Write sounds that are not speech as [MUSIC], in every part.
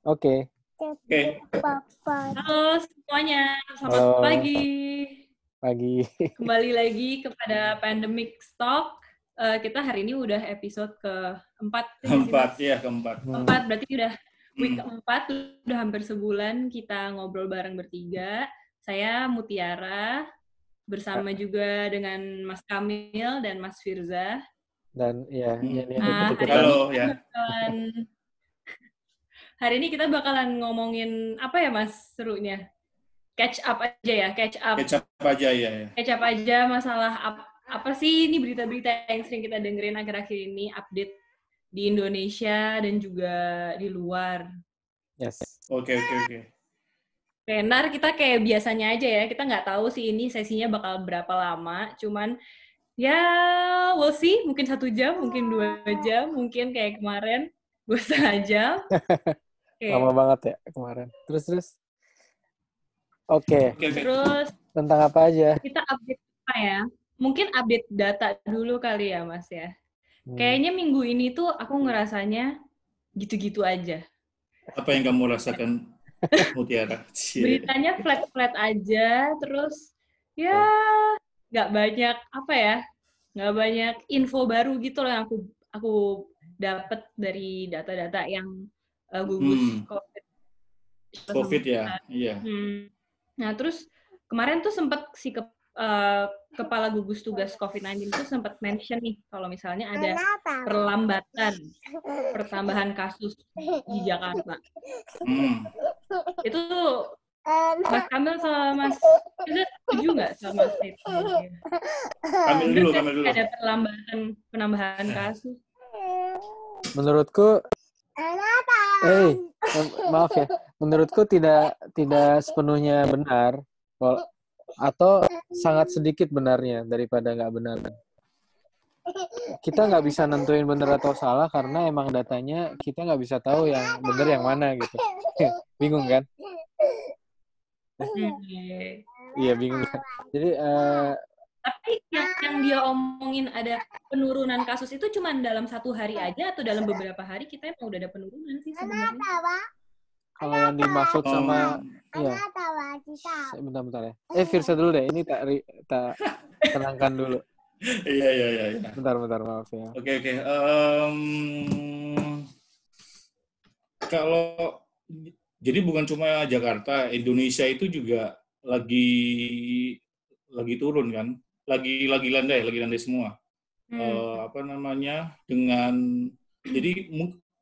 Oke. Oke. Halo semuanya, selamat Halo. pagi. Pagi. [LAUGHS] Kembali lagi kepada Pandemic Stock. Eh, kita hari ini udah episode keempat. ya Keempat, ya keempat. Hmm. Keempat, berarti udah week Hmm. keempat, udah hampir sebulan kita ngobrol bareng bertiga. Saya Mutiara, bersama juga dengan Mas Kamil dan Mas Firza. Dan ya, Hmm. yang yang Ah, ikut-ikutan. Halo ya. Bakalan, hari ini kita bakalan ngomongin apa ya Mas serunya? Catch up aja ya, catch up. Kecap aja ya. ya. catch up aja masalah ap- apa sih ini berita-berita yang sering kita dengerin akhir-akhir ini update di Indonesia dan juga di luar. Yes. Oke oke oke. Oke, ntar kita kayak biasanya aja ya, kita nggak tahu sih ini sesinya bakal berapa lama, cuman ya we'll see, mungkin satu jam, mungkin dua jam, mungkin kayak kemarin dua setengah jam. Oke, Lama banget ya kemarin. Terus terus. Oke, Oke oke. terus tentang apa aja? kita update apa ya? Mungkin update data dulu kali ya, Mas ya. Hmm. Kayaknya minggu ini tuh aku ngerasanya gitu-gitu aja. Apa yang kamu rasakan Mutiara? [LAUGHS] Beritanya flat-flat aja, terus ya nggak banyak apa ya, nggak banyak info baru gitu loh yang aku aku dapat dari data-data yang uh, gugus Hmm. COVID. Covid ya. Iya. Hmm. Nah terus kemarin tuh sempat si ke- uh, kepala gugus tugas COVID-19 tuh sempat mention nih kalau misalnya ada perlambatan pertambahan kasus di Jakarta. Hmm. Itu Mas Kamil sama Mas Firza setuju nggak sama statement? Kamil dulu, kamil dulu. Ada perlambatan penambahan kasus. Menurutku, eh maaf ya, menurutku tidak tidak sepenuhnya benar, atau sangat sedikit benarnya daripada nggak benar. Kita nggak bisa nentuin benar atau salah karena emang datanya kita nggak bisa tahu yang benar yang mana gitu. [LAUGHS] Bingung kan? Iya bingung kan. Jadi eh, Tapi yang, yang dia omongin ada penurunan kasus itu cuma dalam satu hari aja atau dalam beberapa hari kita emang udah ada penurunan sih sebenarnya. kalau yang dimaksud sama Um, Iya. Bentar-bentar ya. Eh, Firsa dulu deh. Ini tak tak tenangkan dulu. [LAUGHS] Iya iya iya. iya. Bentar-bentar, maaf ya. Oke oke. Kalau jadi bukan cuma Jakarta, Indonesia itu juga lagi lagi turun kan, lagi lagi landai, lagi landai semua. Hmm. Eh, apa namanya dengan jadi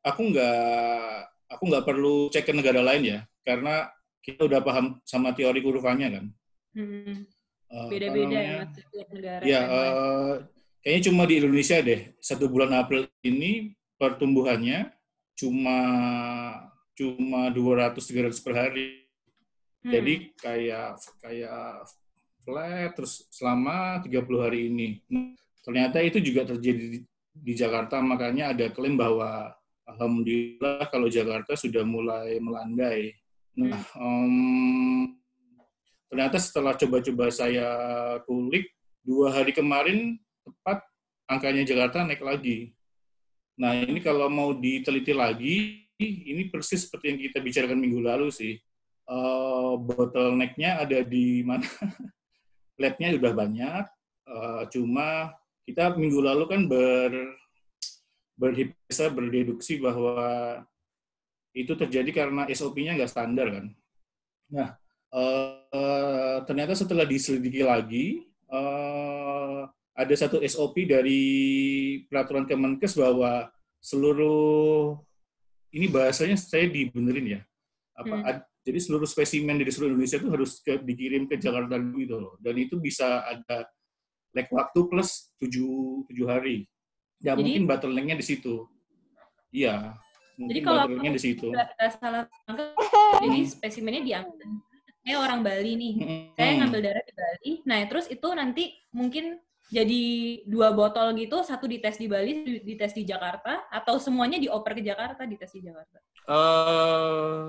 aku nggak aku nggak perlu cek ke negara lain ya, karena kita udah paham sama teori kurvanya kan. Hmm. Eh, Beda-beda ya namanya? Mas, setiap negara. Ya, eh, kayaknya cuma di Indonesia deh. Satu bulan April ini pertumbuhannya cuma cuma 200-300 per hari. Hmm. Jadi kayak kayak flat terus selama 30 hari ini. Ternyata itu juga terjadi di, di Jakarta, makanya ada klaim bahwa alhamdulillah kalau Jakarta sudah mulai melandai. Nah, em, ternyata setelah coba-coba saya kulik dua hari kemarin tepat angkanya Jakarta naik lagi. Nah ini kalau mau diteliti lagi, ini persis seperti yang kita bicarakan minggu lalu sih. Eh, bottleneck-nya ada di mana? [LAUGHS] Lab-nya udah banyak, eh, cuma kita minggu lalu kan ber berhipotesa berdeduksi bahwa itu terjadi karena SOP-nya nggak standar kan. Nah, eh, ternyata setelah diselidiki lagi, eh, ada satu SOP dari peraturan Kemenkes bahwa seluruh ini bahasanya saya dibenerin ya. Apa Hmm. ad- jadi seluruh spesimen dari seluruh Indonesia itu harus ke- dikirim ke Jakarta dulu gitu loh. Dan itu bisa ada lag waktu plus 7 7 hari. Ya Jadi- mungkin bottleneck-nya di situ. Iya. Mungkin Jadi kalau bottleneck-nya di situ. salah tangkap, [LAUGHS] jadi spesimennya diambil. Saya orang Bali nih, saya Hmm. ngambil darah di Bali. Nah, terus itu nanti mungkin jadi dua botol gitu, satu dites di Bali, di- dites di Jakarta, atau semuanya dioper ke Jakarta, dites di Jakarta. Eh,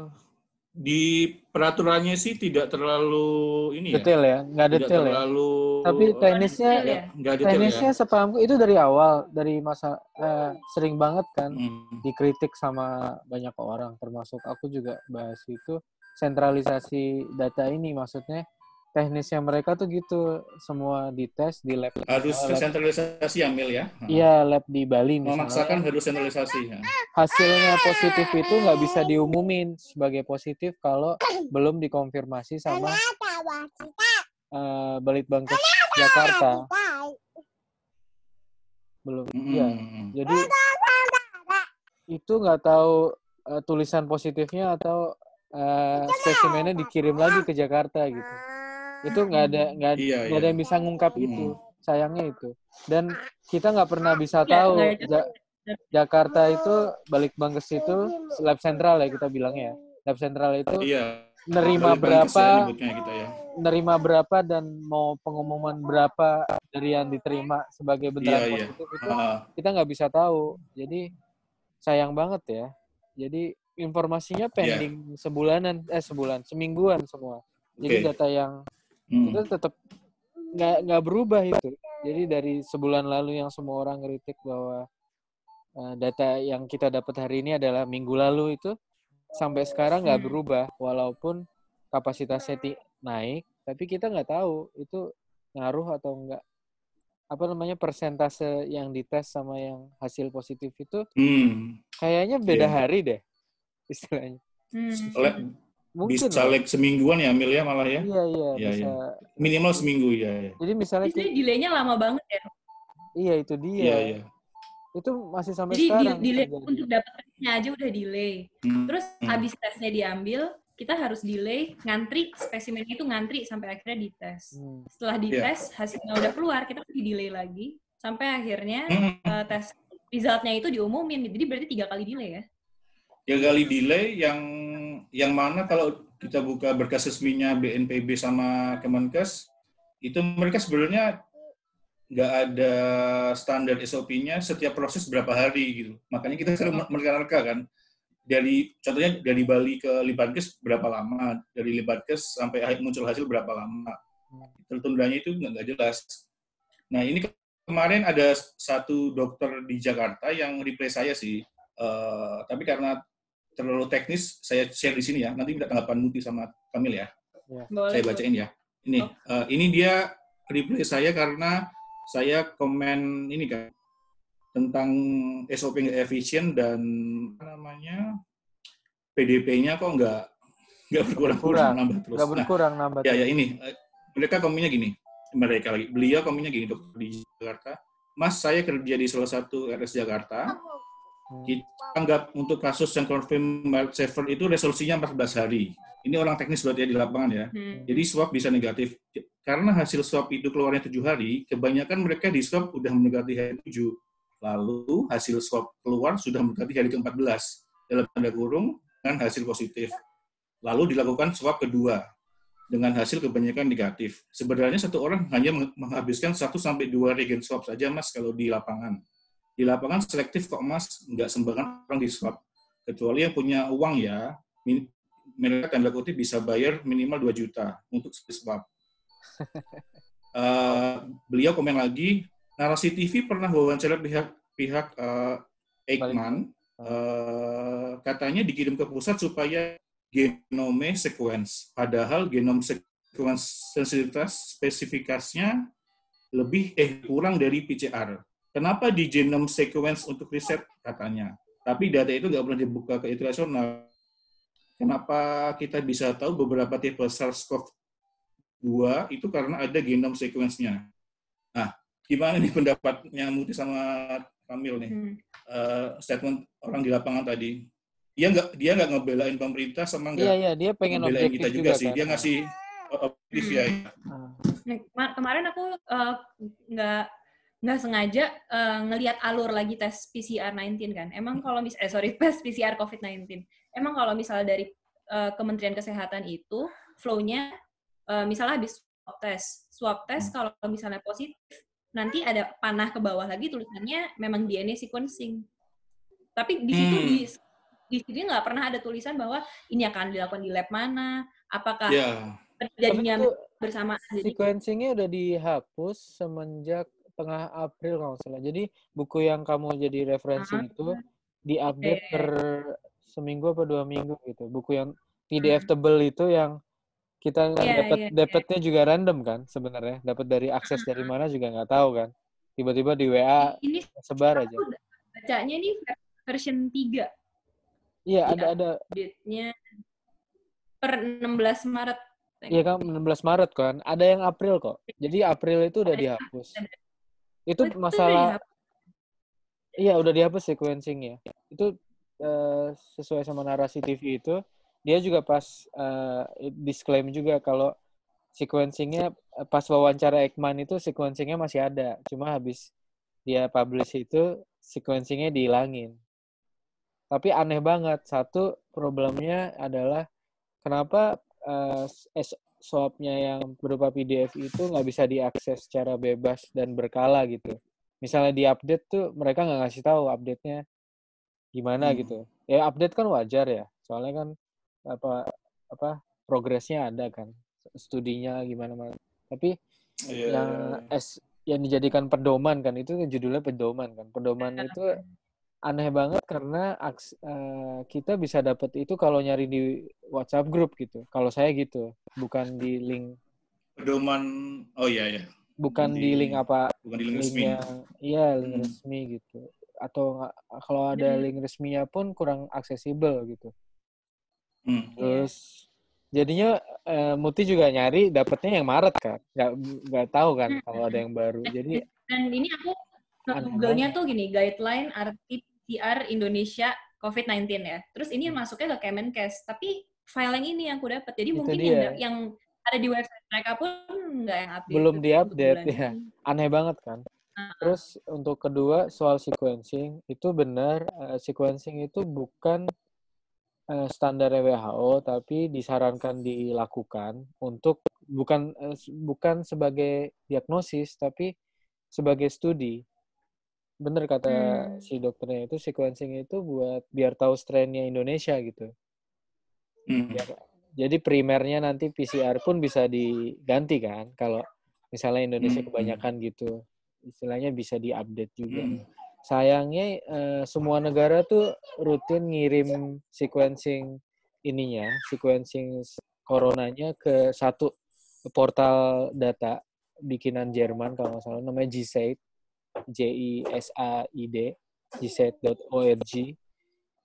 di peraturannya sih tidak terlalu ini ya. Detail ya, nggak Tidak detail ya. terlalu Tapi teknisnya, detail ya. nggak detail teknisnya ya. sepahamku itu dari awal, dari masa eh, sering banget kan Hmm. dikritik sama banyak orang, termasuk aku juga bahas itu sentralisasi data ini maksudnya teknisnya mereka tuh gitu semua dites di lab Harus misalnya lab- sentralisasi Amil ya. iya lab di Bali Memaksakan misalnya harus sentralisasi. ya. hasilnya positif itu nggak bisa diumumin sebagai positif kalau belum dikonfirmasi sama eh, Balitbangkes Jakarta belum Hmm. iya jadi itu nggak tahu eh, tulisan positifnya atau eh, spesimennya dikirim lagi ke Jakarta gitu itu nggak ada nggak Iya, nggak ada iya. yang bisa ngungkap itu Hmm. sayangnya itu dan kita nggak pernah bisa Nggak- tahu. Ja- Jakarta itu balik bangkes itu lab sentral ya kita bilangnya ya lab sentral itu Iya. nerima ya berapa kita ya. nerima berapa dan mau pengumuman berapa dari yang diterima sebagai beneran Iya, iya. itu Ah, kita nggak bisa tahu jadi sayang banget ya jadi informasinya pending sebulanan eh sebulan semingguan semua jadi Oke. data yang hmm. itu tetap nggak nggak berubah itu jadi dari sebulan lalu yang semua orang ngeritik bahwa eh, data yang kita dapat hari ini adalah minggu lalu itu sampai sekarang nggak Hmm. berubah walaupun kapasitasnya ti- naik tapi kita nggak tahu itu ngaruh atau enggak apa namanya persentase yang dites sama yang hasil positif itu Hmm. kayaknya beda Iya. hari deh istilahnya Hmm. Mungkin bisa lag semingguan ya Amil ya malah ya. iya iya Iya, bisa Minimal seminggu ya. ya. jadi misalnya Jadi delaynya lama banget ya. iya itu dia Iya, iya. itu masih sampai Jadi sekarang di- delay terjadi. untuk dapat tesnya aja udah delay. Hmm. Terus Hmm. habis tesnya diambil, kita harus delay, ngantri, spesimen itu ngantri sampai akhirnya dites. Hmm. Setelah Iya. dites, hasilnya udah keluar, kita di delay lagi. Sampai akhirnya Hmm. eh, tes resultnya itu diumumin. Jadi berarti tiga kali delay ya. Tiga kali delay yang yang mana kalau kita buka berkas resminya BNPB sama Kemenkes itu mereka sebenarnya nggak ada standar SOP-nya setiap proses berapa hari gitu. Makanya kita sering menerka-nerka kan. Dari contohnya dari Bali ke Libankes berapa lama, dari Libankes sampai akhir- muncul hasil berapa lama. Tertundanya itu nggak jelas. Nah ini ke- kemarin ada satu dokter di Jakarta yang reply saya sih, Eh, tapi karena terlalu teknis, saya share di sini ya. Nanti minta tanggapan Muti sama Kamil ya. Boleh. Saya bacain ya. Ini, Oh. eh, ini dia reply saya karena saya komen ini kan tentang SOP nggak efisien dan apa namanya PDP-nya kok nggak nggak berkurang-kurang Kurang. nambah terus. nggak Nah, berkurang nambah ya ya ini eh, mereka komennya gini mereka lagi beliau komennya gini dokter di Jakarta Mas saya kerja di salah satu RS Jakarta Hmm. Kita anggap untuk kasus yang confirm mild itu resolusinya 14 hari ini orang teknis berarti ya di lapangan ya Hmm. jadi swab bisa negatif karena hasil swab itu keluarnya tujuh hari kebanyakan mereka di swab udah mendekati hari tujuh lalu hasil swab keluar sudah mendekati hari ke-14 dalam tanda kurung dengan hasil positif lalu dilakukan swab kedua dengan hasil kebanyakan negatif. Sebenarnya satu orang hanya meng- menghabiskan 1 sampai 2 regen swab saja Mas kalau di lapangan. Di lapangan selektif kok Mas, nggak sembarangan orang di swab. Kecuali yang punya uang ya, mereka tanda kutip bisa bayar minimal 2 juta untuk swab. [LAUGHS] Eh, beliau komen lagi, narasi TV pernah wawancara pihak pihak eh, Eijkman, eh, katanya dikirim ke pusat supaya genome sequence. Padahal genom sequence sensitivitas spesifikasinya lebih eh kurang dari PCR. Kenapa di genome sequence untuk riset katanya? Tapi data itu nggak pernah dibuka ke internasional. Kenapa kita bisa tahu beberapa tipe SARS-CoV-2 itu karena ada genome sequence-nya. Nah, gimana nih pendapatnya Muti sama Kamil nih? Hmm. Eh, statement orang di lapangan tadi. Dia nggak dia nggak ngebelain pemerintah sama iya nggak iya dia pengen ngebelain objektif kita juga, sih. kan. Dia ngasih uh, objektif ya. Ah. Nah, kema- kemarin aku eh, nggak nggak sengaja eh, ngelihat alur lagi tes PCR 19 kan. Emang kalau mis eh sorry [LAUGHS] tes PCR COVID-19. Emang kalau misalnya dari eh, Kementerian Kesehatan itu flow-nya eh, misalnya habis swab test. Swab test kalau misalnya positif nanti ada panah ke bawah lagi tulisannya memang DNA sequencing. Tapi di situ Hmm. di di sini nggak pernah ada tulisan bahwa ini akan dilakukan di lab mana, apakah Ya, terjadinya. Jadi sequencingnya udah dihapus semenjak tengah April kalau nggak salah. Jadi buku yang kamu jadi referensi Ah, itu diupdate oke. per seminggu apa dua minggu gitu. Buku yang PDF tebel itu yang kita Iya, dapat iya, iya. dapatnya juga random kan sebenarnya. Dapat dari akses dari mana juga nggak tahu kan. Tiba-tiba di WA ini sebar aja. bacanya nih version 3 Iya, ada ada update-nya per 16 Maret. Iya kan 16 Maret kan. Ada yang April kok. Jadi April itu udah Ada. dihapus. Itu udah masalah dihapus. Iya, udah dihapus sequencingnya. Itu eh, sesuai sama narasi TV itu, dia juga pas eh, disclaim juga kalau sequencingnya eh, pas wawancara Ekman itu sequencingnya masih ada. Cuma habis dia publish itu sequencingnya dihilangin. Tapi aneh banget. Satu problemnya adalah kenapa S- swabnya yang berupa PDF itu nggak bisa diakses secara bebas dan berkala gitu misalnya di update tuh mereka nggak ngasih tahu update-nya gimana Hmm. gitu. Ya update kan wajar ya, soalnya kan apa apa progresnya ada kan, studinya gimana mana. Tapi Iya, yang iya, S yang dijadikan pedoman kan itu judulnya pedoman kan. Pedoman itu aneh banget karena aks- eh, kita bisa dapat itu kalau nyari di WhatsApp grup gitu. Kalau saya gitu, bukan di link pedoman oh iya ya bukan di, Di- link apa bukan di link resmi iya link Hmm. resmi gitu atau kalau ada Hmm. link resminya pun kurang aksesibel gitu Hmm. terus jadinya eh, Muti juga nyari dapetnya yang Maret kan nggak nggak tahu kan Hmm. kalau ada yang baru jadi Dan ini aku Google-nya tuh gini, guideline RT-PCR Indonesia COVID-19 ya. Terus ini masuknya ke Kemenkes, tapi file yang ini yang aku dapat. Jadi. Itu mungkin dia. yang, yang ada di website mereka pun nggak yang update. Belum diupdate, ya. aneh banget kan terus untuk kedua soal sequencing itu benar eh, sequencing itu bukan eh, standar WHO tapi disarankan dilakukan untuk bukan eh, bukan sebagai diagnosis tapi sebagai studi. Bener kata Hmm. si dokternya itu sequencing itu buat biar tahu strainnya Indonesia gitu. Hmm. Biar- jadi primernya nanti PCR pun bisa diganti kan kalau misalnya Indonesia Hmm. kebanyakan gitu. Istilahnya bisa diupdate juga. Hmm. Sayangnya eh, semua negara tuh rutin ngirim sequencing ininya, sequencing coronanya ke satu portal data bikinan Jerman kalau nggak salah namanya GSAID, J I S A I D, gsaid.org.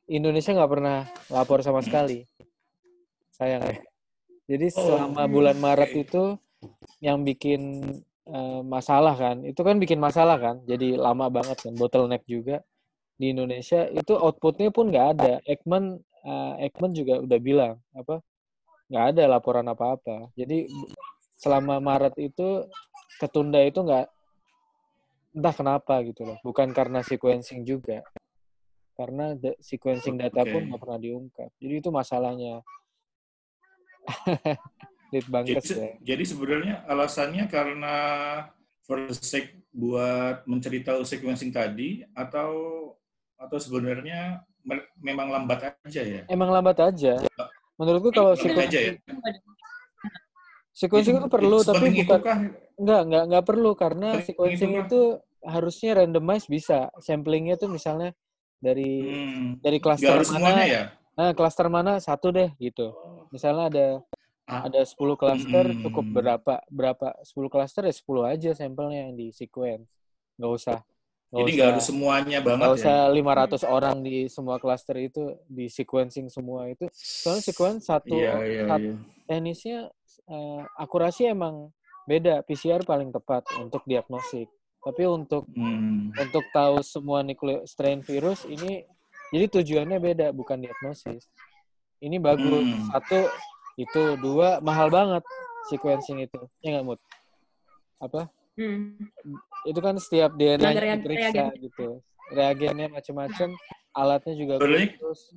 Indonesia nggak pernah lapor sama sekali. Sayang ya. Jadi selama bulan Maret itu yang bikin eh, masalah kan, itu kan bikin masalah kan, jadi lama banget kan, bottleneck juga di Indonesia itu outputnya pun nggak ada. Ekman eh, Ekman juga udah bilang apa nggak ada laporan apa-apa. Jadi selama Maret itu ketunda itu nggak entah kenapa gitu loh, bukan karena sequencing juga, karena da- sequencing data pun Oke. nggak pernah diungkap. Jadi itu masalahnya. [LAUGHS] Lead Jadi, ya. jadi sebenarnya alasannya karena sake buat mencari tahu sequencing tadi atau atau sebenarnya me- memang lambat aja ya? Emang lambat aja. Menurutku kalau Lambat aja ya? sequencing, sequencing itu perlu tapi bukan? Enggak enggak enggak perlu karena sequencing itu harusnya randomize bisa. Samplingnya tuh misalnya dari Hmm. dari klaster mana, ya? nah klaster mana satu deh gitu. Misalnya ada Ah. ada 10 klaster Mm-mm. cukup berapa berapa 10 klaster ya 10 aja sampelnya yang di sequence. Nggak usah nggak Jadi usah nggak harus semuanya banget nggak ya? usah 500 orang di semua klaster itu di sequencing semua itu. Soalnya sequence satu Iya, iya, sat- iya. teknisnya eh, akurasi emang beda. PCR paling tepat untuk diagnostik. Tapi untuk Hmm. untuk tahu semua nukleo strain virus ini jadi tujuannya beda bukan diagnosis. Ini bagus. Hmm. Satu itu dua mahal banget sequencing itu. Ya nggak Mut? Apa? Hmm. Itu kan setiap DNA diperiksa gitu. Reagennya macam-macam, alatnya juga khusus.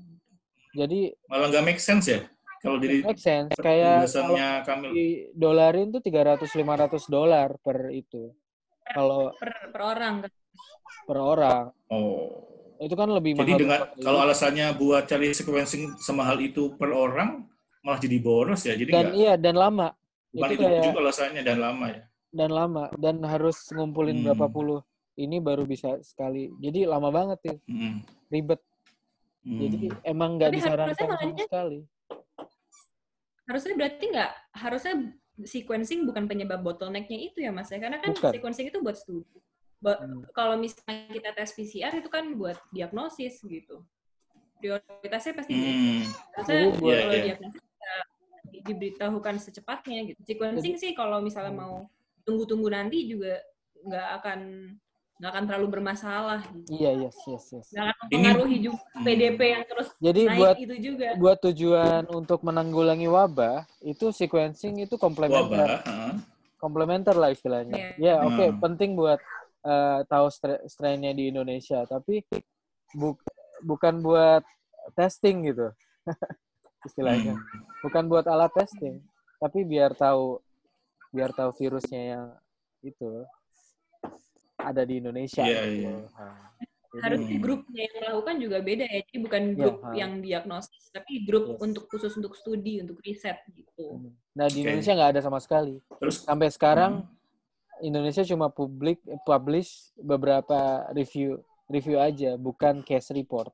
Jadi Malah nggak make sense ya? Kalau di make sense kayak kalau Kamil. di dolarin tuh 300-500 dolar per itu. Kalau Per, per orang. kan. per orang. Oh. Itu kan lebih Jadi mahal. dengan kalau itu. alasannya buat cari sequencing semahal itu per orang malah jadi boros ya. Jadi dan nggak iya dan lama bukan itu itu, kayak- juga alasannya dan lama ya. dan lama dan harus ngumpulin Hmm. berapa puluh ini baru bisa sekali. Jadi lama banget ya, Hmm. ribet. Hmm. Jadi emang nggak disarankan sama sekali. Harusnya berarti nggak harusnya sequencing bukan penyebab bottlenecknya itu ya mas ya karena kan Bukan. sequencing itu buat studi Hmm. kalau misalnya kita tes PCR itu kan buat diagnosis gitu prioritasnya pasti gitu. Hmm. Harusnya Jadi buat- kalau Iya, iya. diagnosis diberitahukan secepatnya gitu sequencing sih kalau misalnya Hmm. mau tunggu-tunggu nanti juga nggak akan nggak akan terlalu bermasalah gitu. Iya yes yes yes. nggak akan Ini- mempengaruhi juga Hmm. PDP yang terus Jadi naik buat itu juga buat tujuan untuk menanggulangi wabah itu sequencing itu komplementer Wabah. heeh. komplementer lah istilahnya. Ya oke Hmm. penting buat eh, tahu stra- strainnya di Indonesia tapi bu- bukan buat testing gitu [LAUGHS] istilahnya. Hmm. Bukan buat alat testing tapi biar tahu biar tahu virusnya yang itu ada di Indonesia. Iya, gitu. Nah, jadi- harusnya Hmm. grupnya yang melakukan juga beda ya jadi bukan Ya, grup ha. yang diagnosis tapi grup Yes. untuk khusus untuk studi untuk riset gitu Nah di Oke. Indonesia nggak ada sama sekali. Terus Sampai sekarang Hmm. Indonesia cuma publik publish beberapa review review aja, bukan case report.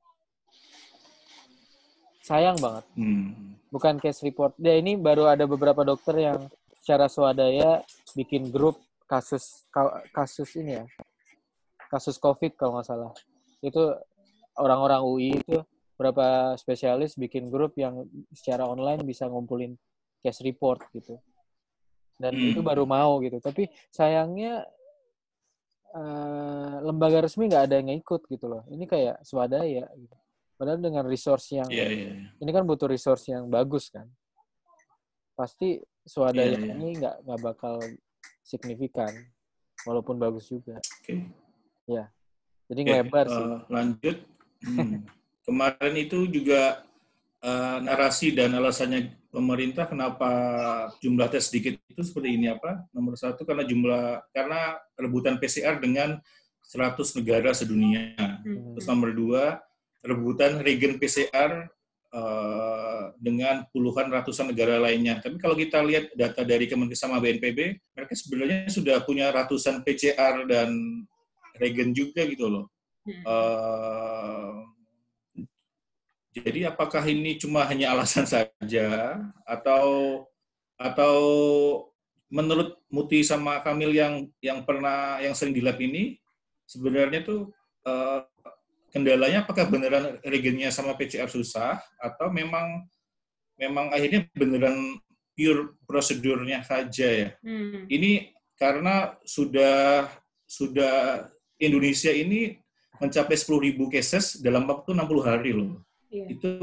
Sayang banget, Hmm. bukan case report. Ya ini baru ada beberapa dokter yang secara swadaya bikin grup kasus ka- kasus ini ya, kasus COVID kalau nggak salah. Itu orang-orang UI itu berapa spesialis bikin grup yang secara online bisa ngumpulin case report gitu. Dan Hmm. itu baru mau gitu. Tapi sayangnya eh, lembaga resmi nggak ada yang ikut gitu loh. Ini kayak swadaya gitu. Padahal dengan resource yang Iya, iya. iya. ini kan butuh resource yang bagus kan. Pasti swadaya Iya, iya. ini nggak nggak bakal signifikan walaupun bagus juga. Oke. Jadi Oke, ngelebar sih. eh, lanjut. Hmm. [LAUGHS] Kemarin itu juga eh, narasi dan alasannya pemerintah kenapa jumlah tes sedikit itu seperti ini apa? Nomor satu karena jumlah karena rebutan PCR dengan 100 negara sedunia. Hmm. Terus nomor dua rebutan regen PCR eh, dengan puluhan ratusan negara lainnya. Tapi kalau kita lihat data dari Kemenkes sama BNPB, mereka sebenarnya sudah punya ratusan PCR dan regen juga gitu loh. Hmm. Eh, jadi apakah ini cuma hanya alasan saja atau atau menurut Muti sama Kamil yang yang pernah yang sering di lab ini sebenarnya tuh eh, kendalanya apakah beneran regennya sama PCR susah atau memang memang akhirnya beneran pure prosedurnya saja ya? Hmm. Ini karena sudah sudah Indonesia ini mencapai 10.000 cases dalam waktu 60 hari loh. Iya. Itu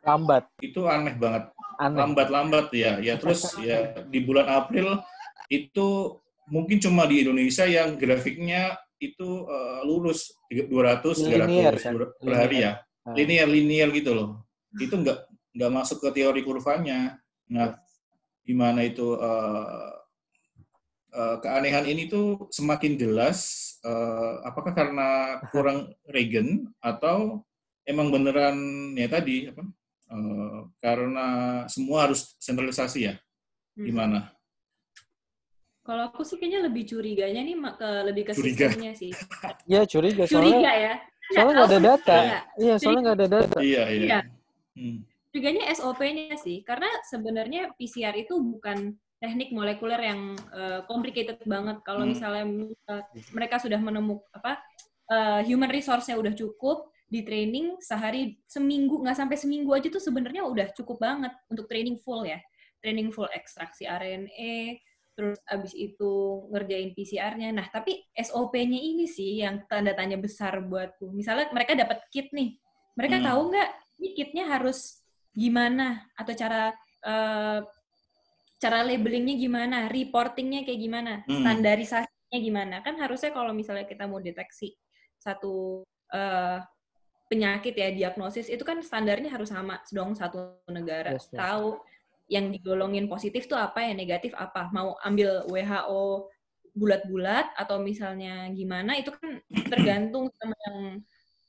Lambat, itu aneh banget. Lambat-lambat ya. Ya terus [LAUGHS] ya di bulan April itu mungkin cuma di Indonesia yang grafiknya itu eh, lurus 200 Linear, 300 kan? per hari ya. Nah, Linear linear gitu loh. Itu nggak nggak masuk ke teori kurvanya. Nah, gimana itu eh, eh, keanehan ini tuh semakin jelas eh, apakah karena kurang regen atau emang beneran ya tadi apa eh, karena semua harus sentralisasi ya Hmm. gimana Kalau aku sih kayaknya lebih curiganya nih ke lebih ke Curiga. sistemnya sih. [LAUGHS] Ya curiga Curiga soalnya ya. soalnya nggak ada data. Iya. Iya, soalnya nggak ada data. iya iya Iya. Hmm. Curiganya SOP-nya sih, karena sebenarnya PCR itu bukan teknik molekuler yang eh, complicated banget. Kalau Hmm. misalnya eh, mereka sudah menemukan apa eh, human resource-nya udah cukup di training sehari seminggu nggak sampai seminggu aja tuh sebenarnya udah cukup banget untuk training full ya. Training full ekstraksi RNA, terus abis itu ngerjain PCR-nya. Nah, tapi SOP-nya ini sih yang tanda tanya besar buatku. Misalnya mereka dapat kit nih, mereka Hmm. tahu nggak ini kitnya harus gimana atau cara eh, cara labelingnya gimana, reportingnya kayak gimana, Hmm. standarisasinya gimana. Kan harusnya kalau misalnya kita mau deteksi satu eh, penyakit ya diagnosis itu kan standarnya harus sama dong satu negara Yes, yes. tahu yang digolongin positif tuh apa yang negatif apa mau ambil WHO bulat-bulat atau misalnya gimana itu kan tergantung sama yang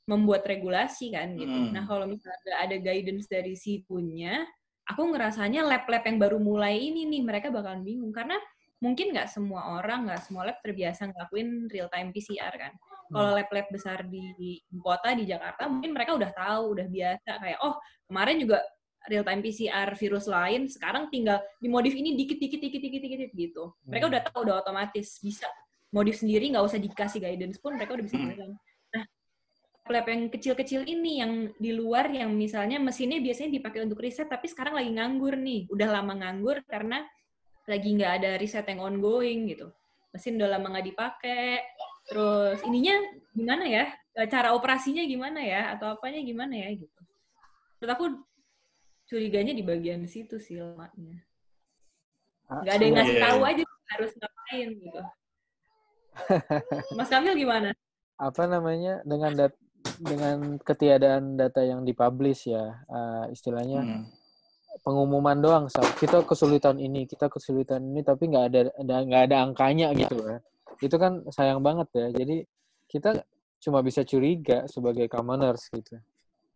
membuat regulasi kan gitu. Hmm. Nah kalau misalnya ada guidance dari si punya, aku ngerasanya lab-lab yang baru mulai ini nih mereka bakalan bingung karena mungkin nggak semua orang, nggak semua lab terbiasa ngelakuin real time PCR kan. Kalau lab-lab besar di kota di Jakarta mungkin mereka udah tahu, udah biasa kayak oh kemarin juga real time PCR virus lain sekarang tinggal dimodif ini dikit dikit dikit dikit dikit gitu. Mereka Hmm. udah tahu udah otomatis bisa modif sendiri nggak usah dikasih guidance pun mereka udah bisa Hmm. jalan. Nah, lab yang kecil-kecil ini yang di luar yang misalnya mesinnya biasanya dipakai untuk riset tapi sekarang lagi nganggur nih. Udah lama nganggur karena lagi nggak ada riset yang ongoing gitu. Mesin udah lama nggak dipakai. Terus ininya gimana ya? Cara operasinya gimana ya? Atau apanya gimana ya gitu. Menurut aku curiganya di bagian situ sih lemahnya. Ah, Nggak ada yang ngasih Iya, tahu iya. aja harus ngapain gitu. Mas Kamil gimana? apa namanya dengan dat dengan ketiadaan data yang dipublish ya eh, istilahnya Hmm. pengumuman doang Sal. kita kesulitan ini kita kesulitan ini tapi nggak ada ada- nggak ada angkanya gitu ya itu kan sayang banget ya jadi kita cuma bisa curiga sebagai commoners gitu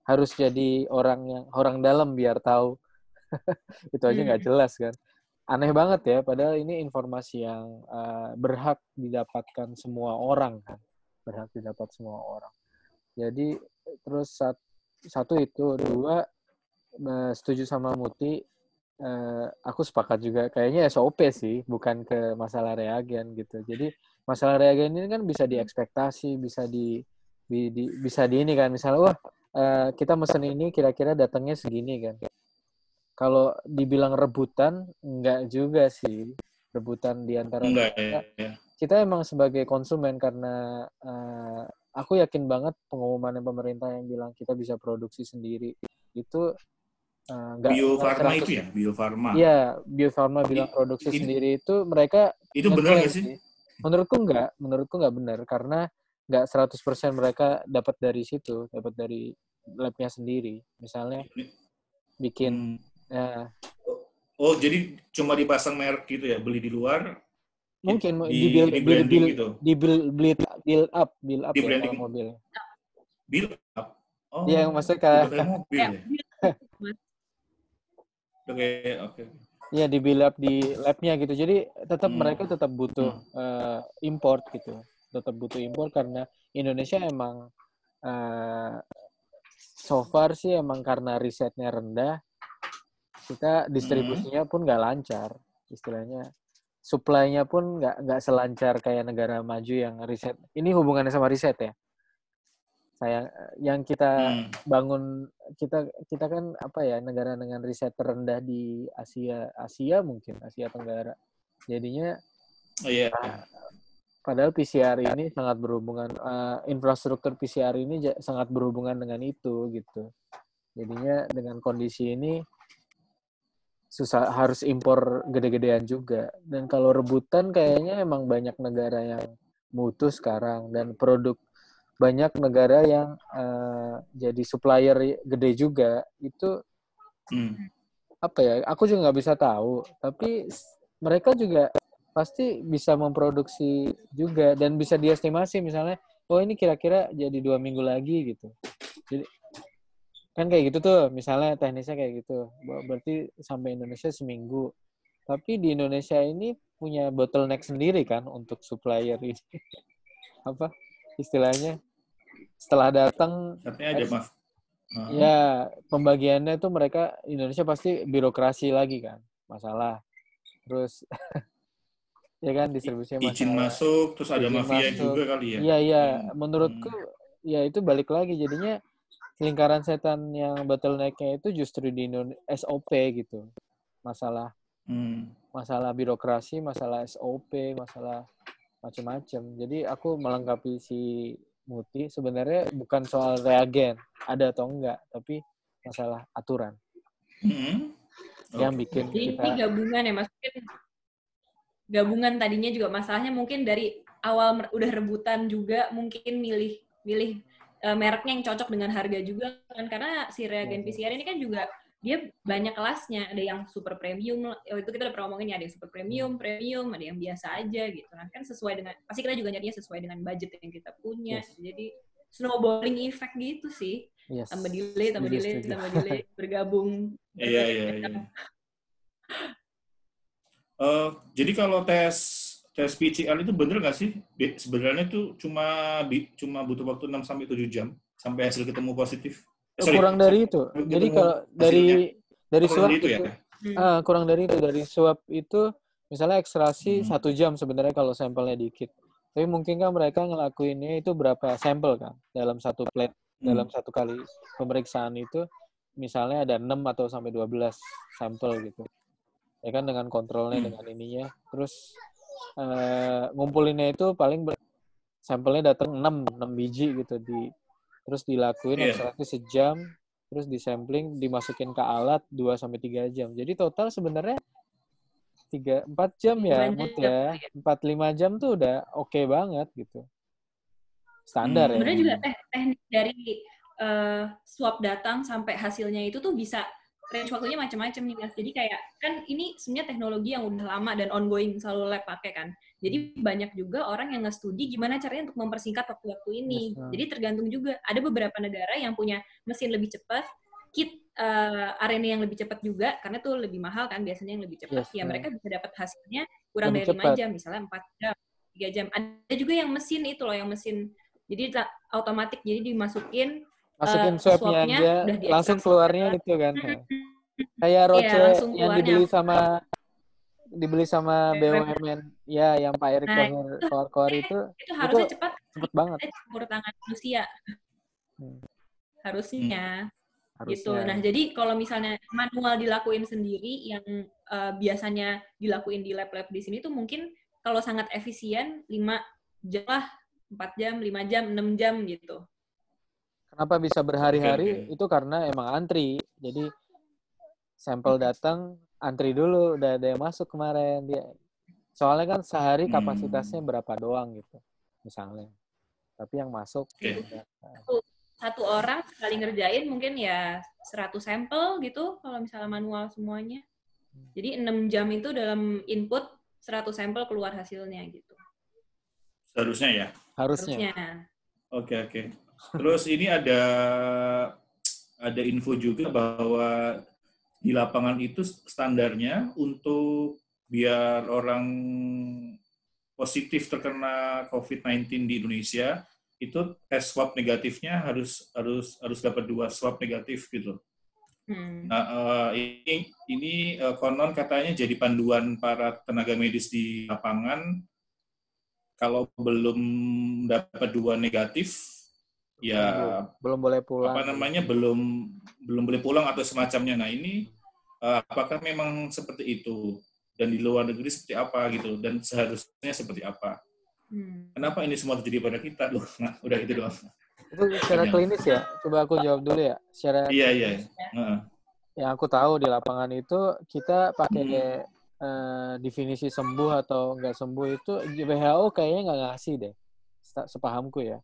harus jadi orang yang orang dalam biar tahu. [LAUGHS] Itu aja nggak Hmm. jelas kan. Aneh banget ya padahal ini informasi yang eh, berhak didapatkan semua orang kan. Berhak didapat semua orang. Jadi terus sat- satu itu dua eh, setuju sama Muti eh, aku sepakat juga. Kayaknya SOP sih bukan ke masalah reagen gitu. Jadi masalah reagen ini kan bisa diekspektasi bisa di, di- di- bisa di ini kan. Misalnya wah eh, kita mesen ini kira-kira datangnya segini kan kalau dibilang rebutan enggak juga sih rebutan di antara Enggak kita ya. ya. kita emang sebagai konsumen karena eh, aku yakin banget pengumuman pemerintah yang bilang kita bisa produksi sendiri itu eh, nggak Bio Farma 100 itu ya, Bio Farma. Iya, Bio Farma bilang Ini- produksi ini- sendiri itu mereka Itu benar nggak sih? Menurutku enggak, menurutku enggak benar karena nggak 100% mereka dapat dari situ, dapat dari labnya sendiri. Misalnya bikin Hmm. ya, Oh, jadi cuma dipasang merek gitu ya, beli di luar, mungkin di, di build, di build, branding build, gitu. di build, build, build up, build up Di ya branding. mobil. Build up. Oh, Iya, maksudnya kayak mobil Ya, [LAUGHS] ya. Oke, oke. Iya di build up di labnya gitu. Jadi tetap Hmm. mereka tetap butuh eh, import gitu. Tetap butuh import karena Indonesia emang eh, so far sih emang karena risetnya rendah, kita distribusinya pun nggak lancar. Istilahnya supply-nya pun nggak nggak selancar kayak negara maju yang riset. Ini hubungannya sama riset ya. Saya yang kita Hmm. bangun kita kita kan apa ya negara dengan riset terendah di Asia Asia mungkin Asia Tenggara jadinya Oh iya. Padahal PCR ini sangat berhubungan eh, infrastruktur PCR ini sangat berhubungan dengan itu gitu. Jadinya dengan kondisi ini susah harus impor gede-gedean juga. Dan kalau rebutan kayaknya emang banyak negara yang mutu sekarang dan produk banyak negara yang eh, jadi supplier gede juga. Itu Hmm. apa ya aku juga nggak bisa tahu. Tapi mereka juga pasti bisa memproduksi juga dan bisa diestimasi misalnya oh ini kira-kira jadi dua minggu lagi gitu jadi kan kayak gitu tuh misalnya teknisnya kayak gitu Ber- berarti sampai Indonesia seminggu tapi di Indonesia ini punya bottleneck sendiri kan untuk supplier ini [LAUGHS] apa istilahnya setelah datang Ex- maaf. Ah. Ya, pembagiannya tuh mereka Indonesia pasti birokrasi lagi kan, masalah. Terus [LAUGHS] ya kan distribusinya masalah. izin masuk, terus ada Izin mafia masuk. juga kali ya. Iya, iya, Hmm. menurutku ya itu balik lagi jadinya lingkaran setan yang bottleneck-nya itu justru di SOP gitu. Masalah Hmm. masalah birokrasi, masalah SOP, masalah macam-macam. Jadi aku melengkapi si Muti sebenarnya bukan soal reagen ada atau enggak, tapi masalah aturan Hmm. yang bikin Jadi kita ini gabungan ya, Mas. Gabungan tadinya juga masalahnya mungkin dari awal udah rebutan juga mungkin milih milih eh, mereknya yang cocok dengan harga juga kan karena si reagen Mhm. PCR ini kan juga dia banyak kelasnya ada yang super premium oh, itu kita udah pernah ngomongin ya ada yang super premium premium ada yang biasa aja gitu nah kan sesuai dengan pasti kita juga nyarinya sesuai dengan budget yang kita punya Yes. jadi snowballing effect gitu sih. Yes. Tambah delay, tambah delay, tambah delay, [LAUGHS] bergabung. Iya, iya, iya. [LAUGHS] Eh, jadi kalau tes tes PCR itu bener nggak sih? Sebenarnya itu cuma cuma butuh waktu 6 sampai 7 jam sampai hasil ketemu positif. Eh, sorry, kurang dari itu. Jadi kalau dari dari Oh, kurang swab dari itu ya. Hmm. Ah, kurang dari itu dari swab itu misalnya ekstraksi Hmm. satu jam sebenarnya kalau sampelnya dikit. Tapi mungkin kan mereka ngelakuinnya itu berapa sampel kan dalam satu plate Hmm. dalam satu kali pemeriksaan itu misalnya ada 6 atau sampai 12 sampel gitu. Ya kan dengan kontrolnya Hmm. dengan ininya. Terus eh, ngumpulinnya itu paling ber- sampelnya datang 6 6 biji gitu di terus dilakuin Iya. ekstraksi sejam terus disampling dimasukin ke alat 2 sampai 3 jam. Jadi total sebenarnya 3 4 jam ya, Lima Mut jam, ya. ya. 4 5 jam tuh udah oke banget gitu. Standar Hmm. ya. Sebenarnya juga teh teknik dari eh, swab datang sampai hasilnya itu tuh bisa range waktunya macam-macam nih mas. Jadi kayak kan ini sebenarnya teknologi yang udah lama dan ongoing selalu lab pakai kan. Jadi banyak juga orang yang nge-studi gimana caranya untuk mempersingkat waktu-waktu ini. Yes. Jadi tergantung juga. Ada beberapa negara yang punya mesin lebih cepat, kit eh, RNA yang lebih cepat juga karena tuh lebih mahal kan biasanya yang lebih cepat. Yes, ya mereka bisa dapat hasilnya kurang Lebih dari lima jam, misalnya 4 jam, 3 jam. Ada juga yang mesin itu loh, yang mesin jadi otomatik jadi dimasukin Masukin eh, swabnya aja, langsung keluarnya itu kan. Kayak roce Iya, langsung yang dibeli sama dibeli sama BUMN. Ya, yang Pak Erick Nah, Thohir keluar-keluar itu itu harusnya Itu cepat cepet banget. campur tangan manusia Hmm. harusnya gitu harusnya. nah jadi kalau misalnya manual dilakuin sendiri yang eh, biasanya dilakuin di lab-lab di sini tuh mungkin kalau sangat efisien 5 jam lah 4 jam 5 jam 6 jam gitu Kenapa bisa berhari-hari? Oke, oke. Itu karena emang antri. Jadi sampel datang, antri dulu, udah ada yang masuk kemarin dia. Soalnya kan sehari Hmm. kapasitasnya berapa doang gitu, misalnya. Tapi yang masuk Oke. udah- satu orang sekali ngerjain mungkin ya 100 sampel gitu kalau misalnya manual semuanya jadi 6 jam itu dalam input 100 sampel keluar hasilnya gitu Seharusnya ya. harusnya. harusnya Oke oke. Terus ini ada ada info juga bahwa di lapangan itu standarnya untuk biar orang positif terkena COVID-19 di Indonesia itu tes swab negatifnya harus harus harus dapat dua swab negatif gitu. Hmm. Nah, eh, ini ini eh, konon katanya jadi panduan para tenaga medis di lapangan kalau belum dapat dua negatif ya belum boleh pulang. apa namanya belum belum boleh pulang atau semacamnya. Nah ini eh, apakah memang seperti itu dan di luar negeri seperti apa gitu dan seharusnya seperti apa? Hmm. Kenapa ini semua terjadi pada kita loh? Nah, udah itu doang. Itu secara Iya. klinis ya. Coba aku jawab dulu ya. Secara Iya iya. Heeh. yang aku tahu di lapangan itu kita pakai Hmm. eh, definisi sembuh atau nggak sembuh itu WHO kayaknya nggak ngasih deh. Sepahamku ya.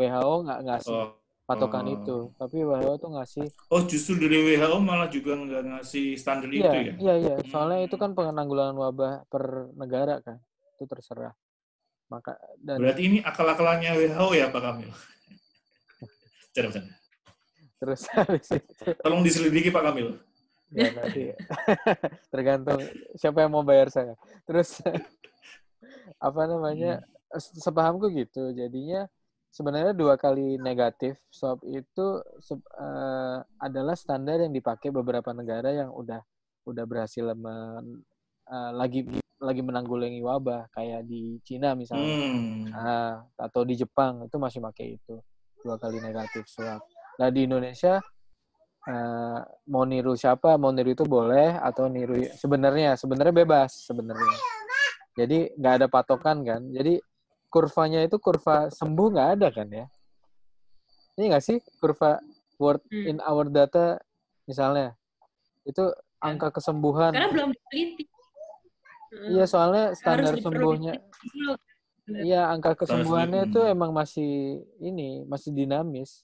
WHO nggak ngasih Oh, patokan oh. itu, tapi WHO tuh ngasih. oh justru dari WHO malah juga nggak ngasih standar Iya, itu ya? iya, iya. Soalnya Hmm. itu kan penanggulangan wabah per negara kan. Itu terserah. Maka dan Berarti ini akal-akalannya WHO ya Pak Kamil? [LAUGHS] Bercanda-bercanda. terus habis itu Tolong diselidiki Pak Kamil. ya nanti [LAUGHS] tergantung siapa yang mau bayar saya. Terus [LAUGHS] apa namanya? se- Sepahamku gitu. Jadinya sebenarnya dua kali negatif swab itu eh, adalah standar yang dipakai beberapa negara yang udah udah berhasil men, eh, lagi lagi menanggulangi wabah kayak di Cina misalnya. Hmm. Ah, atau di Jepang itu masih pakai itu dua kali negatif swab. Nah di Indonesia eh, mau niru siapa mau niru itu boleh atau niru sebenarnya sebenarnya bebas sebenarnya. Jadi nggak ada patokan kan. Jadi kurvanya itu kurva sembuh nggak ada kan ya? Ini nggak sih kurva word Hmm. in our data misalnya itu angka kesembuhan. karena belum diteliti Hmm. Iya soalnya standar Harus sembuhnya. Bener. Iya, angka kesembuhannya Hmm. itu emang masih ini, masih dinamis.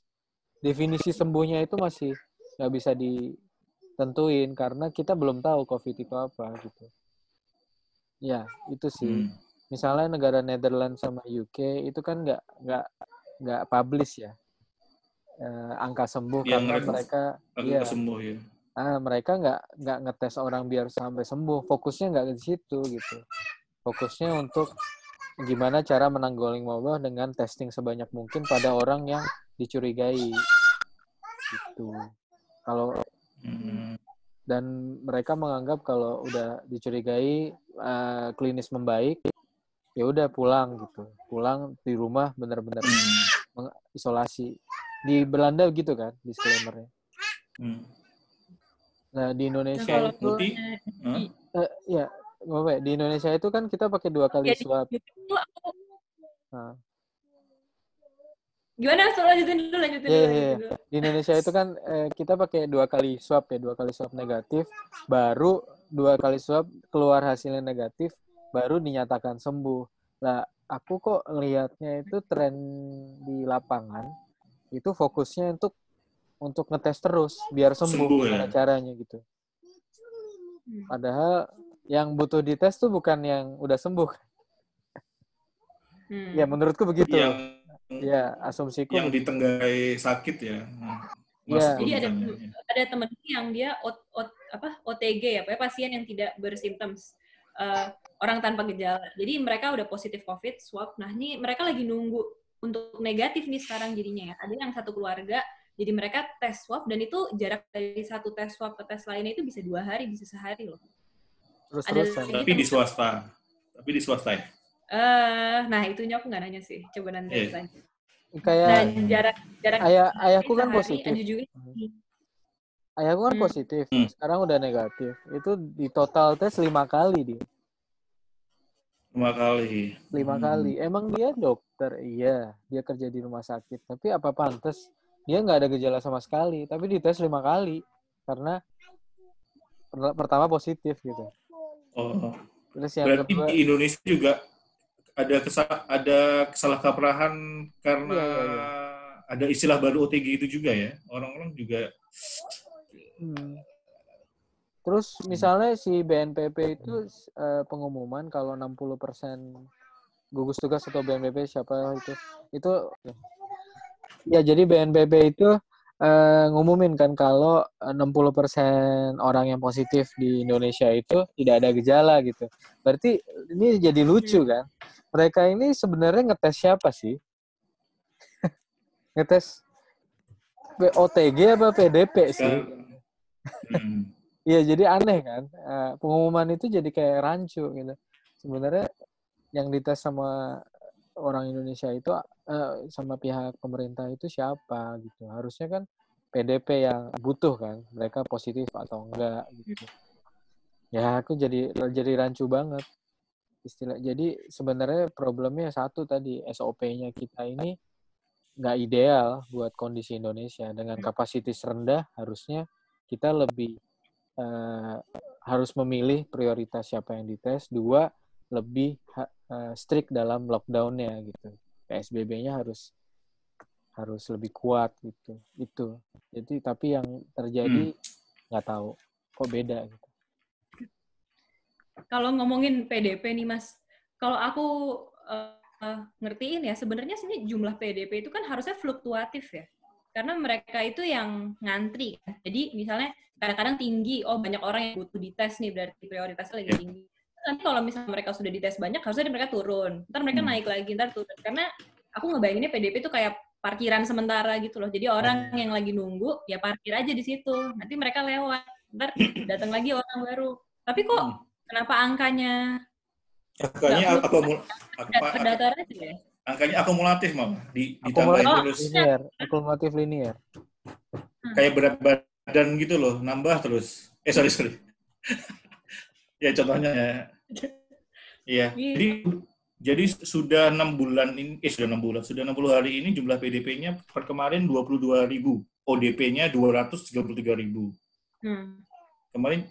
Definisi sembuhnya itu masih nggak bisa ditentuin karena kita belum tahu COVID itu apa gitu. Ya, itu sih. Hmm. Misalnya negara Netherlands sama UK itu kan nggak nggak nggak publish ya. eh, angka sembuh Yang karena mereka- mereka Aku iya sembuh ya. ah, mereka nggak nggak ngetes orang biar sampai sembuh fokusnya nggak ke situ gitu fokusnya untuk gimana cara menanggulangi wabah dengan testing sebanyak mungkin pada orang yang dicurigai gitu kalau Hmm. dan mereka menganggap kalau udah dicurigai eh, klinis membaik ya udah pulang gitu pulang di rumah benar-benar Hmm. isolasi di Belanda gitu kan disclaimernya Hmm. nah di Nah, Indonesia kalau itu Hah? eh, ya apa-apa. di Indonesia itu kan kita pakai dua kali ya, di- swab di- itu aku Nah, gimana so, lanjutin dulu lanjutin Iya, dulu, iya, lanjutin dulu. di Indonesia itu kan eh, kita pakai dua kali swab ya dua kali swab negatif baru dua kali swab keluar hasilnya negatif baru dinyatakan sembuh lah aku kok lihatnya itu tren di lapangan itu fokusnya untuk untuk ngetes terus biar sembuh, Sembuh, ya? caranya gitu Hmm. padahal yang butuh dites tuh bukan yang udah sembuh Hmm. ya menurutku begitu yang ya asumsiku yang begitu. ditenggai sakit ya. Iya. Jadi ada ya. ada temen yang dia ot, ot, apa OTG ya, pasien yang tidak bersimptoms, Eh, orang tanpa gejala. Jadi mereka udah positif COVID swab. Nah ini mereka lagi nunggu untuk negatif nih sekarang jadinya ya. Ada yang satu keluarga, jadi mereka tes swab dan itu jarak dari satu tes swab ke tes lainnya itu bisa dua hari, bisa sehari loh. terus ada- Tapi di swasta. Tapi di swasta ya. Eh, nah itunya aku nggak nanya sih. Coba nanti Iya. tanya. kayak Dan jarak jarak ayah ayahku kan positif juga ayahku kan Hmm. positif Hmm. sekarang udah negatif itu di total tes lima kali dia Lima kali. lima Hmm. kali emang dia dokter iya dia kerja di rumah sakit tapi apa pantas dia nggak ada gejala sama sekali tapi dites lima kali karena per- pertama positif gitu Oh. terus yang Berarti kedua di Indonesia juga ada kesa- ada kesalahkaprahan karena Iya, iya, ada istilah baru OTG itu juga ya. Orang-orang juga Hmm. Terus misalnya si BNPB itu eh, pengumuman kalau 60% gugus tugas atau BNPB siapa itu itu ya jadi BNPB itu eh, ngumumin kan kalau eh, 60% orang yang positif di Indonesia itu tidak ada gejala gitu. Berarti ini jadi lucu kan. Mereka ini sebenarnya ngetes siapa sih? [LAUGHS] ngetes OTG apa PDP sih? Hmm. Iya, jadi aneh kan. Eh, pengumuman itu jadi kayak rancu gitu. Sebenarnya yang dites sama orang Indonesia itu eh, sama pihak pemerintah itu siapa gitu. Harusnya kan PDP yang butuh kan, mereka positif atau enggak gitu. Ya, aku jadi jadi rancu banget istilah. Jadi sebenarnya problemnya satu tadi SOP-nya kita ini nggak ideal buat kondisi Indonesia dengan kapasitas rendah harusnya kita lebih eh, harus memilih prioritas siapa yang dites. Dua lebih eh, strict dalam lockdownnya gitu. PSBB-nya harus harus lebih kuat gitu. Itu. Jadi tapi yang terjadi nggak tahu. Kok beda gitu. Kalau ngomongin PDP nih Mas, kalau aku eh, eh, ngertiin ya sebenarnya sini jumlah PDP itu kan harusnya fluktuatif ya. Karena mereka itu yang ngantri kan. Jadi misalnya kadang-kadang tinggi, oh banyak orang yang butuh dites nih berarti prioritasnya lagi Ya. tinggi. Nanti kalau misalnya mereka sudah dites banyak, harusnya mereka turun. Ntar mereka Hmm. naik lagi, ntar turun. Karena aku ngebayanginnya PDP itu kayak parkiran sementara gitu loh. Jadi orang Hmm. yang lagi nunggu, ya parkir aja di situ. Nanti mereka lewat. Ntar datang lagi orang baru. Tapi kok Hmm. kenapa angkanya Angkanya Nggak perlu akumul, datar apa, datar aja ya? Angkanya akumulatif malah di, ditambahin akumulatif Oh, terus. linear akumulatif linear. Kayak berat badan gitu loh nambah terus. Eh sorry sorry. [LAUGHS] Ya contohnya ya. Iya. [LAUGHS] Iya. jadi jadi sudah enam bulan ini eh sudah enam bulan sudah 60 hari ini jumlah PDP-nya per kemarin 22 ribu. ODP-nya 233 ribu. Hmm. kemarin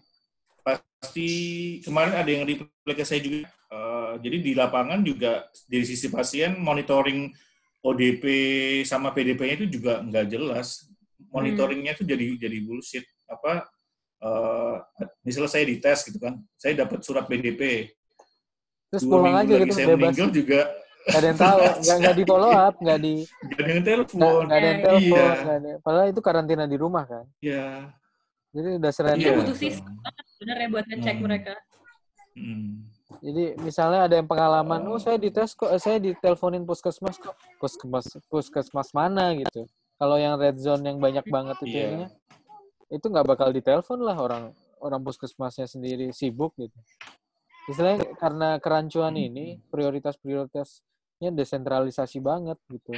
pasti kemarin ada yang reply ke saya juga eh, jadi di lapangan juga dari sisi pasien monitoring ODP sama PDP-nya itu juga nggak jelas monitoringnya itu jadi jadi bullshit apa eh, misalnya saya dites gitu kan saya dapat surat PDP terus dua pulang aja lagi gitu saya bebas meninggal juga Nggak ada yang tahu, nggak nggak di follow up, nggak di Gak ada yang nggak telepon. nggak ada yang Iya. telepon, Iya. nggak ada. Padahal itu karantina di rumah kan. Iya. Jadi udah. Itu Iya. butuh sistem banget bener ya buat ngecek Hmm. mereka. Hmm. Jadi misalnya ada yang pengalaman, oh saya dites kok, eh, saya diteleponin puskesmas kok, puskesmas puskesmas mana gitu. Kalau yang red zone yang banyak banget itu Iya. ininya, itu nggak bakal ditelepon lah orang orang puskesmasnya sendiri sibuk gitu. Istilahnya karena kerancuan ini prioritas-prioritasnya desentralisasi banget gitu,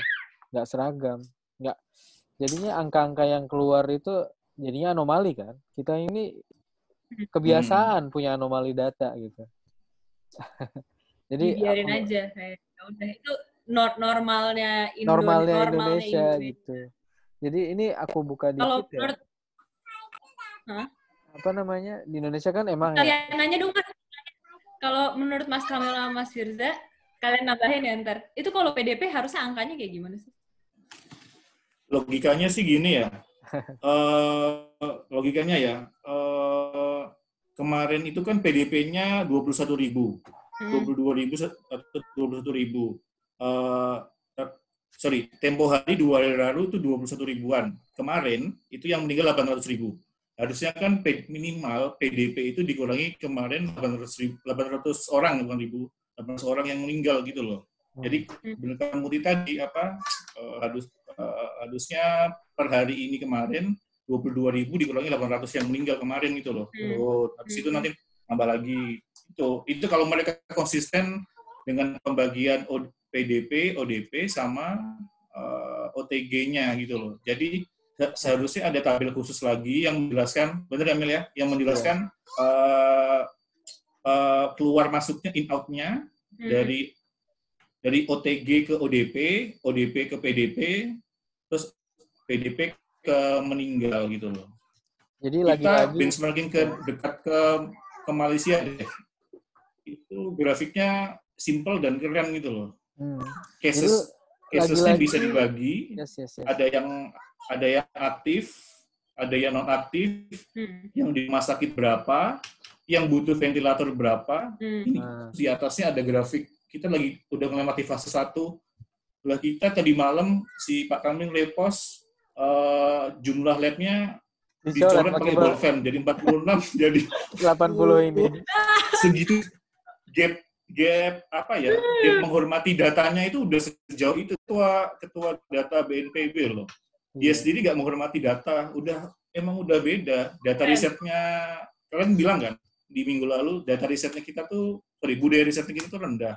nggak seragam, nggak jadinya angka-angka yang keluar itu jadinya anomali kan. Kita ini kebiasaan punya anomali data gitu. [LAUGHS] Jadi Dibiarin aku- aja kayak ya udah itu nor- normalnya Indo- normalnya normalnya Indonesia gitu. Jadi ini aku buka Kalau dikit ya. menurut Apa namanya? Di Indonesia kan emang ya, kalian nanya dong Mas. Kalau menurut Mas Kamil sama Mas Firza, kalian nambahin ya ntar. Itu kalau PDP harusnya angkanya kayak gimana sih? Logikanya sih gini ya. [LAUGHS] Eh, logikanya ya. eh, kemarin itu kan PDP-nya 21 ribu. Hmm. 22 ribu atau 21 ribu. Eh, sorry, tempo hari dua hari lalu itu 21 ribuan. Kemarin itu yang meninggal 800 ribu. Harusnya kan minimal PDP itu dikurangi kemarin 800, ribu, 800 orang, bukan ribu, 800 orang yang meninggal gitu loh. Jadi benar Muti tadi apa eh, harus eh, harusnya per hari ini kemarin 22 ribu dikurangi 800 yang meninggal kemarin gitu loh. Hmm. Oh, habis itu nanti tambah lagi itu itu kalau mereka konsisten dengan pembagian PDP, ODP sama eh, OTG-nya gitu loh. Jadi se- seharusnya ada tabel khusus lagi yang menjelaskan, benar Emil ya, yang menjelaskan eh, eh, keluar masuknya in out-nya Hmm. dari dari OTG ke ODP, ODP ke PDP, terus PDP ke meninggal gitu loh. Jadi Kita lagi-lagi benchmarking ke dekat ke ke Malaysia deh. Itu grafiknya simple dan keren gitu loh. hmm, Cases casesnya lagi-lagi- bisa dibagi, yes yes yes. ada yang ada yang aktif, ada yang non aktif, Hmm. yang di rumah sakit berapa, yang butuh ventilator berapa, Hmm. ini Nah, di atasnya ada grafik kita lagi udah melewati fase satu lah kita tadi malam si Pak Kamil repost eh, jumlah labnya dicoret pakai bolpen jadi 46 [LAUGHS] jadi 80 ini. segitu gap gap apa ya gap menghormati datanya itu udah sejauh itu ketua ketua data BNPB loh dia Iya. sendiri nggak menghormati data udah emang udah beda data Keren. risetnya kalian bilang kan di minggu lalu data risetnya kita tuh sorry budaya risetnya kita tuh rendah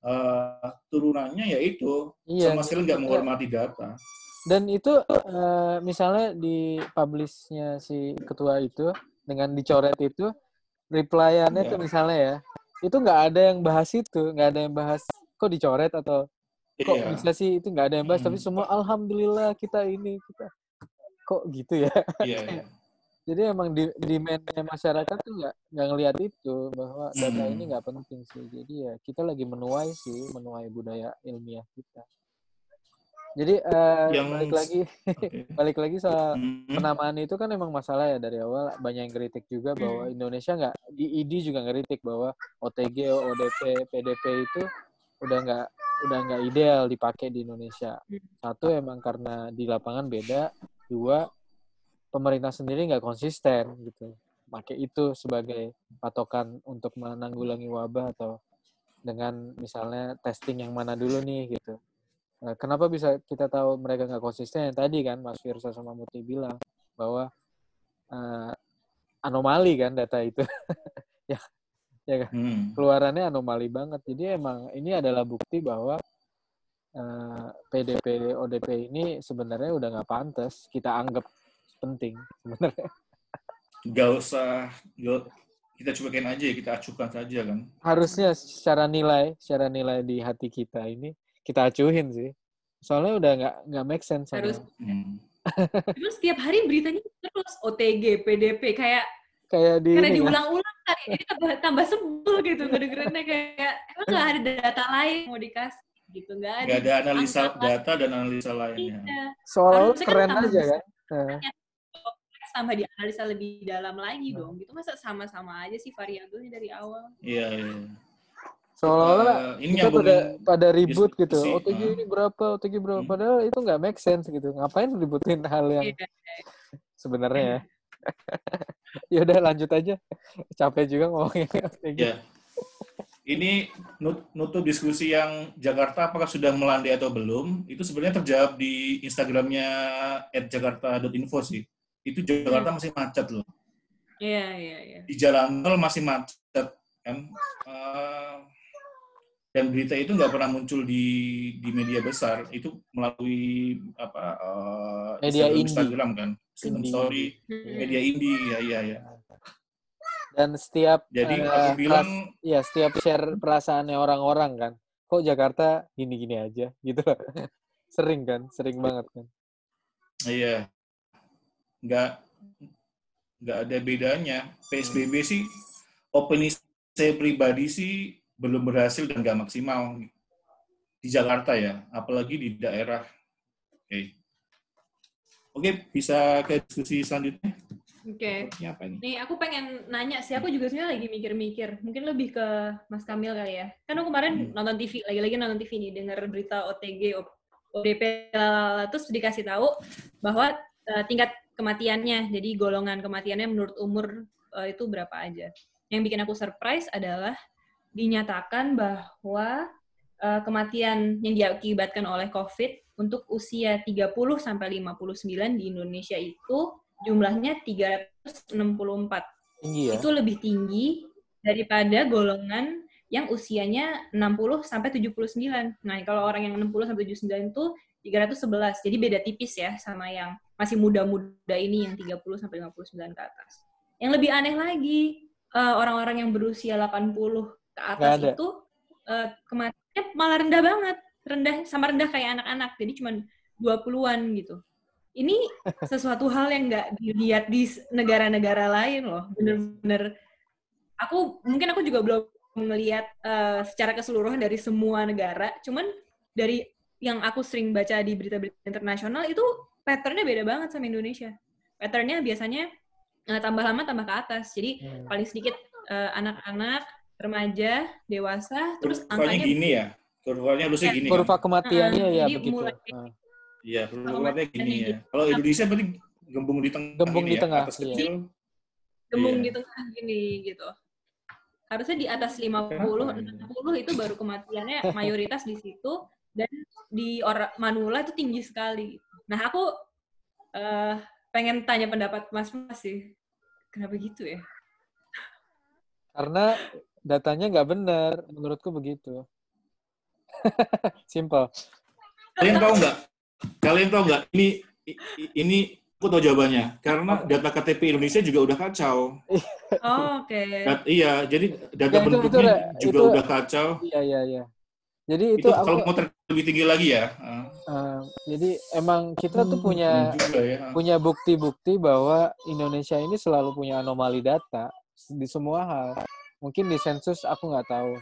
Eh, turunannya ya itu Iya. sama sekali nggak menghormati data Dan itu eh, misalnya di publishnya si ketua itu dengan dicoret itu replyannya Iya. tuh misalnya ya itu nggak ada yang bahas itu nggak ada yang bahas kok dicoret atau kok Iya. bisa sih itu nggak ada yang bahas tapi Hmm. semua alhamdulillah kita ini kita kok gitu ya iya [LAUGHS] iya jadi emang di demandnya masyarakat tuh nggak nggak ngelihat itu bahwa data Hmm. ini nggak penting sih jadi ya kita lagi menuai sih menuai budaya ilmiah kita jadi eh, Yang- balik lagi Oke. [LAUGHS] balik lagi soal Hmm. penamaan itu kan emang masalah ya dari awal banyak yang kritik juga bahwa. Indonesia nggak di ID juga ngeritik bahwa OTG, ODP, PDP itu udah nggak udah nggak ideal dipakai di Indonesia. Satu emang karena di lapangan beda, dua pemerintah sendiri nggak konsisten gitu, pakai itu sebagai patokan untuk menanggulangi wabah atau dengan misalnya testing yang mana dulu nih gitu. Nah, kenapa bisa kita tahu mereka nggak konsisten? Yang tadi kan Mas Firsa sama Muti bilang bahwa eh, anomali kan data itu. [LAUGHS] ya, ya kan? Hmm. Keluarannya anomali banget. Jadi emang ini adalah bukti bahwa eh, PDP ODP ini sebenarnya udah nggak pantas kita anggap penting sebenarnya. Gak usah gak- kita cuekin aja kita acuhkan saja kan Harusnya secara nilai, secara nilai di hati kita ini kita acuhin sih. Soalnya udah nggak nggak make sense. sama- Harus. Hmm. [LAUGHS] Terus setiap hari beritanya terus OTG, PDP kayak kayak di karena ini kan. diulang-ulang kali jadi tambah, tambah sebel gitu ngedengerinnya kayak emang nggak ada data lain mau dikasih gitu nggak ada. Gak ada analisa Angka- data dan analisa lainnya Iya. Harusnya kan keren tambah aja kan. Kompleks tambah dianalisa lebih dalam lagi Nah. dong gitu masa sama-sama aja sih variabelnya dari awal iya iya Seolah-olah Eh, ini kita pada pada ribut gitu. OTG ah. ini berapa, OTG berapa. Hmm. Padahal itu nggak make sense gitu. Ngapain ributin hal yang Iya. sebenarnya ya. [LAUGHS] ya udah lanjut aja. Capek juga ngomongin [LAUGHS] OTG. Ya. Ini nut- nutup diskusi yang Jakarta apakah sudah melandai atau belum, itu sebenarnya terjawab di Instagramnya @jakarta.info sih. Itu Jakarta masih macet loh. Iya, iya, iya. Di jalan tol masih macet kan. Eh, dan berita itu nggak pernah muncul di di media besar, itu melalui apa eh, Media Instagram, indie. Instagram kan, Instagram Indie. story, Hmm. media indie ya iya ya. Dan setiap Jadi eh, aku bilang ya setiap share perasaannya orang-orang kan. Kok Jakarta gini-gini aja [LAUGHS] gitu. sering kan, sering banget kan. Iya. Nggak nggak ada bedanya. PSBB sih opini saya pribadi sih belum berhasil dan nggak maksimal di Jakarta ya, apalagi di daerah. Oke. Oke, bisa ke diskusi selanjutnya. Oke. Ini apa ini? Nih, aku pengen nanya sih. Aku juga sebenarnya lagi mikir-mikir. Mungkin lebih ke Mas Kamil kali ya. Kan aku kemarin Hmm. nonton TV, lagi-lagi nonton TV nih, dengar berita OTG, ODP, lalala, terus dikasih tahu bahwa eh, tingkat kematiannya, jadi golongan kematiannya menurut umur eh, itu berapa aja. Yang bikin aku surprise adalah dinyatakan bahwa eh, kematian yang diakibatkan oleh COVID untuk usia 30 sampai 59 di Indonesia itu jumlahnya 364. Tinggi ya. Itu lebih tinggi daripada golongan yang usianya 60 sampai 79. Nah, kalau orang yang 60 sampai 79 itu 311. Jadi beda tipis ya sama yang masih muda-muda ini yang 30 sampai 59 ke atas. Yang lebih aneh lagi, eh, orang-orang yang berusia 80 ke atas ada. itu eh, kematiannya malah rendah banget. Rendah sama rendah kayak anak-anak. Jadi cuma 20-an gitu. Ini [LAUGHS] sesuatu hal yang nggak dilihat di negara-negara lain loh. Bener-bener. Aku mungkin aku juga belum melihat eh, secara keseluruhan dari semua negara. Cuman dari yang aku sering baca di berita-berita internasional itu patternnya beda banget sama Indonesia. Patternnya biasanya eh, tambah lama tambah ke atas. Jadi Hmm. paling sedikit eh, anak-anak, remaja, dewasa, terus Kurvanya angkanya gini ya. Kurvanya harusnya Ya, gini Kurva kan? kematiannya Heeh, ya jadi begitu. mulai- Nah, Iya, kurvanya Kematiannya gini ya. gitu. Kalau Indonesia berarti gembung di tengah Gembung di ya, tengah, atas iya. kecil. gembung Iya. di tengah gini gitu. Harusnya di atas 50, Kenapa ini? 60 itu baru kematiannya [LAUGHS] mayoritas di situ dan di orang Manula itu tinggi sekali. Nah, aku eh, pengen tanya pendapat Mas Mas sih. Kenapa gitu ya? Karena datanya nggak benar, menurutku begitu. [LAUGHS] Simple. Kalian tahu nggak? Kalian tahu nggak? Ini ini aku tahu jawabannya. Karena data KTP Indonesia juga udah kacau. Oh, Oke. Dat- iya, jadi data Ya, itu- itu juga itu- udah kacau. Iya iya iya. Jadi Itu, itu, aku kalau mau ter- lebih tinggi lagi ya. eh, jadi emang kita tuh punya juga ya. punya bukti-bukti bahwa Indonesia ini selalu punya anomali data di semua hal. Mungkin di sensus aku nggak tahu.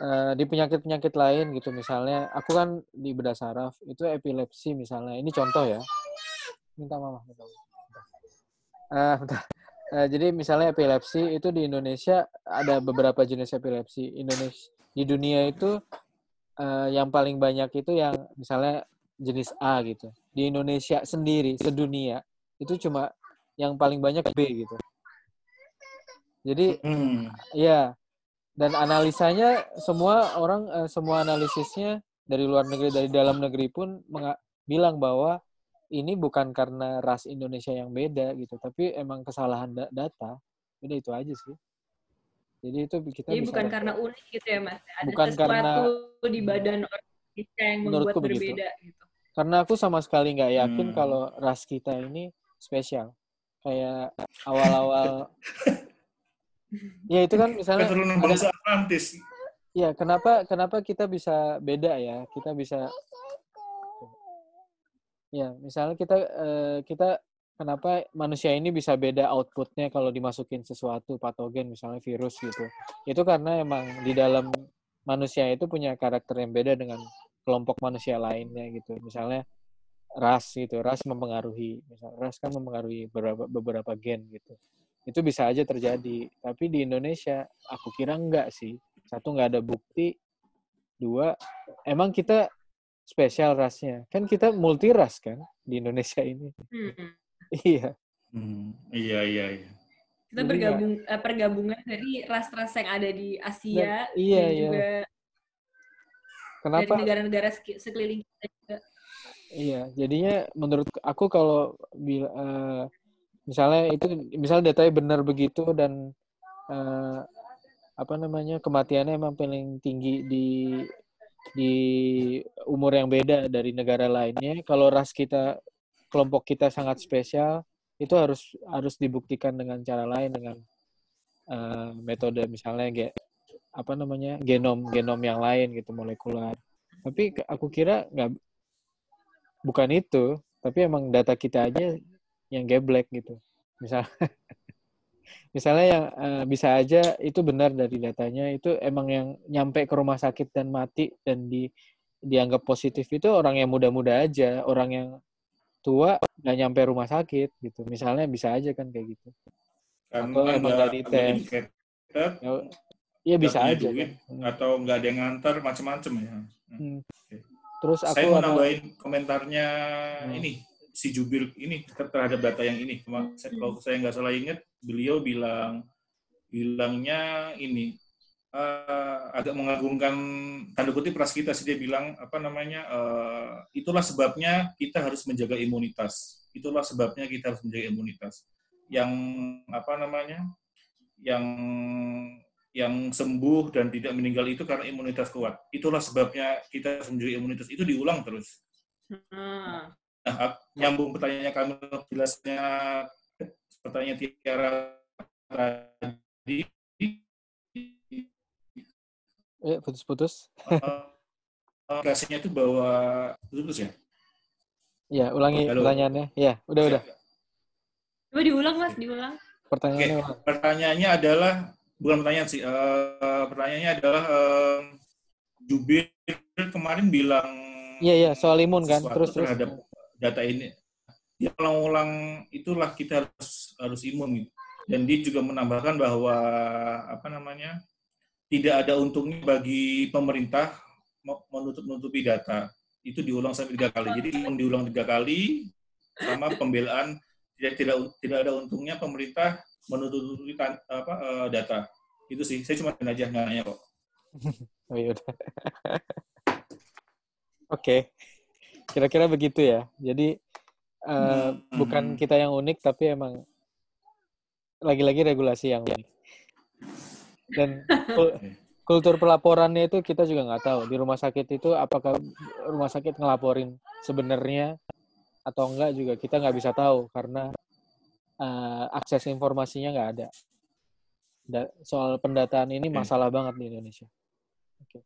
Eh, di penyakit-penyakit lain gitu misalnya, aku kan di bedah saraf itu epilepsi misalnya. Ini contoh ya. Minta mama. Minta mama. Bentar. Eh, jadi misalnya epilepsi itu di Indonesia ada beberapa jenis epilepsi. Indonesia di dunia itu eh, yang paling banyak itu yang misalnya jenis A gitu. Di Indonesia sendiri sedunia itu cuma yang paling banyak B gitu. Jadi Hmm. ya dan analisanya semua orang eh, semua analisisnya dari luar negeri dari dalam negeri pun bilang bahwa ini bukan karena ras Indonesia yang beda gitu, tapi emang kesalahan da- data. Udah itu aja sih. Jadi itu kita Jadi bisa bukan karena unik gitu ya, Mas. Ada Bukan sesuatu karena- di badan orang Indonesia yang membuat Menurutku begitu. berbeda gitu. karena aku sama sekali nggak yakin Hmm. kalau ras kita ini spesial. Kayak awal-awal [LAUGHS] ya itu kan misalnya Keturunan bangsa Atlantis. Ya, kenapa kenapa kita bisa beda ya? Kita bisa Ya, misalnya kita eh, kita kenapa manusia ini bisa beda outputnya kalau dimasukin sesuatu patogen misalnya virus gitu. Itu karena emang di dalam manusia itu punya karakter yang beda dengan kelompok manusia lainnya gitu. Misalnya ras gitu, ras mempengaruhi. Misal ras kan mempengaruhi beberapa beberapa gen gitu. Itu bisa aja terjadi. Tapi di Indonesia aku kira enggak sih satu nggak ada bukti, dua emang kita spesial rasnya. Kan kita multi ras kan di Indonesia ini. Hmm. iya. Hmm, iya iya iya. Kita bergabung eh, pergabungan dari ras-ras yang ada di Asia Dan- iya, dan iya. juga dari Kenapa? negara-negara seki- sekeliling kita juga. Iya, jadinya menurut aku kalau bil- eh, misalnya itu misalnya datanya benar begitu dan eh, apa namanya kematiannya emang paling tinggi di di umur yang beda dari negara lainnya. Kalau ras kita kelompok kita sangat spesial, itu harus harus dibuktikan dengan cara lain dengan eh, metode misalnya ge- apa namanya genom genom yang lain gitu molekuler. Tapi aku kira nggak bukan itu, tapi emang data kita aja yang geblek gitu. Misal, [LAUGHS] misalnya yang eh, bisa aja itu benar dari datanya itu emang yang nyampe ke rumah sakit dan mati dan di dianggap positif itu orang yang muda-muda aja, orang yang tua nggak nyampe rumah sakit gitu. Misalnya bisa aja kan kayak gitu. Atau Karena emang ada dari ada tes. indicated, Ya, ya bisa aja duit, kan. atau nggak ada yang ngantar macam-macam ya. Hmm. Terus aku Saya mau ada- nambahin komentarnya Hmm. ini si Jubil ini ter- terhadap data yang ini. Cuma saya- kalau saya nggak salah ingat, beliau bilang bilangnya ini eh, agak mengagungkan tanda kutip ras kita sih dia bilang apa namanya eh, itulah sebabnya kita harus menjaga imunitas. Itulah sebabnya kita harus menjaga imunitas. Yang apa namanya? Yang yang sembuh dan tidak meninggal itu karena imunitas kuat. Itulah sebabnya kita harus menjaga imunitas. Itu diulang terus. Hmm. Nah, nyambung pertanyaannya kami jelasnya pertanyaan Tiara tadi eh, putus-putus. eh, kasihnya itu bahwa putus ya. Ya, ulangi Halo. pertanyaannya. Ya, udah udah. Coba diulang mas, diulang. Pertanyaannya ulang. Pertanyaannya adalah bukan pertanyaan sih. eh, pertanyaannya adalah eh, Jubir kemarin bilang Iya, iya, soal imun kan. Terus terus. terhadap data ini. Dia ulang-ulang itulah kita harus harus imun gitu. Dan dia juga menambahkan bahwa apa namanya tidak ada untungnya bagi pemerintah me- menutup-nutupi data. Itu diulang sampai tiga kali. Jadi yang diulang tiga kali sama pembelaan tidak tidak tidak ada untungnya pemerintah menutup-nutupi tan- apa eh, data. Itu sih. Saya cuma aja nanya kok. [LAUGHS] Oh iya. [LAUGHS] Oke. Kira-kira begitu ya. Jadi eh, Hmm. bukan kita yang unik tapi emang lagi-lagi regulasi yang unik. Dan kul- [LAUGHS] kultur pelaporannya itu kita juga nggak tahu di rumah sakit itu apakah rumah sakit ngelaporin sebenarnya atau enggak juga kita nggak bisa tahu karena eh, akses informasinya nggak ada. Da- soal pendataan ini masalah banget di Indonesia. Oke,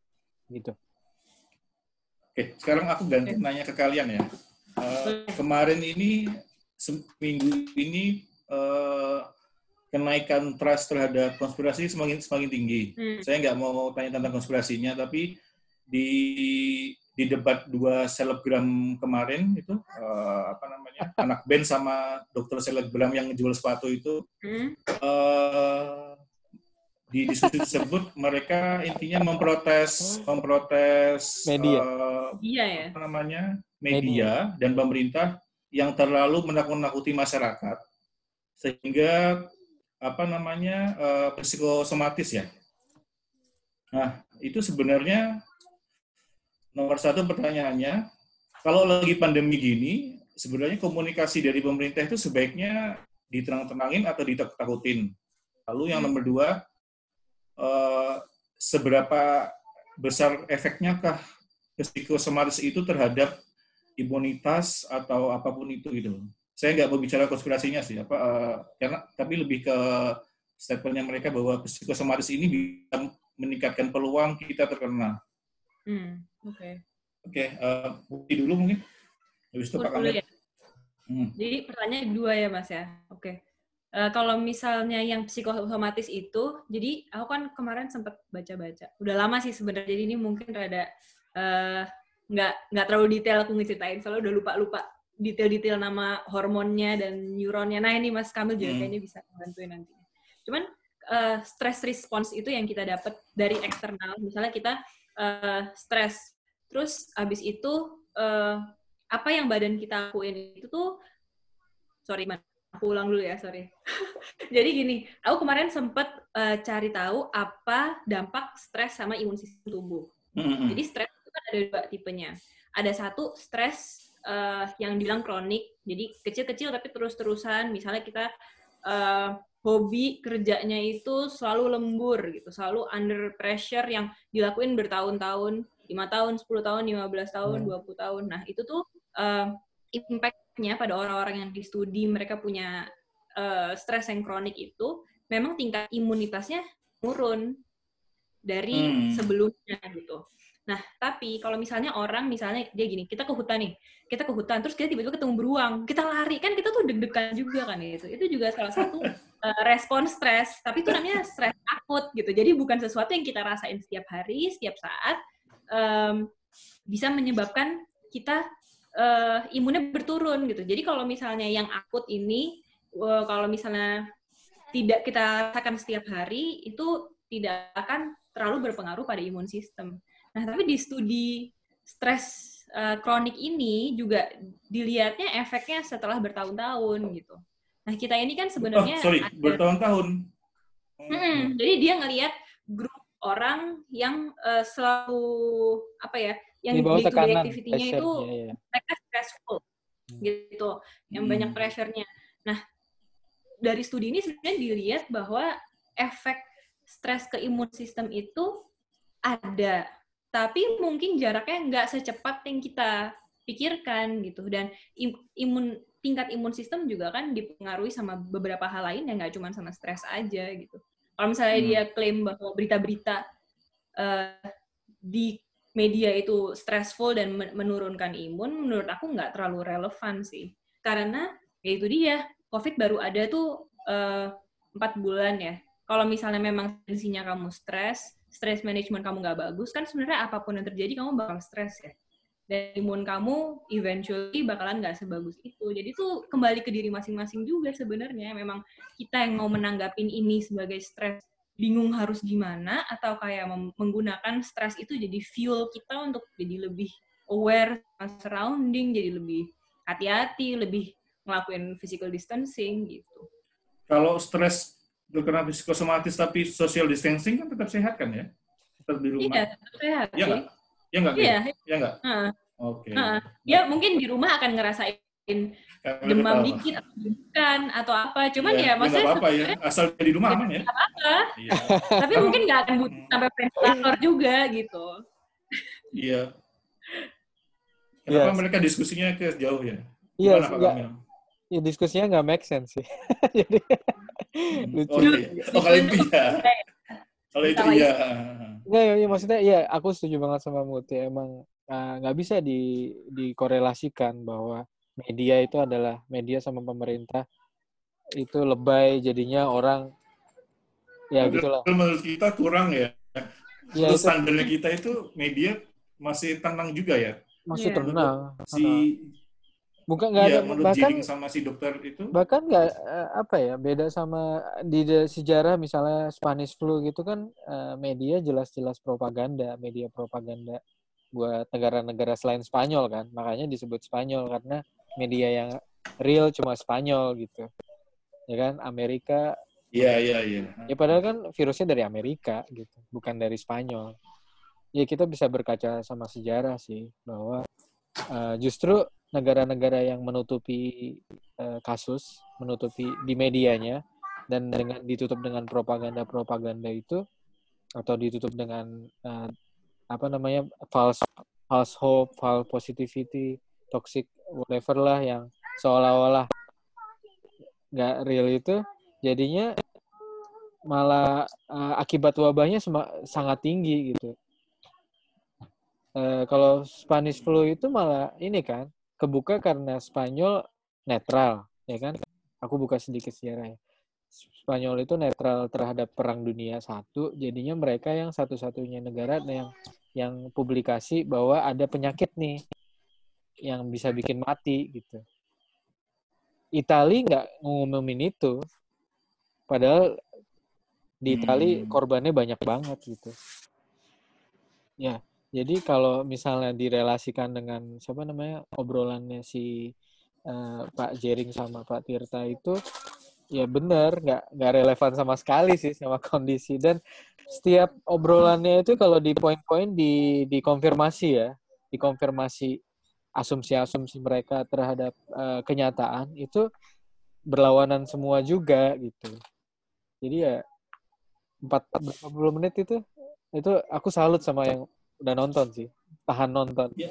gitu. Oke, sekarang aku ganti nanya ke kalian ya. Eh, kemarin ini seminggu ini eh, kenaikan trust terhadap konspirasi semakin semakin tinggi. Hmm. Saya nggak mau tanya tentang konspirasinya, tapi di di debat dua selebgram kemarin itu eh, apa namanya anak band sama dokter selebgram yang jual sepatu itu Hmm. eh, di diskusi tersebut mereka intinya memprotes memprotes Media. eh, Iya ya. apa namanya media dan pemerintah yang terlalu menakut-nakuti masyarakat sehingga apa namanya eh, psikosomatis ya. Nah itu sebenarnya nomor satu pertanyaannya kalau lagi pandemi gini sebenarnya komunikasi dari pemerintah itu sebaiknya diterang-terangin atau ditakut-takutin. Lalu yang nomor dua eh, seberapa besar efeknya kah psikosomatis itu terhadap imunitas atau apa pun itu gitu. Saya nggak mau bicara konspirasinya sih, apa eh, karena tapi lebih ke statementnya mereka bahwa psikosomatis ini bisa meningkatkan peluang kita terkena. Hmm. Oke. Oke, eh, Bukti dulu mungkin. Habis itu Pak Kamil. ya. Hmm. Jadi pertanyaan dua ya Mas ya. Oke. Eh, kalau misalnya yang psikosomatis itu, jadi aku kan kemarin sempat baca-baca. Udah lama sih sebenarnya. Jadi ini mungkin rada eh, nggak nggak terlalu detail aku ngeceritain. Soalnya udah lupa-lupa detail-detail nama hormonnya dan neuronnya. Nah ini Mas Kamil juga Hmm. kayaknya bisa bantuin nanti. Cuman uh, stress response itu yang kita dapat dari eksternal. Misalnya kita uh, stres, terus abis itu uh, apa yang badan kita lakuin itu tuh, sorry man, aku ulang dulu ya, sorry. [LAUGHS] Jadi gini, aku kemarin sempat uh, cari tahu apa dampak stres sama imun sistem tubuh. Mm-hmm. Jadi stres itu kan ada dua tipenya. Ada satu stres uh, yang bilang kronik, jadi kecil-kecil tapi terus-terusan. Misalnya kita uh, hobi kerjanya itu selalu lembur gitu, selalu under pressure yang dilakuin bertahun-tahun, lima tahun, 10 tahun, 15 tahun, hmm. 20 tahun. Nah, itu tuh uh, impact-nya pada orang-orang yang di studi mereka punya uh, stres yang kronik itu memang tingkat imunitasnya turun dari hmm. sebelumnya gitu. Nah, tapi kalau misalnya orang, misalnya dia gini, kita ke hutan nih, kita ke hutan, terus kita tiba-tiba ketemu beruang, kita lari, kan kita tuh deg-degan juga kan itu. Itu juga salah satu uh, [LAUGHS] respon stres, tapi itu namanya stres akut gitu. Jadi bukan sesuatu yang kita rasain setiap hari, setiap saat, um, bisa menyebabkan kita uh, imunnya berturun gitu. Jadi kalau misalnya yang akut ini, uh, kalau misalnya tidak kita rasakan setiap hari, itu tidak akan terlalu berpengaruh pada imun sistem. Nah, tapi di studi stres uh, kronik ini juga dilihatnya efeknya setelah bertahun-tahun gitu. Nah, kita ini kan sebenarnya oh, sorry, ada... bertahun-tahun. Hmm, jadi dia ngelihat grup orang yang uh, selalu apa ya, yang day to day activity-nya itu ya, ya. mereka stressful hmm. gitu, yang hmm. banyak pressure-nya. Nah, dari studi ini sebenarnya dilihat bahwa efek stres ke imun sistem itu ada tapi mungkin jaraknya nggak secepat yang kita pikirkan gitu dan imun tingkat imun sistem juga kan dipengaruhi sama beberapa hal lain yang nggak cuma sama stres aja gitu kalau misalnya hmm. dia klaim bahwa berita-berita uh, di media itu stressful dan menurunkan imun menurut aku nggak terlalu relevan sih karena ya itu dia covid baru ada tuh eh, empat uh, bulan ya kalau misalnya memang tensinya kamu stres stress management kamu nggak bagus, kan sebenarnya apa pun yang terjadi kamu bakal stres ya. Dan imun kamu eventually bakalan nggak sebagus itu. Jadi tuh kembali ke diri masing-masing juga sebenarnya. Memang kita yang mau menanggapin ini sebagai stres, bingung harus gimana, atau kayak menggunakan stres itu jadi fuel kita untuk jadi lebih aware surrounding, jadi lebih hati-hati, lebih ngelakuin physical distancing gitu. Kalau stres kena psikosomatis tapi social distancing kan tetap sehat kan ya? Tetap di rumah. Iya, tetap sehat. Iya nggak? Iya nggak? Iya. Iya nggak? Uh, Oke. Uh, ya mungkin di rumah akan ngerasain demam dikit atau bukan atau apa. Cuman ya, ya, ya maksudnya apa, apa ya. Asal di rumah aman ya. apa-apa. Iya. Tapi mungkin nggak akan butuh hmm. sampai ventilator juga gitu. Iya. Kenapa yes. mereka diskusinya ke jauh ya? Iya, yes, ya, diskusinya nggak make sense sih. [LAUGHS] Jadi Lucu. Oh, iya. oh kalau itu ya. Kalau itu iya. Enggak, ya, ya, maksudnya iya aku setuju banget sama Muti. Emang ah, nggak uh, bisa di dikorelasikan bahwa media itu adalah media sama pemerintah itu lebay jadinya orang ya gitu gitulah. Menurut kita kurang ya. Ya, Terus standarnya kita itu media masih tenang juga ya. Masih yeah. tenang. Si Bukan nggak ya, ada bahkan sama si dokter itu. Bahkan nggak eh, apa ya beda sama di sejarah misalnya Spanish flu gitu kan eh, media jelas-jelas propaganda, media propaganda buat negara-negara selain Spanyol kan. Makanya disebut Spanyol karena media yang real cuma Spanyol gitu. Ya kan Amerika Iya, iya, iya. Ya padahal kan virusnya dari Amerika gitu, bukan dari Spanyol. Ya kita bisa berkaca sama sejarah sih bahwa uh, justru negara-negara yang menutupi uh, kasus, menutupi di medianya dan dengan ditutup dengan propaganda-propaganda itu atau ditutup dengan uh, apa namanya false false hope, false positivity, toxic whatever lah yang seolah-olah nggak real itu jadinya malah uh, akibat wabahnya sangat tinggi gitu. Uh, kalau Spanish flu itu malah ini kan kebuka karena Spanyol netral, ya kan? Aku buka sedikit sejarahnya. Spanyol itu netral terhadap Perang Dunia Satu, jadinya mereka yang satu-satunya negara yang yang publikasi bahwa ada penyakit nih yang bisa bikin mati gitu. Itali nggak ngumumin itu, padahal Di Itali Hmm. korbannya banyak banget gitu. Ya, jadi kalau misalnya direlasikan dengan siapa namanya obrolannya si eh, Pak Jering sama Pak Tirta itu ya benar nggak nggak relevan sama sekali sih sama kondisi dan setiap obrolannya itu kalau di poin-poin di dikonfirmasi ya dikonfirmasi asumsi-asumsi mereka terhadap eh, kenyataan itu berlawanan semua juga gitu jadi ya empat berapa puluh menit itu itu aku salut sama yang udah nonton sih tahan nonton Ya,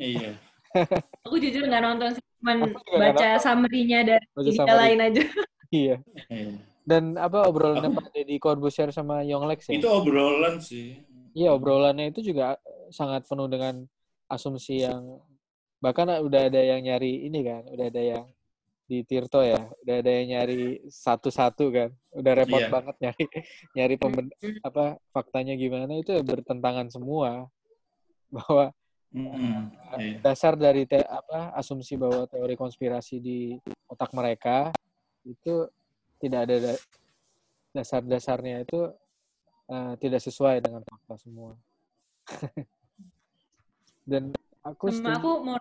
iya. [LAUGHS] Aku jujur nggak nonton sih, cuman nggak baca summary-nya dari Baca lain aja. [LAUGHS] iya iya. dan apa obrolannya Pak Deddy Corbuzier sama Yonglex ya Itu obrolan sih. Iya obrolannya itu juga sangat penuh dengan asumsi yang bahkan udah ada yang nyari ini kan, udah ada yang di Tirto ya, udah ada yang nyari satu-satu kan, udah repot Iya. banget nyari [LAUGHS] nyari pemben- Hmm. apa faktanya gimana itu bertentangan semua [LAUGHS] bahwa Mm-mm. Iya. dasar dari te- apa asumsi bahwa teori konspirasi di otak mereka itu tidak ada da- dasar-dasarnya itu eh, tidak sesuai dengan fakta semua. [LAUGHS] Dan aku Sama aku mau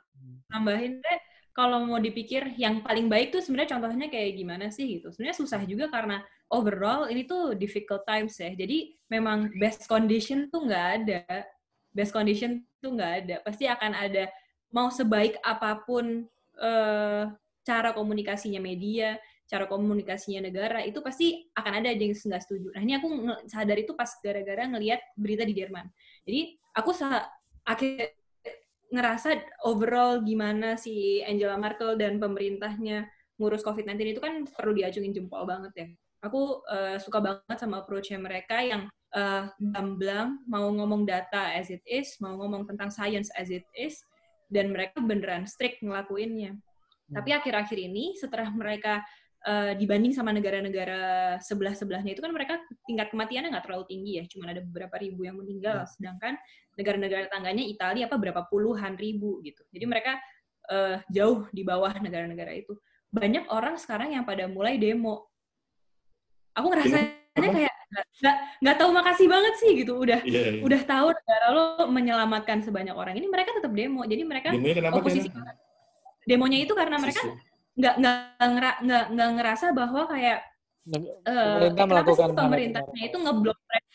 nambahin deh, kalau mau dipikir yang paling baik tuh sebenarnya contohnya kayak gimana sih gitu. Sebenarnya susah juga karena overall ini tuh difficult times ya. Jadi memang best condition tuh nggak ada. Best condition tuh nggak ada. Pasti akan ada mau sebaik apa pun eh, cara komunikasinya media, cara komunikasinya negara itu pasti akan ada yang nggak setuju. Nah ini aku sadar itu pas gara-gara ngelihat berita di Jerman. Jadi aku akhir ngerasa overall gimana si Angela Merkel dan pemerintahnya ngurus COVID-19 itu kan perlu diacungin jempol banget ya. Aku eh, suka banget sama approach-nya mereka yang eh, gamblang, mau ngomong data as it is, mau ngomong tentang science as it is, dan mereka beneran strict ngelakuinnya. Tapi akhir-akhir ini setelah mereka eh, dibanding sama negara-negara sebelah-sebelahnya itu kan mereka tingkat kematiannya nggak terlalu tinggi ya, cuma ada beberapa ribu yang meninggal. Sedangkan negara-negara tangganya Italia apa berapa puluhan ribu gitu. Jadi mereka eh, jauh di bawah negara-negara itu. Banyak orang sekarang yang pada mulai demo. Aku ngerasanya kayak nggak- nggak tahu makasih banget sih gitu. Udah Iya, iya. udah tahu negara lo menyelamatkan sebanyak orang ini mereka tetap demo. Jadi mereka Demonya kenapa demonya itu karena mereka Sisi. Nggak nggak ngera, nggak nggak ngerasa bahwa kayak eh, Pemerintah kenapa sih melakukan hal yang pemerintahnya itu ngeblok mereka?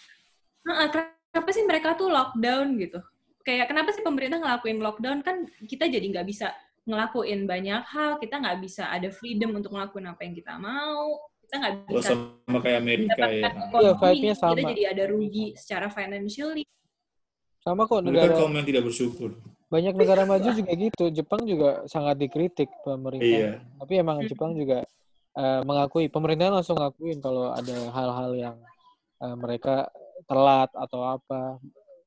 Heeh, kenapa sih mereka tuh lockdown gitu? Kayak kenapa sih pemerintah ngelakuin lockdown kan kita jadi nggak bisa ngelakuin banyak hal, kita nggak bisa ada freedom untuk ngelakuin apa yang kita mau, kita nggak Oh, bisa sama kayak Amerika ya. Iya, vibe-nya kita sama. jadi ada rugi secara financially. Sama kok Mereka negara kaum yang tidak bersyukur. Banyak negara maju juga gitu. Jepang juga sangat dikritik pemerintah. Iya. Tapi emang Hmm. Jepang juga eh, mengakui, pemerintah langsung ngakuin kalau ada hal-hal yang eh, mereka telat atau apa.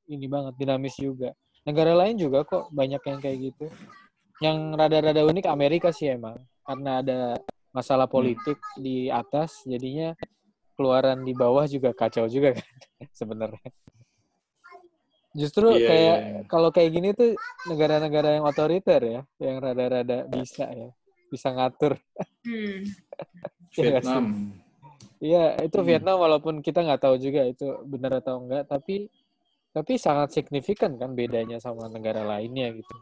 Ini banget dinamis juga. Negara lain juga kok banyak yang kayak gitu. Yang rada-rada unik Amerika sih emang karena ada masalah politik di atas jadinya keluaran di bawah juga kacau juga kan [LAUGHS] sebenarnya. Justru Iya, kayak iya. kalau kayak gini tuh negara-negara yang otoriter ya, yang rada-rada bisa ya, bisa ngatur. Hmm. [LAUGHS] Iya? Vietnam. Iya, itu Hmm. Vietnam walaupun kita nggak tahu juga itu benar atau enggak, tapi tapi sangat signifikan kan bedanya sama negara lainnya gitu.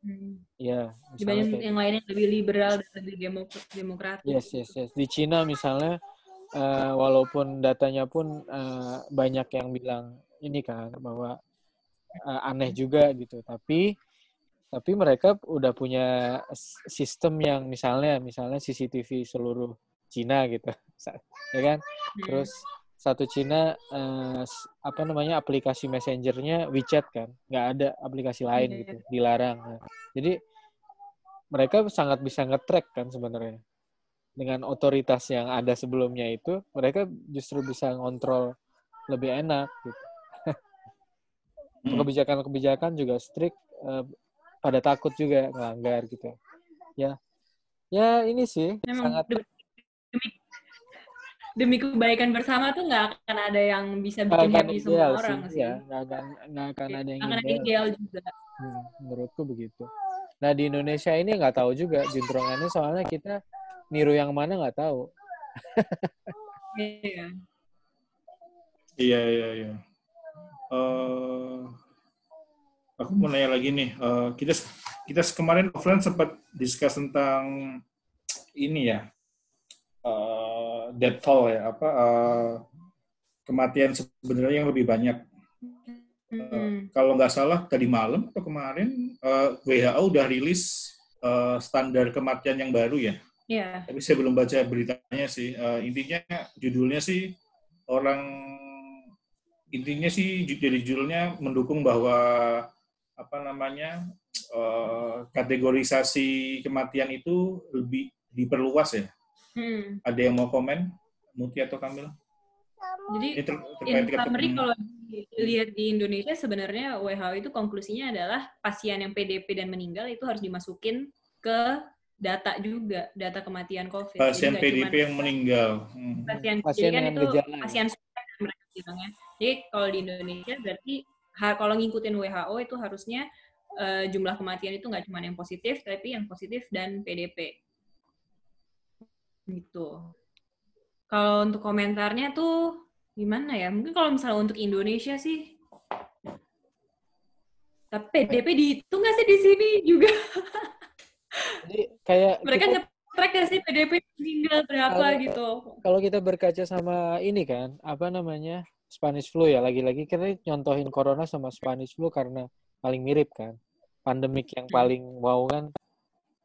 Hmm. Iya, misalnya Dibanding yang lainnya lebih liberal dan lebih demok- demokratis. Yes, yes, yes. Di Cina misalnya, eh, walaupun datanya pun eh, banyak yang bilang ini kan bahwa eh, aneh juga gitu, tapi tapi mereka udah punya sistem yang misalnya misalnya CCTV seluruh Cina gitu, [LAUGHS] ya kan? Terus satu Cina eh, s- apa namanya aplikasi messengernya WeChat kan, nggak ada aplikasi lain Iya. gitu, dilarang. Nah, jadi mereka sangat bisa nge-track kan sebenarnya dengan otoritas yang ada sebelumnya itu mereka justru bisa ngontrol lebih enak gitu. Hmm. Kebijakan-kebijakan juga strict eh, pada takut juga ngelanggar gitu. Ya. Ya ini sih Memang sangat demi, demi, kebaikan bersama tuh nggak akan ada yang bisa bikin akan happy semua sih, orang sih. ya. Nggak akan nggak akan ada yang Akan ada ideal. ideal juga. Hmm, menurutku begitu. Nah di Indonesia ini nggak tahu juga juntrungannya soalnya kita niru yang mana nggak tahu. [LAUGHS] Iya. Iya, iya, Eh, aku mau nanya lagi nih. Eh, kita kita kemarin offline sempat discuss tentang ini ya, eh, death toll ya, apa eh, kematian sebenarnya yang lebih banyak. Hmm. kalau nggak salah tadi malam atau kemarin eh, WHO udah rilis eh, standar kematian yang baru ya. Iya. Tapi saya belum baca beritanya sih. Eh, intinya judulnya sih orang intinya sih jadi judulnya mendukung bahwa apa namanya eh, kategorisasi kematian itu lebih diperluas ya. Hmm. Ada yang mau komen? Muti atau Kamil? Jadi Ini ter- in terkait summary Hmm. kalau dilihat di Indonesia sebenarnya WHO itu konklusinya adalah pasien yang PDP dan meninggal itu harus dimasukin ke data juga data kematian COVID. Jadi pasien PDP yang meninggal. Hmm. pasien, Pasien jadi kan dengan itu gejala pasien kan mereka bilangnya. Jadi kalau di Indonesia berarti kalau ngikutin WHO itu harusnya eh, jumlah kematian itu nggak cuma yang positif tapi yang positif dan PDP. Gitu. Kalau untuk komentarnya tuh gimana ya? Mungkin kalau misalnya untuk Indonesia sih tapi PDP dihitung nggak sih di sini juga? [LAUGHS] Jadi kayak Mereka kita- nge-track nggak sih PDP meninggal berapa Kalau- gitu? kalau kita berkaca sama ini kan, apa namanya Spanish flu ya, lagi-lagi kita nyontohin corona sama Spanish flu karena paling mirip kan. Pandemik yang paling wow kan,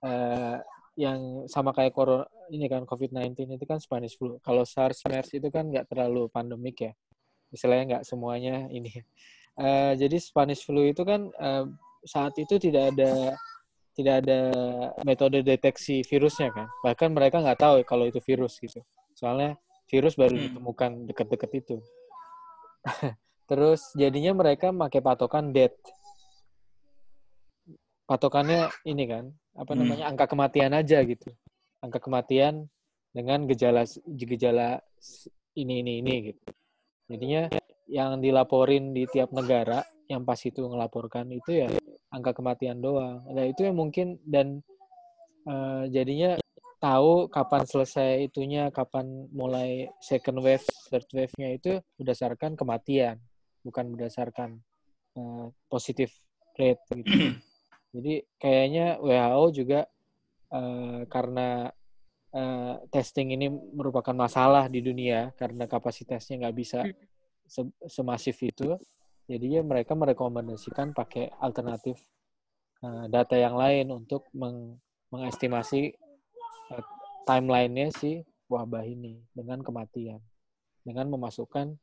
eh, yang sama kayak corona ini kan COVID-19 itu kan Spanish flu. Kalau SARS, MERS itu kan nggak terlalu pandemik ya, istilahnya nggak semuanya ini. Eh, jadi Spanish flu itu kan eh, saat itu tidak ada tidak ada metode deteksi virusnya kan. Bahkan mereka nggak tahu kalau itu virus gitu. Soalnya virus baru Hmm. ditemukan deket-deket itu. [LAUGHS] Terus jadinya mereka pakai patokan death. Patokannya ini kan, apa Hmm. namanya angka kematian aja gitu. Angka kematian dengan gejala gejala ini ini ini gitu. Jadinya yang dilaporin di tiap negara yang pas itu ngelaporkan itu ya angka kematian doang. Nah itu yang mungkin dan eh, jadinya tahu kapan selesai itunya, kapan mulai second wave, third wave-nya itu berdasarkan kematian, bukan berdasarkan eh, positif rate gitu. [CLEARS THROAT] Jadi kayaknya WHO juga eh, karena eh, testing ini merupakan masalah di dunia karena kapasitasnya nggak bisa Hmm. se- semasif itu, jadinya mereka merekomendasikan pakai alternatif eh, data yang lain untuk meng- mengestimasi timeline-nya si wabah ini dengan kematian, dengan memasukkan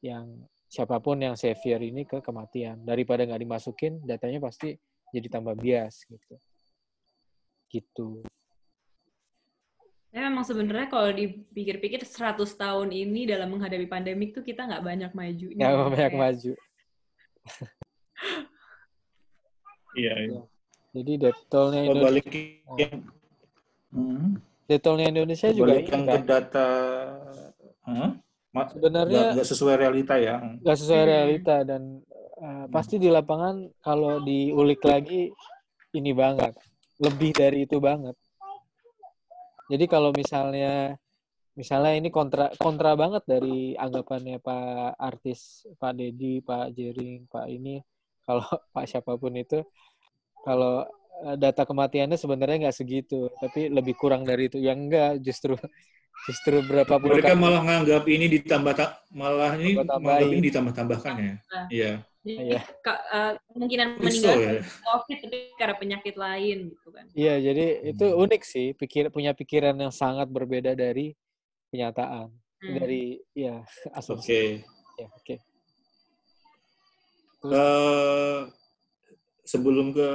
yang siapa pun yang severe ini ke kematian daripada nggak dimasukin datanya pasti jadi tambah bias gitu gitu Ya memang sebenarnya kalau dipikir-pikir 100 tahun ini dalam menghadapi pandemik tuh kita nggak banyak majunya. nggak ya. banyak Kayak- maju Iya, iya. jadi Kalau Indonesia balik yang Hmm. detolnya Indonesia juga balik yang ke kan data Hah? Ma- sebenarnya nggak sesuai realita ya. nggak sesuai Hmm. realita dan uh, pasti di lapangan kalau diulik lagi ini banget lebih dari itu banget jadi kalau misalnya misalnya ini kontra kontra banget dari anggapannya Pak artis Pak Dedi Pak Jering Pak ini kalau [LAUGHS] Pak siapa pun itu kalau data kematiannya sebenarnya nggak segitu tapi lebih kurang dari itu yang enggak justru justru berapa puluh Mereka kali malah nganggap ini ditambah ta- malah ini menganggap ini ditambah-tambahkan ya. Iya. Iya. eh, kemungkinan meninggal ya. COVID tapi karena penyakit lain gitu kan. Iya, jadi itu Hmm. unik sih, pikir punya pikiran yang sangat berbeda dari kenyataan, Hmm. dari ya asumsi. Oke. Ya, oke. Eh, sebelum ke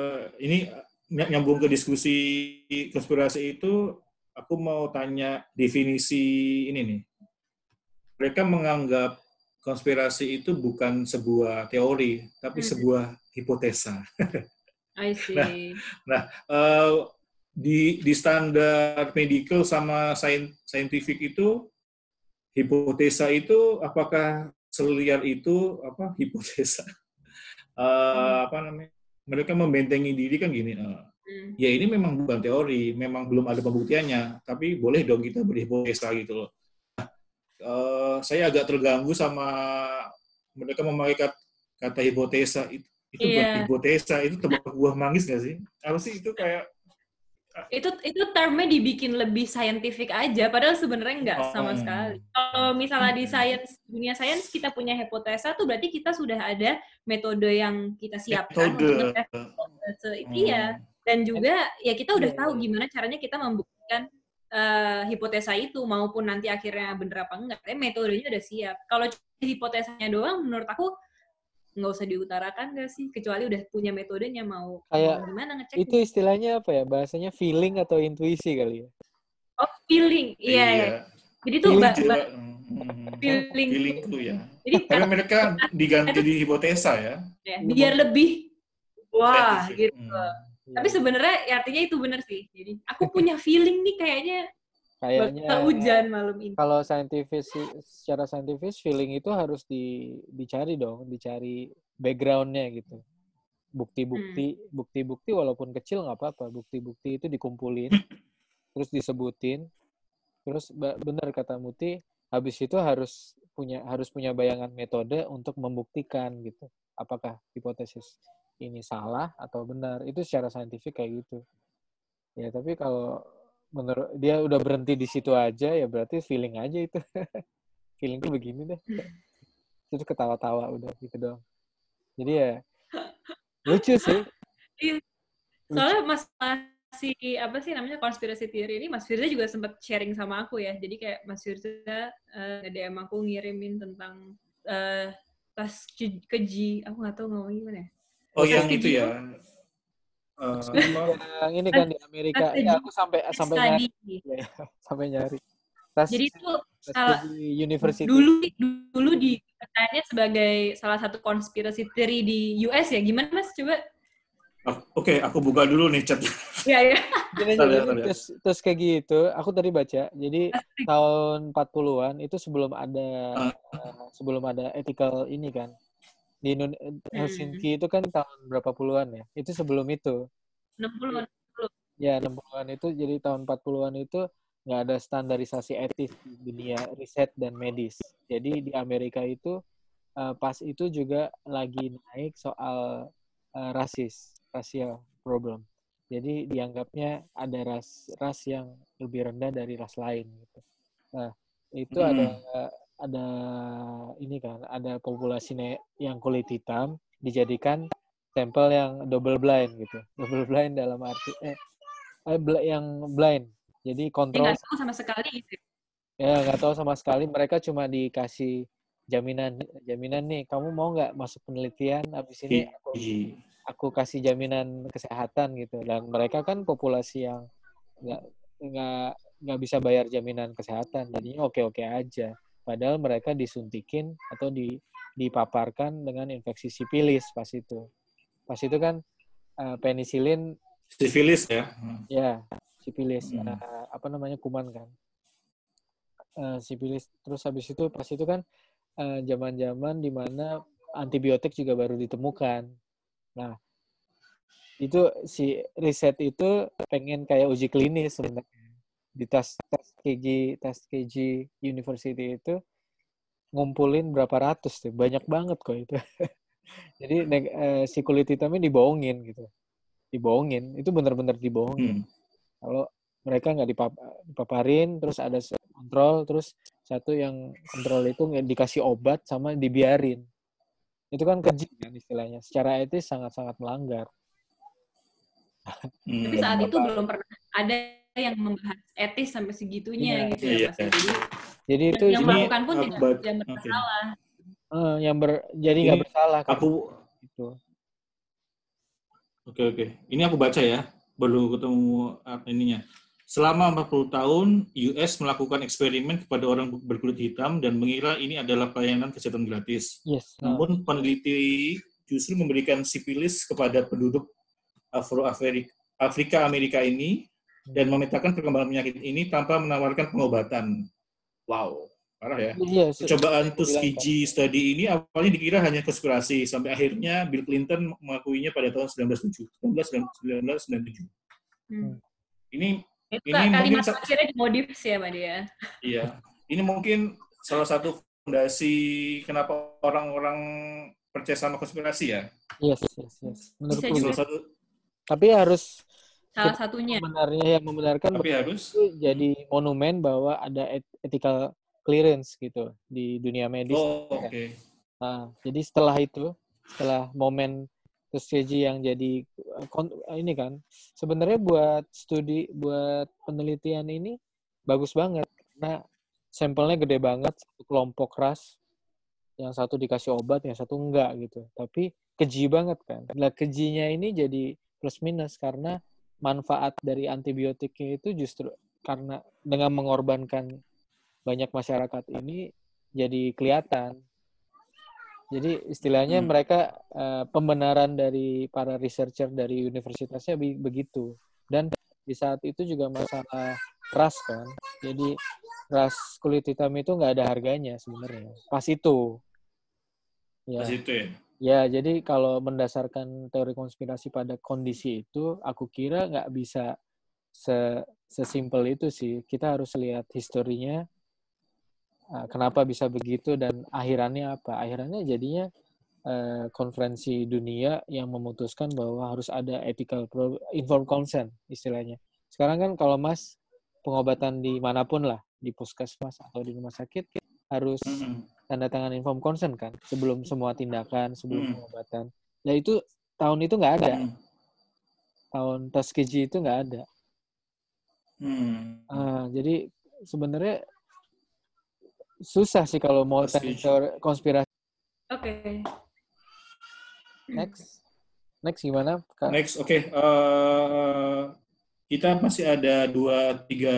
ini nyambung ke diskusi konspirasi itu, aku mau tanya definisi ini nih. Mereka menganggap konspirasi itu bukan sebuah teori, tapi Hmm. sebuah hipotesa. I [LAUGHS] see. Eh, di di standar medical sama scientific itu hipotesa itu apakah seliar itu apa hipotesa [LAUGHS] Eh, apa namanya mereka membentengi diri kan gini eh, Hmm. ya ini memang bukan teori memang belum ada pembuktiannya tapi boleh dong kita berhipotesa gitu loh Nah, saya agak terganggu sama mereka memakai kata, kata hipotesa itu itu Iya. buat hipotesa itu tebak buah manggis gak sih? Apa sih itu kayak itu itu termnya dibikin lebih scientific aja padahal sebenarnya nggak sama Oh. sekali kalau misalnya di science dunia sains kita punya hipotesa tuh berarti kita sudah ada metode yang kita siapkan untuk metode? hipotesa itu Hmm. ya dan juga ya kita udah Iya, tahu iya. gimana caranya kita membuktikan eh, hipotesa itu maupun nanti akhirnya bener apa enggak tapi metodenya udah siap kalau cuma hipotesanya doang menurut aku nggak usah diutarakan gak sih kecuali udah punya metodenya mau, Kayak mau gimana ngecek Itu istilahnya apa ya? Bahasanya feeling atau intuisi kali ya? oh feeling iya, iya. Jadi tuh Feeling ba- Coba, ba- hmm, Feeling. feeling tuh ya. jadi [LAUGHS] Tapi kan mereka diganti di hipotesa ya. ya, biar lebih wah gitu. Hmm. Tapi sebenarnya ya artinya itu benar sih. Jadi aku [LAUGHS] punya feeling nih kayaknya Kayaknya bakal hujan malam ini. kalau saintifis secara saintifis feeling itu harus di, dicari dong, dicari backgroundnya gitu. Bukti-bukti, bukti-bukti walaupun kecil nggak apa-apa. Bukti-bukti itu dikumpulin, terus disebutin, terus benar kata Muti, habis itu harus punya harus punya bayangan metode untuk membuktikan gitu. Apakah hipotesis ini salah atau benar? Itu secara saintifik kayak gitu. Ya tapi kalau menurut dia udah berhenti di situ aja ya berarti feeling aja itu [LAUGHS] feeling tuh begini deh [LAUGHS] terus ketawa-tawa udah gitu dong jadi ya [LAUGHS] lucu sih Iya. Soalnya masalah si apa sih namanya konspirasi teori ini Mas Firza juga sempat sharing sama aku ya. Jadi kayak Mas Firza eh, DM aku ngirimin tentang eh, tas ke- keji, aku nggak tahu ngomong gimana ya. Oh, yang Pasti itu ya. Apa? [LAUGHS] yang ini kan di Amerika ya aku sampai sampai nyari ya, [LAUGHS] sampai nyari tas Jadi itu salah- di university dulu dulu dikatanya sebagai salah satu konspirasi teori di US ya. Gimana Mas? Coba. Oh, Oke, aku buka dulu nih chat. Ya ya. Jadi ya. terus terus kayak gitu aku tadi baca jadi tahun 40-an itu sebelum ada Ah. eh, sebelum ada ethical ini kan di Indone- Helsinki itu kan tahun berapa puluhan ya? Itu sebelum itu. 60 ya 60-an itu. Jadi tahun 40-an itu nggak ada standarisasi etis di dunia riset dan medis. Jadi di Amerika itu eh, pas itu juga lagi naik soal eh, rasis rasial problem. Jadi dianggapnya ada ras ras yang lebih rendah dari ras lain gitu. Nah itu Hmm. ada ada ini kan ada populasi yang kulit hitam dijadikan sampel yang double blind gitu. Double blind dalam arti eh, eh, yang blind. Jadi kontrol nggak tahu sama sekali gitu. ya nggak tahu sama sekali. Mereka cuma dikasih jaminan jaminan nih kamu mau nggak masuk penelitian? Habis ini aku, aku kasih jaminan kesehatan gitu. Dan mereka kan populasi yang nggak nggak nggak bisa bayar jaminan kesehatan. Jadinya oke oke aja padahal mereka disuntikin atau di dipaparkan dengan infeksi sipilis pas itu. Pas itu kan eh, penisilin Sifilis ya. Ya sipilis Hmm. eh, apa namanya kuman kan. Eh, sipilis terus habis itu pas itu kan zaman-zaman di mana antibiotik juga baru ditemukan. Nah itu si riset itu pengen kayak uji klinis sebenarnya di tes tes KG tes KG University itu ngumpulin berapa ratus tuh. Banyak banget kok itu. [LAUGHS] Jadi neg- eh, si kulit hitamnya dibohongin gitu. Dibohongin. Itu benar-benar dibohongin. Hmm. kalau mereka nggak dipap- dipaparin terus ada kontrol terus satu yang kontrol itu nggak dikasih obat sama dibiarin. Itu kan keji kan istilahnya. Secara etis sangat-sangat melanggar. Hmm. Tapi saat itu belum pernah ada yang membahas etis sampai segitunya Iya, gitu iya, ya Mas. iya. Jadi jadi itu yang ini melakukan pun aku tidak tidak Oke. bersalah. eh, yang ber jadi nggak bersalah Aku itu Oke oke. Ini aku baca ya, baru ketemu apa ininya. Selama 40 tahun, US melakukan eksperimen kepada orang berkulit hitam dan mengira ini adalah pelayanan kesehatan gratis. yes Namun peneliti justru memberikan sipilis kepada penduduk Afro Afrika Amerika ini dan memetakan perkembangan penyakit ini tanpa menawarkan pengobatan. Wow, parah ya. iya Percobaan Tuskegee study ini awalnya dikira hanya konspirasi sampai akhirnya Bill Clinton mengakuinya pada tahun 1997. 1997. Hmm. Ini Itu Ini kalimat mungkin akhirnya dimodif sih ya Mbak Dia. iya, ini mungkin salah satu fondasi kenapa orang-orang percaya sama konspirasi ya. Yes, yes, yes. Menurutku Bisa juga. Salah satu, Tapi harus Salah satunya. sebenarnya yang membenarkan tapi harus itu jadi monumen bahwa ada et- ethical clearance gitu di dunia medis. Oh, oke. Nah, jadi setelah itu, setelah momen Tuskegee yang jadi uh, kon- ini kan, sebenarnya buat studi, buat penelitian ini bagus banget karena sampelnya gede banget, satu kelompok ras, yang satu dikasih obat, yang satu enggak gitu. Tapi keji banget kan. Nah, kejinya ini jadi plus minus karena manfaat dari antibiotiknya itu justru karena dengan mengorbankan banyak masyarakat ini jadi kelihatan. Jadi istilahnya Hmm. mereka eh, pembenaran dari para researcher dari universitasnya be- begitu. Dan di saat itu juga masalah ras kan. Jadi ras kulit hitam itu nggak ada harganya sebenarnya. Pas itu. Ya. Pas itu ya. Ya, jadi kalau mendasarkan teori konspirasi pada kondisi itu, aku kira nggak bisa se sesimpel itu sih. Kita harus lihat historinya, uh, kenapa bisa begitu dan akhirannya apa. Akhirannya jadinya uh, konferensi dunia yang memutuskan bahwa harus ada ethical informed consent istilahnya. Sekarang kan kalau Mas pengobatan di mana pun lah, di puskesmas atau di rumah sakit harus. Tanda tangan inform consent kan sebelum semua tindakan sebelum Hmm. pengobatan. Nah itu tahun itu nggak ada, Mm. tahun Tuskegee itu nggak ada. Hmm. Ah, jadi sebenarnya susah sih kalau mau teori konspirasi. Oke. Next, next gimana? Kak? Next, oke. Eh, kita masih ada dua tiga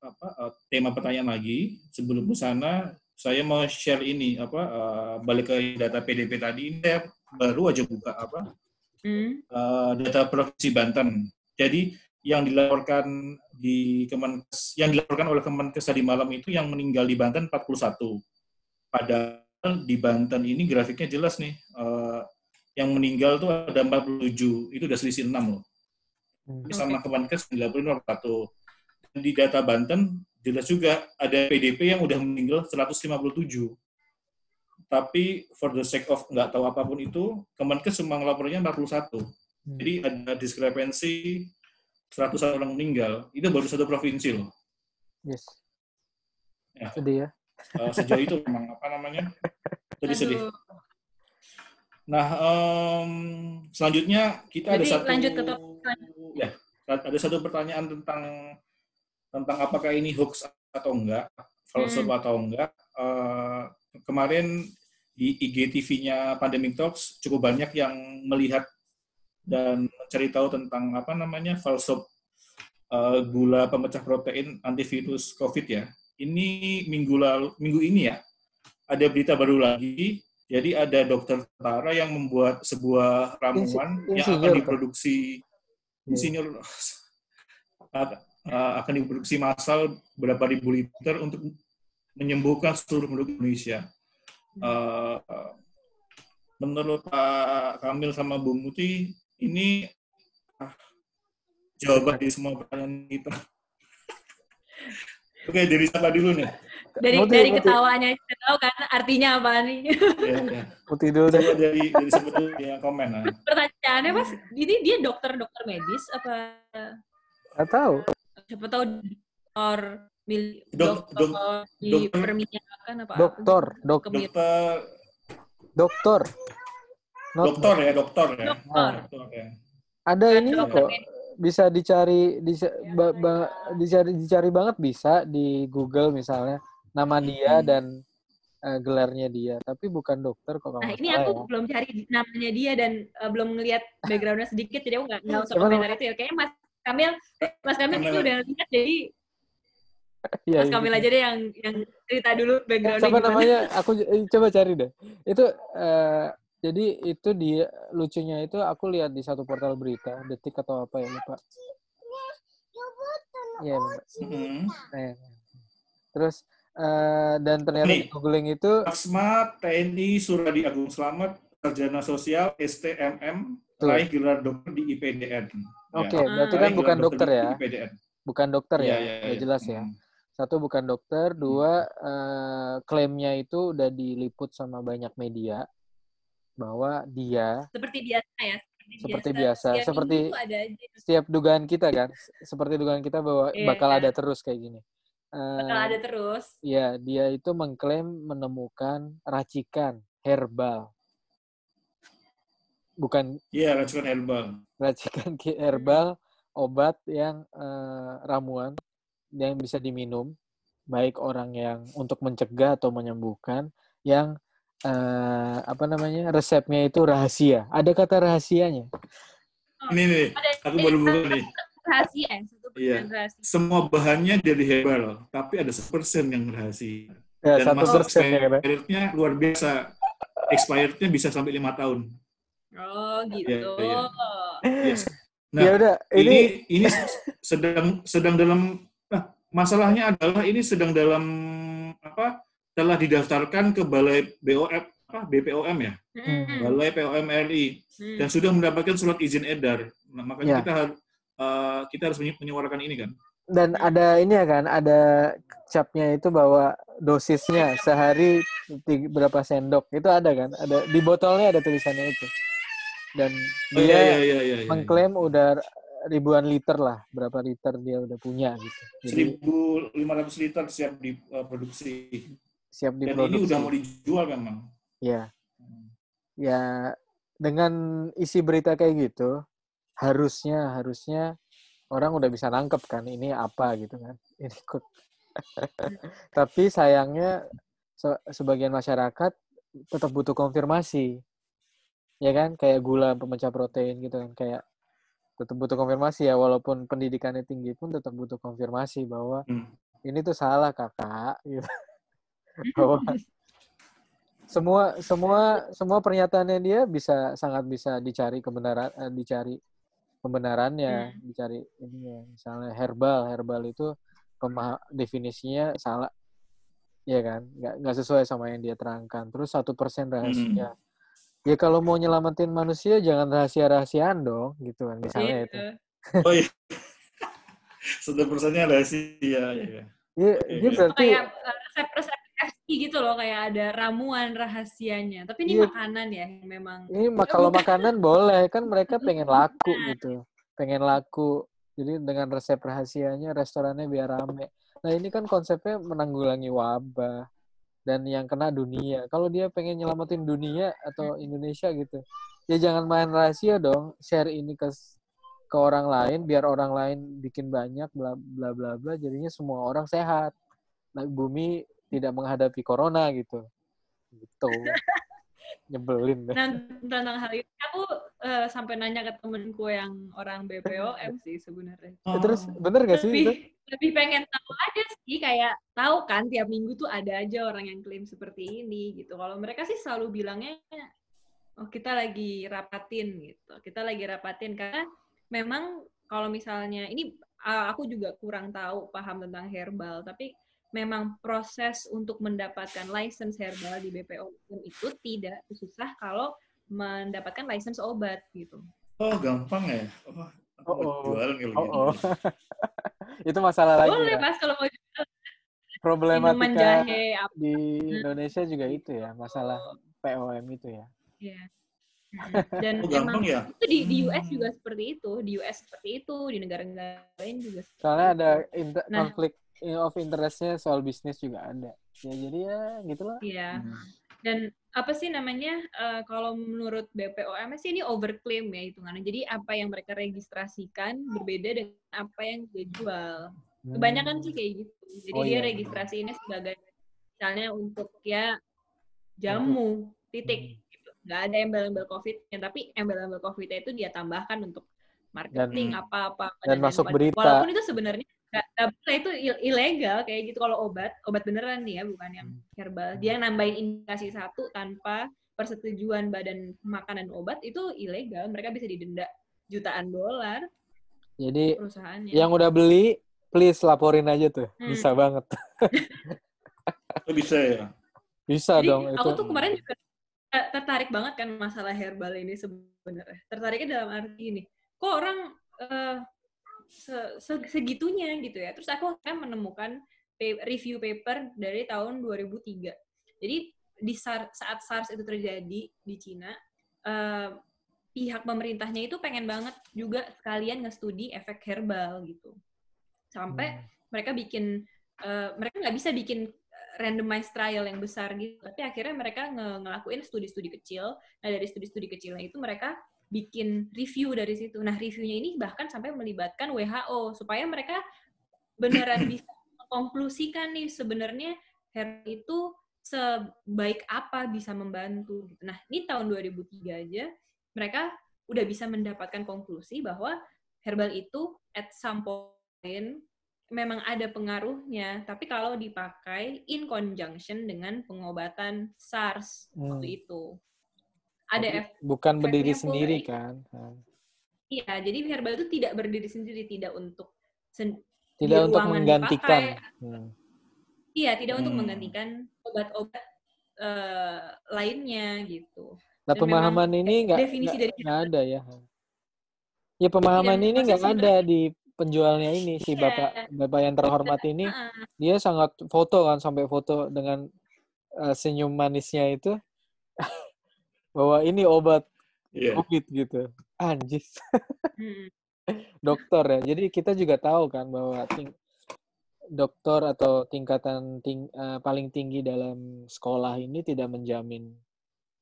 apa eh, tema pertanyaan lagi. Sebelum ke sana, saya mau share ini apa eh, balik ke data PDP tadi. Ini saya baru aja buka apa Hmm. eh, data provinsi Banten. Jadi yang dilaporkan di Kemenkes yang dilaporkan oleh Kemenkes tadi malam itu yang meninggal di Banten 41. Padahal di Banten ini grafiknya jelas nih. eh, yang meninggal tuh ada 47. Itu udah selisih 6 loh. Hmm. Ini sama Kemenkes dilaporin 41. Dan Di data Banten jelas juga ada PDP yang udah meninggal 157. Tapi for the sake of nggak tahu apa pun itu, Kemenkes cuma ngelapornya 41. Hmm. Jadi ada diskrepensi 100 orang meninggal. Itu baru satu provinsi loh. Yes. Ya. Sedih ya. Eh, sejauh itu memang apa namanya? Jadi sedih. Nah, em, selanjutnya kita ada Jadi satu lanjut ke topik ya, ada satu pertanyaan tentang tentang apakah ini hoax atau enggak, false Hmm. atau enggak. Eh, kemarin di IGTV-nya Pandemic Talks cukup banyak yang melihat dan mencari tahu tentang apa namanya false eh, gula pemecah protein antivirus COVID ya. Ini minggu lalu, minggu ini ya, ada berita baru lagi. Jadi ada dokter tentara yang membuat sebuah ramuan Insi- yang akan diproduksi Iya. insinyur [LAUGHS] eh, akan diproduksi massal berapa ribu liter untuk menyembuhkan seluruh penduduk Indonesia. Eh, menurut Pak Kamil sama Bu Muti, ini ah, jawaban di semua pertanyaan kita. [LAUGHS] Oke, dari siapa dulu nih? Dari Muti, dari Muti. ketawanya kita tahu kan artinya apa nih. [LAUGHS] Ya, ya. Putih dulu. Coba dari dari dulu yang komen. Nah. Pertanyaannya Mas, ini dia dokter-dokter medis apa Nggak tahu. Siapa tahu dokter mil, Dok- dokter dok- perminyakan apa? Dokter, dok, Dokter, dokter. Dokter ya, dokter ya. Dokter. Dokter ya. Ada ini Dokter kok bisa dicari bisa, ba- ba- dicari dicari banget bisa di Google misalnya nama dia Hmm. dan eh, gelarnya dia tapi bukan dokter kok Nah ini aku ya. belum cari namanya dia dan eh, belum ngelihat backgroundnya sedikit jadi aku nggak nggak usah komentar itu ya. Kayaknya Mas Kamil, Mas Kamil itu udah lihat jadi Iya, Mas iya. Kamil aja deh yang yang cerita dulu backgroundnya Siapa gimana. namanya? [LAUGHS] Aku eh, coba cari deh. Itu eh, jadi itu dia lucunya itu aku lihat di satu portal berita, detik atau apa ya lupa. Iya. Eh, Terus eh, dan ternyata Nih. di googling itu Laksma TNI Suradi Agung Slamet, Sarjana Sosial STMM, raih gelar dokter di IPDN. Oke, Ya. berarti Ah. kan Raih bukan dokter di ya. Bukan dokter ya. Iya, iya, Udah iya. jelas ya. Mm. Satu bukan dokter, dua eh, klaimnya itu udah diliput sama banyak media bahwa dia Seperti biasa ya. Seperti biasa, Setiap seperti- ada aja. setiap dugaan kita kan, seperti dugaan kita bahwa Iya. bakal ada terus kayak gini. Eh, Bakal ada terus. Ya, dia itu mengklaim menemukan racikan herbal. Bukan Iya, racikan herbal. Racikan ki- herbal, obat yang eh, ramuan yang bisa diminum, baik orang yang untuk mencegah atau menyembuhkan, yang eh, apa namanya resepnya itu rahasia. Ada kata rahasianya. Ini nih, aku baru buka nih. rahasia ya, satu Iya. persen rahasia. Semua bahannya dari herbal, tapi ada sepersen yang rahasia. Ya, Dan satu masa persen ya kan? expirednya luar biasa. Expirednya bisa sampai lima tahun. Oh gitu. Iya, iya. Yes. Nah, ya udah, ini ini ini sedang sedang dalam nah, masalahnya adalah ini sedang dalam apa telah didaftarkan ke balai BOM apa BPOM ya Hmm. balai POM RI Hmm. dan sudah mendapatkan surat izin edar nah, makanya Ya. kita harus eh, kita harus menyuarakan ini kan dan ada ini ya kan, ada capnya itu bahwa dosisnya sehari berapa sendok itu ada kan? Ada di botolnya ada tulisannya itu. Dan oh, dia iya, iya, iya, iya, iya. mengklaim udah ribuan liter lah, berapa liter dia udah punya gitu. Jadi 1.500 liter siap diproduksi siap dan ini diproduksi. udah mau dijual memang Ya, ya dengan isi berita kayak gitu, harusnya harusnya orang udah bisa nangkep kan ini apa gitu kan. [LAUGHS] Ini kok. [LAUGHS] Tapi sayangnya se- sebagian masyarakat tetap butuh konfirmasi. Ya kan, kayak gula pemecah protein gitu kan, kayak tetap butuh konfirmasi ya walaupun pendidikannya tinggi pun tetap butuh konfirmasi bahwa Hmm. ini tuh salah kakak gitu. bahwa semua semua semua pernyataannya dia bisa sangat bisa dicari kebenaran eh, dicari pembenarannya dicari ininya. Misalnya herbal herbal itu pemah definisinya salah. Ya kan? Nggak nggak sesuai sama yang dia terangkan. Terus satu persen rahasia ya kalau mau nyelamatin manusia jangan rahasia rahasiaan dong gitu kan misalnya itu Gitu. oh iya satu persennya rahasia ya ya, Oke, dia oke. berarti kayak resep-resep FI gitu loh kayak ada ramuan rahasianya tapi ini Iya. makanan ya yang memang Ini ma- Ya, kalau bukan. makanan boleh kan mereka pengen laku gitu, pengen laku. Jadi dengan resep rahasianya restorannya biar rame. Nah ini kan konsepnya menanggulangi wabah dan yang kena dunia. Kalau dia pengen nyelamatin dunia atau Indonesia gitu, ya jangan main rahasia dong. Share ini ke ke orang lain biar orang lain bikin banyak bla bla bla bla. Jadinya semua orang sehat. Nah, bumi tidak menghadapi corona gitu. Gitu. [LAUGHS] Nyebelin deh. Nah, tentang hal itu aku eh, sampai nanya ke temenku yang orang BPOM sih sebenarnya. Ya, terus bener gak sih itu? lebih lebih pengen tahu aja sih kayak tahu kan tiap minggu tuh ada aja orang yang klaim seperti ini gitu. Kalau mereka sih selalu bilangnya oh kita lagi rapatin gitu. Kita lagi rapatin karena memang kalau misalnya ini uh, aku juga kurang tahu paham tentang herbal tapi memang proses untuk mendapatkan license herbal di BPOM itu tidak susah kalau mendapatkan license obat gitu. oh gampang ya oh, Oh, oh. jualan kalau Oh, oh. itu masalah lagi Boleh ya. mas kalau mau jual Problematika jahe apa di Indonesia juga itu ya, masalah POM itu ya. ya. [LAUGHS] Dan oh gampang emang ya itu di, di US juga seperti itu, di US seperti itu, di negara-negara lain juga. seperti Soalnya itu. ada inter- Nah. konflik of interest-nya soal bisnis juga ada. Ya jadi ya gitulah. Iya. Hmm. Dan apa sih namanya? eh, kalau menurut BPOM sih ini overclaim ya hitungannya. Jadi apa yang mereka registrasikan berbeda dengan apa yang dia jual. Kebanyakan sih kayak gitu. Jadi Oh, dia iya. registrasi ini sebagai misalnya untuk ya jamu titik Hmm. gitu. Nggak ada embel-embel COVID-nya, tapi embel-embel COVID-nya itu dia tambahkan untuk marketing Dan- apa-apa dan masuk lain-lain. berita. Walaupun itu sebenarnya nggak boleh itu il- ilegal kayak gitu kalau obat obat beneran nih ya bukan yang Hmm. herbal. Dia nambahin indikasi satu tanpa persetujuan badan makanan obat itu ilegal. Mereka bisa didenda jutaan dolar Jadi perusahaannya. yang udah beli, please laporin aja tuh. Hmm. Bisa banget. [LAUGHS] oh, bisa ya Bisa Jadi dong aku itu. tuh kemarin juga ter- tertarik banget kan masalah herbal ini sebenarnya. Tertariknya dalam arti ini, kok orang eh, se- se- segitunya gitu ya. Terus aku kan menemukan review paper dari tahun 2003. Jadi di SAR- saat SARS itu terjadi di Cina, eh, pihak pemerintahnya itu pengen banget juga sekalian nge-studi efek herbal gitu. Sampai Hmm. mereka bikin eh, mereka nggak bisa bikin eh, randomized trial yang besar gitu tapi akhirnya mereka nge- ngelakuin studi-studi kecil nah dari studi-studi kecilnya itu mereka bikin review dari situ nah reviewnya ini bahkan sampai melibatkan WHO supaya mereka beneran [CLEARS THROAT] bisa mengkonklusikan nih sebenarnya herbal itu sebaik apa bisa membantu gitu. Nah, ini tahun 2003 aja mereka udah bisa mendapatkan konklusi bahwa herbal itu at some point memang ada pengaruhnya, tapi kalau dipakai in conjunction dengan pengobatan SARS Hmm. waktu itu. Ada Tapi ef- bukan berdiri sendiri kan. Iya, jadi herbal itu tidak berdiri sendiri, tidak untuk sen- Tidak untuk menggantikan. Hmm. Iya, tidak untuk Hmm. menggantikan obat-obat eh, lainnya gitu. Nah Dan pemahaman ini nggak nggak- ada ya. Ya pemahaman ini nggak ada di penjualnya ini si Iya. bapak bapak yang terhormat ini dia sangat foto kan sampai foto dengan eh, senyum manisnya itu [LAUGHS] bahwa ini obat Iya. covid gitu. Anjis. Hmm. [LAUGHS] dokter ya. Jadi kita juga tahu kan bahwa ting- dokter atau tingkatan ting- eh, paling tinggi dalam sekolah ini tidak menjamin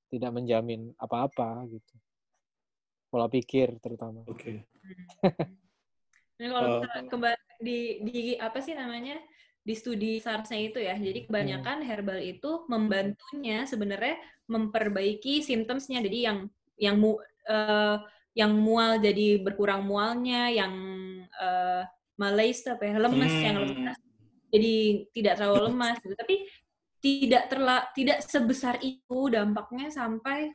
tidak menjamin apa-apa gitu. Pola pikir terutama. Oke. Nah, kalau Eh, keba- di di apa sih namanya di studi SARS-nya itu ya, jadi kebanyakan herbal itu membantunya sebenarnya memperbaiki symptoms-nya. Jadi yang yang mu, eh, yang mual jadi berkurang mualnya, yang eh, malaise apa ya, lemes yang Hmm. lemas jadi tidak terlalu lemas gitu. Tapi tidak terla tidak sebesar itu dampaknya sampai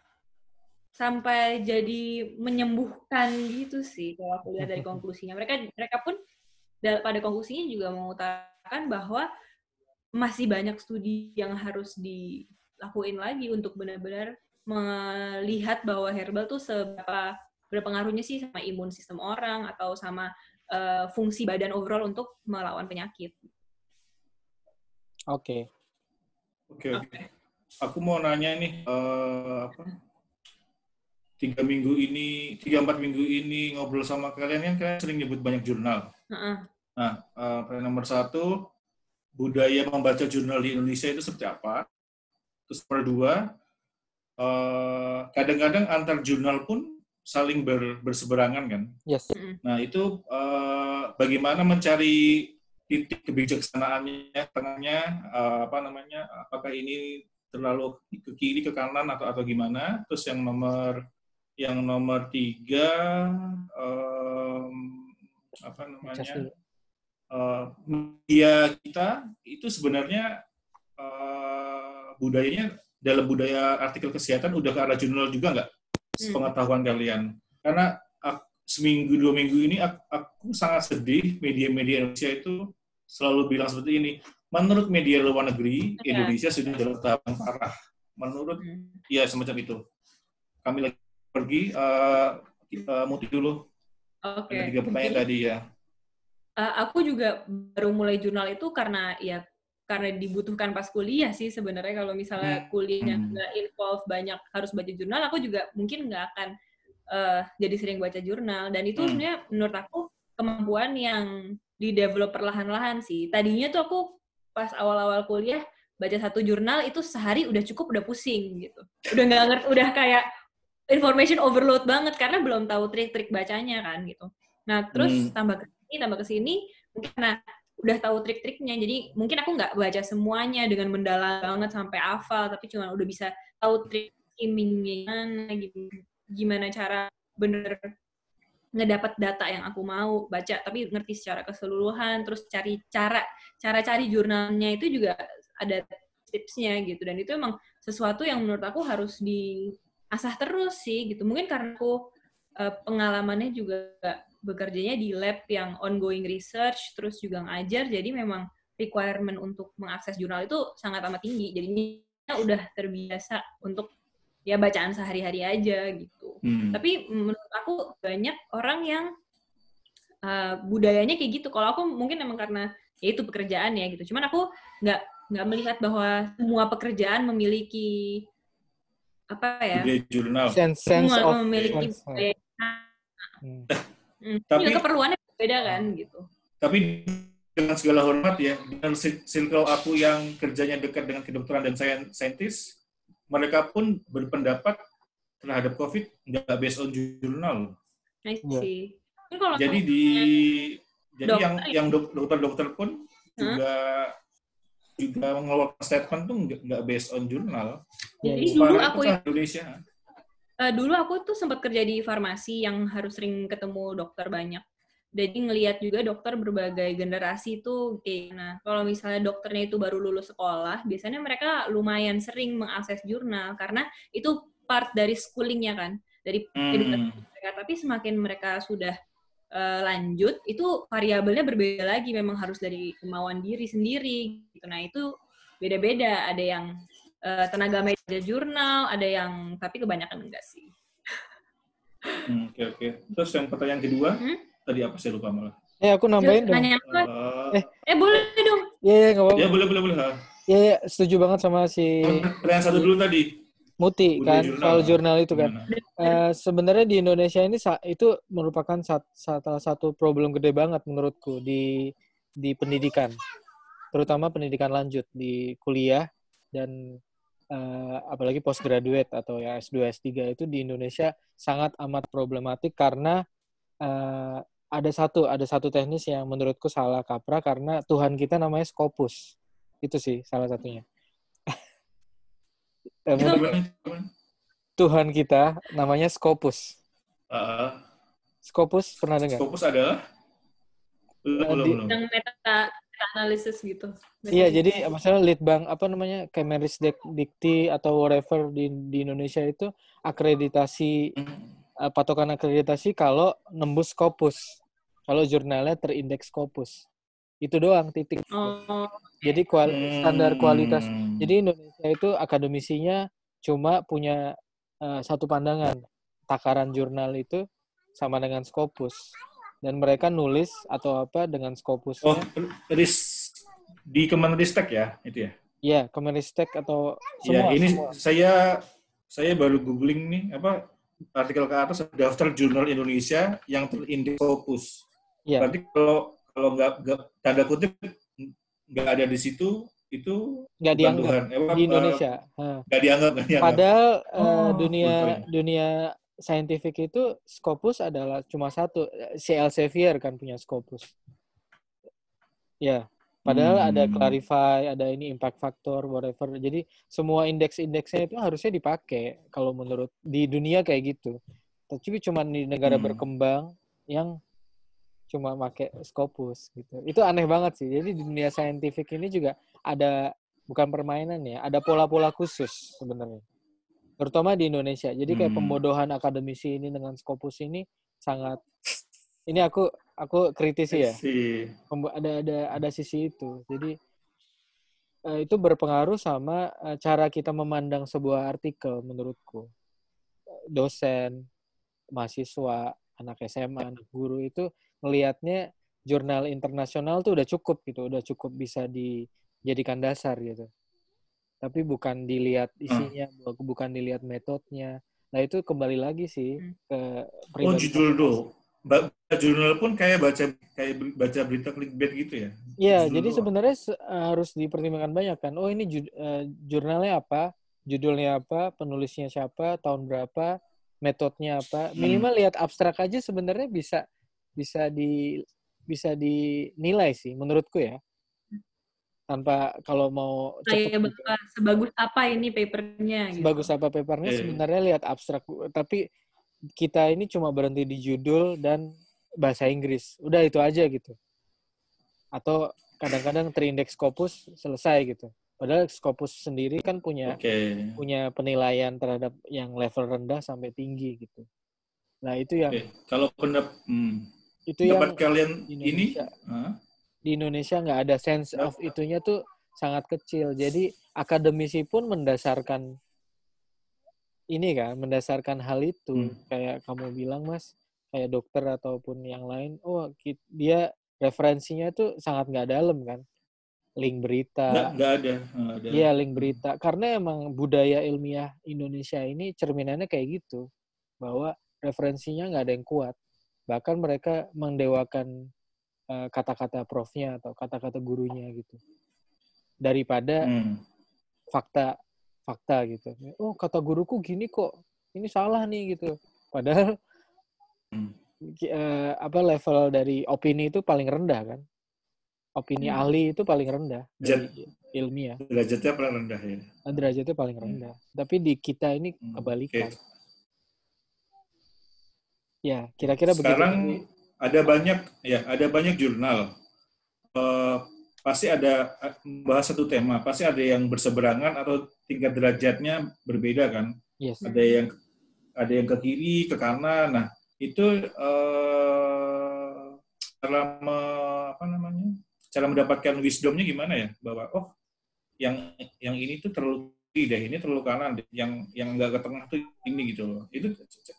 sampai jadi menyembuhkan gitu sih kalau aku lihat dari [LAUGHS] konklusinya. Mereka mereka pun da- pada konklusinya juga mengutarakan bahwa masih banyak studi yang harus dilakuin lagi untuk benar-benar melihat bahwa herbal tuh seberapa berpengaruhnya sih sama imun sistem orang atau sama eh, fungsi badan overall untuk melawan penyakit. oke Oke, oke. Aku mau nanya nih, eh, apa? Tiga minggu ini, tiga empat minggu ini ngobrol sama kalian kan kalian sering nyebut banyak jurnal. Heeh. Nah, eh, poin nomor satu, budaya membaca jurnal di Indonesia itu seperti apa? Terus nomor dua, eh, kadang-kadang antar jurnal pun saling ber- berseberangan kan? yes Nah, itu eh, bagaimana mencari titik kebijaksanaannya, tengahnya, eh, apa namanya, apakah ini terlalu ke kiri, ke kanan, atau atau gimana? Terus yang nomor yang nomor tiga, em, apa namanya. Eh, media kita itu sebenarnya eh, budayanya dalam budaya artikel kesehatan udah ke arah jurnal juga nggak? Hmm. Pengetahuan kalian? Karena ak- seminggu dua minggu ini ak- aku sangat sedih media-media Indonesia itu selalu bilang seperti ini. Menurut media luar negeri, Ya. Indonesia sudah dalam tahap yang parah. Menurut Hmm. ya semacam itu. Kami lagi pergi, eh, kita muti dulu. Oke. Ada tiga pertanyaan tadi ya. Uh, aku juga baru mulai jurnal itu karena ya karena dibutuhkan pas kuliah sih sebenarnya kalau misalnya Hmm. kuliahnya Hmm. nggak involve banyak harus baca jurnal aku juga mungkin nggak akan uh, jadi sering baca jurnal dan itu Hmm. sebenarnya menurut aku kemampuan yang di develop perlahan-lahan sih tadinya tuh aku pas awal-awal kuliah baca satu jurnal itu sehari udah cukup udah pusing gitu udah nggak ngerti udah kayak information overload banget karena belum tahu trik-trik bacanya kan gitu nah terus Hmm. tambah tambah ke sini mungkin karena udah tahu trik-triknya. Jadi mungkin aku nggak baca semuanya dengan mendalam banget sampai hafal tapi cuma udah bisa tahu trik skimmingnya gimana cara bener ngedapat data yang aku mau baca tapi ngerti secara keseluruhan. Terus cari cara cara cari jurnalnya itu juga ada tipsnya gitu. Dan itu emang sesuatu yang menurut aku harus diasah terus sih gitu. Mungkin karena aku eh, pengalamannya juga bekerjanya di lab yang ongoing research terus juga ngajar jadi memang requirement untuk mengakses jurnal itu sangat amat tinggi jadinya udah terbiasa untuk ya bacaan sehari-hari aja gitu Hmm. tapi menurut aku banyak orang yang uh, budayanya kayak gitu. Kalau aku mungkin emang karena ya itu pekerjaannya gitu. Cuman aku nggak nggak melihat bahwa semua pekerjaan memiliki apa ya? Budaya jurnal. sense sense semua of memiliki sense. budaya. Hmm. Hmm, Tapi- juga keperluannya beda kan gitu. Tapi dengan segala hormat ya, dengan cir- circle aku yang kerjanya dekat dengan kedokteran dan sain- saintis, mereka pun berpendapat terhadap COVID nggak based on jurnal. Iya. sih. Kalau Jadi di jadi Dokter yang ya? yang dok- dokter-dokter pun juga juga mengeluarkan statement tuh nggak based on jurnal. Ya, Jadi ya. dulu Separah aku ya Indonesia. Eh, dulu aku tuh sempat kerja di farmasi yang harus sering ketemu dokter banyak. Jadi ngelihat juga dokter berbagai generasi itu nah kalau misalnya dokternya itu baru lulus sekolah, biasanya mereka lumayan sering mengakses jurnal karena itu part dari schoolingnya kan, dari edukasi Hmm. mereka. Tapi semakin mereka sudah eh, lanjut, itu variabelnya berbeda lagi. Memang harus dari kemauan diri sendiri. Gitu. Nah itu beda-beda. Ada yang eh, tenaga medis jurnal, ada yang tapi kebanyakan enggak sih. Hmm, Oke oke. Terus yang pertanyaan kedua Hmm? tadi apa saya lupa malah. Eh aku nambahin dong. Nanya apa? Eh, Eh. Eh boleh dong. Iya, iya, nggak apa-apa. ya boleh boleh boleh. Ha. Iya, iya, setuju banget sama si Pertanyaan satu dulu tadi. Muti Budaya kan jurnal. soal jurnal itu kan. Eh, sebenarnya di Indonesia ini sa- itu merupakan salah satu problem gede banget menurutku di di pendidikan, terutama pendidikan lanjut di kuliah dan eh, apalagi postgraduate atau ya S2 S3 itu di Indonesia sangat amat problematik karena eh, ada satu ada satu teknis yang menurutku salah kaprah karena Tuhan kita namanya Scopus itu sih salah satunya. [LAUGHS] Tuhan kita namanya Scopus. Ah, Scopus pernah dengar? Scopus adalah belum belum belum. Yang meta analisis gitu. Iya, jadi misalnya litbang apa namanya Kemeris Dik- Dikti atau whatever di di Indonesia itu akreditasi Hmm. eh, patokan akreditasi kalau nembus Scopus. Kalau jurnalnya terindeks Scopus. Itu doang titik. Oh, Jadi kual- standar kualitas. Hmm. Jadi Indonesia itu akademisinya cuma punya eh, satu pandangan. Takaran jurnal itu sama dengan Scopus. Dan mereka nulis atau apa dengan Scopusnya. Oh, ris di Kemenristek ya, itu ya. Iya, Kemeristek atau ya, semua. ini semua. saya saya baru googling nih apa artikel ke atas daftar jurnal Indonesia yang terindeks Scopus. Iya. Berarti kalau kalau nggak tanda kutip nggak ada di situ itu nggak dianggap Tuhan. Eh, di Indonesia. Hah. nggak dianggap nggak dianggap. Padahal eh, Oh, dunia betul ya. dunia saintifik itu Scopus adalah cuma satu. Si Elsevier kan punya Scopus. Ya, padahal ada Hmm. clarify, ada ini impact factor, whatever. Jadi semua indeks-indeksnya itu harusnya dipakai kalau menurut di dunia kayak gitu. Tapi cuma di negara Hmm. berkembang yang cuma pakai Scopus gitu. Itu aneh banget sih. Jadi di dunia saintifik ini juga ada bukan permainan ya, ada pola-pola khusus sebenarnya. Terutama di Indonesia. Jadi kayak Hmm. pembodohan akademisi ini dengan Scopus ini sangat ini aku aku kritisi ya. Ada ada ada sisi itu. Jadi eh, itu berpengaruh sama eh, cara kita memandang sebuah artikel menurutku. Dosen, mahasiswa, anak SMA, anak guru itu melihatnya jurnal internasional tuh udah cukup gitu, udah cukup bisa dijadikan dasar gitu. Tapi bukan dilihat isinya, bu- bukan dilihat metodenya. Nah itu kembali lagi sih Hmm. ke Oh judul do. Ba- jurnal pun kayak baca kayak baca berita clickbait gitu ya. Iya, jadi doang. sebenarnya se- harus dipertimbangkan banyak kan. Oh ini ju- eh, jurnalnya apa, judulnya apa, penulisnya siapa, tahun berapa, metodenya apa. Hmm. Minimal lihat abstrak aja sebenarnya bisa bisa di bisa dinilai sih menurutku ya. Tanpa kalau mau cepet kayak gitu. bapak sebagus apa ini papernya gitu. Sebagus apa papernya Iya. sebenarnya lihat abstrak. Tapi kita ini cuma berhenti di judul dan bahasa Inggris. Udah itu aja gitu. Atau kadang-kadang terindeks Scopus selesai gitu. Padahal Scopus sendiri kan punya Oke. punya penilaian terhadap yang level rendah sampai tinggi gitu. Nah, itu yang Oke. Kalau pendap hmm, itu yang pendapat kalian di ini Indonesia. Di Indonesia nggak ada sense of itunya tuh sangat kecil. Jadi akademisi pun mendasarkan ini kan, mendasarkan hal itu. Hmm. Kayak kamu bilang Mas, kayak dokter ataupun yang lain, oh dia referensinya itu sangat nggak dalam kan link berita Nggak, ada. Iya link berita karena emang budaya ilmiah Indonesia ini cerminannya kayak gitu bahwa referensinya nggak ada yang kuat bahkan mereka mendewakan kata-kata profnya atau kata-kata gurunya gitu daripada Hmm. fakta fakta gitu oh kata guruku gini kok ini salah nih gitu padahal Hmm. eh, apa level dari opini itu paling rendah kan opini Hmm. ahli itu paling rendah Derajat- ilmiah derajatnya paling rendah ya. derajatnya paling Hmm. rendah tapi di kita ini Hmm. kebalikan Oke. ya kira-kira begitu Sekarang ada banyak ya, ada banyak jurnal. Eh, pasti ada eh, membahas satu tema, pasti ada yang berseberangan atau tingkat derajatnya berbeda kan. yes Ada yang ada yang ke kiri, ke kanan. Nah, itu eh, cara me- apa namanya? Cara mendapatkan wisdomnya gimana ya? Bahwa oh, yang yang ini tuh terlalu deh, ini terlalu kanan deh. Yang yang enggak ke tengah tuh ini gitu loh. Itu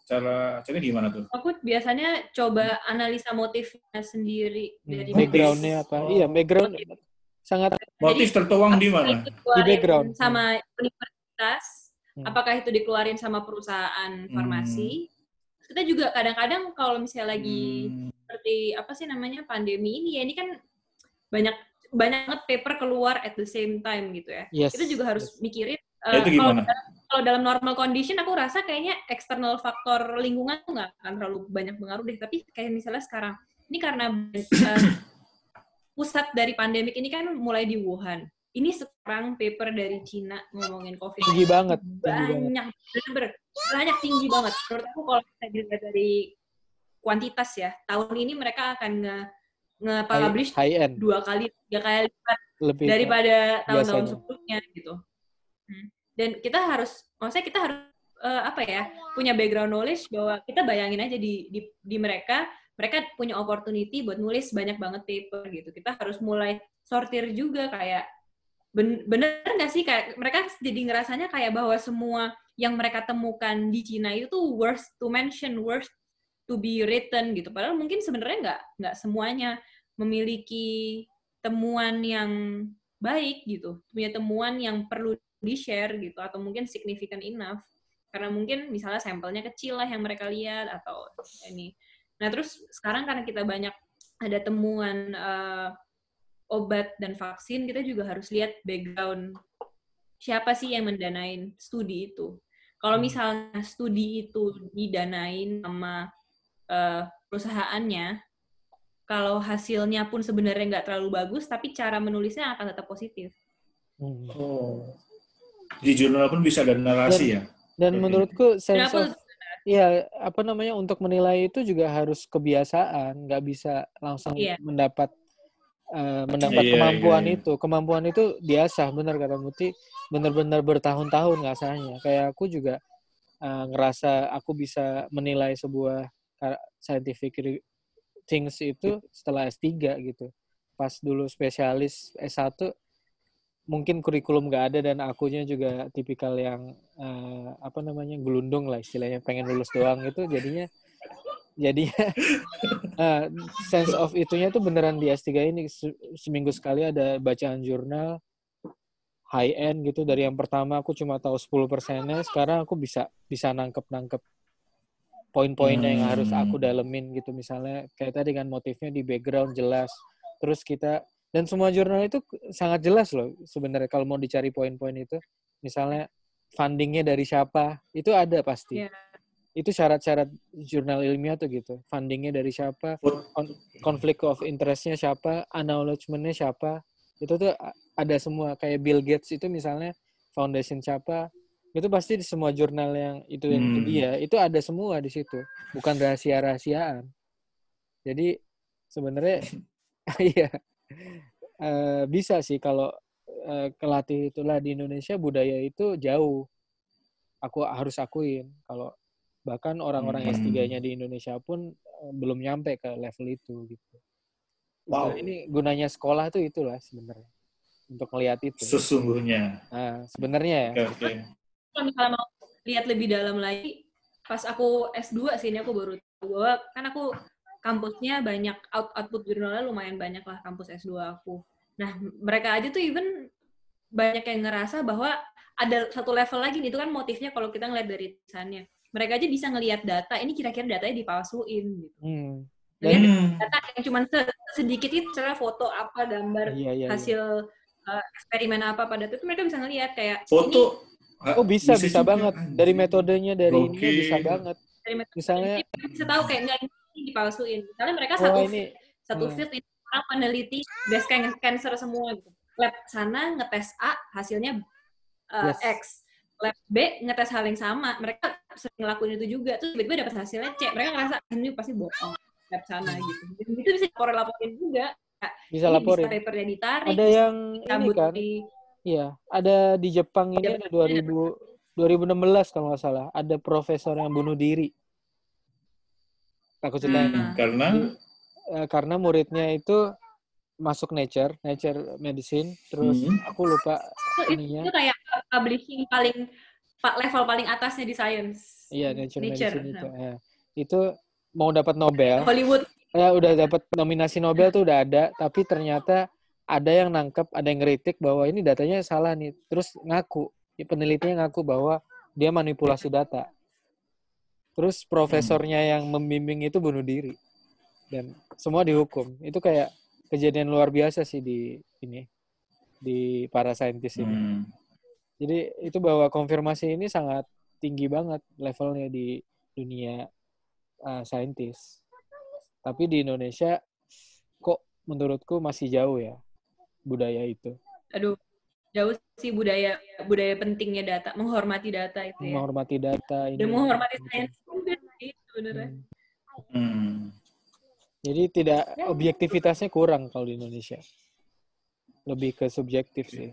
cara caranya gimana tuh? Aku biasanya coba analisa motifnya sendiri Hmm, dari backgroundnya apa Oh. iya background sangat Motif tertuang di mana? dikeluarin background. sama universitas, Hmm. apakah itu dikeluarin sama perusahaan farmasi. Terus Kita juga kadang-kadang kalau misalnya lagi Hmm. seperti apa sih namanya pandemi ini ya ini kan banyak banyak banget paper keluar at the same time gitu ya. yes Kita juga harus mikirin Nah, eh, itu kalau dalam normal condition aku rasa kayaknya eksternal faktor lingkungan tuh nggak akan terlalu banyak pengaruh deh. Tapi kayak misalnya sekarang ini karena eh, pusat dari pandemik ini kan mulai di Wuhan. Ini sekarang paper dari Cina ngomongin COVID tinggi banget tinggi banget. banyak bener banyak tinggi banget. Menurut aku kalau kita dilihat dari kuantitas ya tahun ini mereka akan nge nge-publish high, high end dua kali tiga kali lipat lebih daripada tahun-tahun sebelumnya gitu. Hmm. Dan kita harus, maksudnya kita harus eh, apa ya punya background knowledge bahwa kita bayangin aja di di, di mereka, mereka punya opportunity buat nulis banyak banget paper gitu. Kita harus mulai sortir juga kayak ben- bener nggak sih kayak mereka jadi ngerasanya kayak bahwa semua yang mereka temukan di Cina itu tuh worth to mention, worth to be written gitu. Padahal mungkin sebenarnya nggak nggak semuanya memiliki temuan yang baik gitu, punya temuan yang perlu di-share gitu, atau mungkin significant enough. Karena mungkin misalnya sampelnya kecil lah yang mereka lihat, atau ini. Nah terus sekarang karena kita banyak ada temuan eh, obat dan vaksin, kita juga harus lihat background siapa sih yang mendanain studi itu. Kalau Hmm. misalnya studi itu didanain sama eh, perusahaannya, kalau hasilnya pun sebenarnya nggak terlalu bagus, tapi cara menulisnya akan tetap positif. Hmm. Oh. Di jurnal pun bisa ada narasi ya. dan Oke. menurutku sense of Iya, apa namanya untuk menilai itu juga harus kebiasaan, nggak bisa langsung Iya. mendapat eh, mendapat Iya, kemampuan iya, iya. itu. Kemampuan itu diasah, benar kata Muti, benar-benar bertahun-tahun ngasahnya. Kayak aku juga eh, ngerasa aku bisa menilai sebuah ka- scientific things itu setelah S3 gitu. Pas dulu spesialis S1 mungkin kurikulum nggak ada dan akunya juga tipikal yang eh, apa namanya gelundung lah istilahnya pengen lulus doang itu jadinya jadinya [LAUGHS] eh, sense of itunya tuh beneran di S3 ini. Se- seminggu sekali ada bacaan jurnal high end gitu. Dari yang pertama aku cuma tahu 10 persennya sekarang aku bisa bisa nangkep nangkep poin-poinnya yang harus aku Hmm. dalemin gitu. Misalnya kayak tadi kan motifnya di background jelas terus kita dan semua jurnal itu sangat jelas loh sebenarnya kalau mau dicari poin-poin itu. Misalnya fundingnya dari siapa itu ada pasti. Iya. itu syarat-syarat jurnal ilmiah tuh gitu. Fundingnya dari siapa konflik of interestnya siapa acknowledgementnya siapa. Itu tuh ada semua. Kayak Bill Gates itu misalnya foundation siapa itu pasti di semua jurnal yang itu yang Hmm. dia itu ada semua di situ bukan rahasia-rahasiaan jadi sebenarnya [LAUGHS] iya Eh, bisa sih kalau eh, kelatih itulah di Indonesia budaya itu jauh aku harus akuin kalau bahkan orang-orang Hmm. S3-nya di Indonesia pun eh, belum nyampe ke level itu gitu. Wow. Nah, ini gunanya sekolah tuh itulah sebenarnya untuk melihat itu. Sesungguhnya. Nah, sebenarnya ya. Oke. Kalau misalnya mau lihat lebih dalam lagi, pas aku S2 sih ini aku baru tahu bahwa kan aku kampusnya banyak out output jurnalnya lumayan banyak lah kampus S2 aku. Nah, mereka aja tuh even banyak yang ngerasa bahwa ada satu level lagi nih, itu kan motifnya kalau kita ngeliat dari tulisannya. Mereka aja bisa ngelihat data, ini kira-kira datanya dipalsuin gitu. Hmm. Ngeliat Hmm. data yang cuma sedikit itu misalnya foto apa, gambar, Iya, iya, iya. hasil uh, eksperimen apa pada itu mereka bisa ngelihat kayak Foto. Oh bisa, bisa, juga, banget. anjing. Dari metodenya, dari ininya Oke. bisa banget. ini dari metode Misalnya, ini, mereka bisa tahu kayak nggak ini dipalsuin. Misalnya mereka oh satu ini, satu hmm. field ini orang peneliti breast can- cancer semua gitu. Lab sana ngetes A hasilnya uh, Yes. X. Lab B ngetes hal yang sama. Mereka sering ngelakuin itu juga. Terus tiba-tiba dapat hasilnya C. Mereka ngerasa "Ah, ini pasti bohong. Lab sana gitu. Dan itu bisa laporin-laporin juga. bisa Ini laporin. Bisa papernya ditarik. Ada yang ini kan, di iya. Ada di Jepang ini Iya, ada 2000, 2016 kalau nggak salah. Ada profesor yang bunuh diri. Aku ceritain. Hmm. Karena Eh, karena muridnya itu masuk Nature, Nature Medicine, terus Hmm. aku lupa itu, ininya. itu kayak publishing paling pa- level paling atasnya di science. Iya, Nature, Nature. Medicine itu. Ya. Itu mau dapat Nobel. Hollywood. Ya udah dapat nominasi Nobel tuh udah ada, tapi ternyata ada yang nangkep, ada yang ngeritik bahwa ini datanya salah nih. Terus ngaku, ya, penelitinya ngaku bahwa dia manipulasi data. Terus profesornya yang membimbing itu bunuh diri. Dan semua dihukum. Itu kayak kejadian luar biasa sih di ini di para saintis ini. Hmm. Jadi itu bahwa konfirmasi ini sangat tinggi banget levelnya di dunia uh, saintis. Tapi di Indonesia kok menurutku masih jauh ya budaya itu. Aduh, jauh sih budaya budaya pentingnya data, menghormati data itu ya. Menghormati data ini. Dan menghormati sains juga itu beneran. Hmm. Hmm. Jadi tidak objektivitasnya kurang kalau di Indonesia. Lebih ke subjektif sih.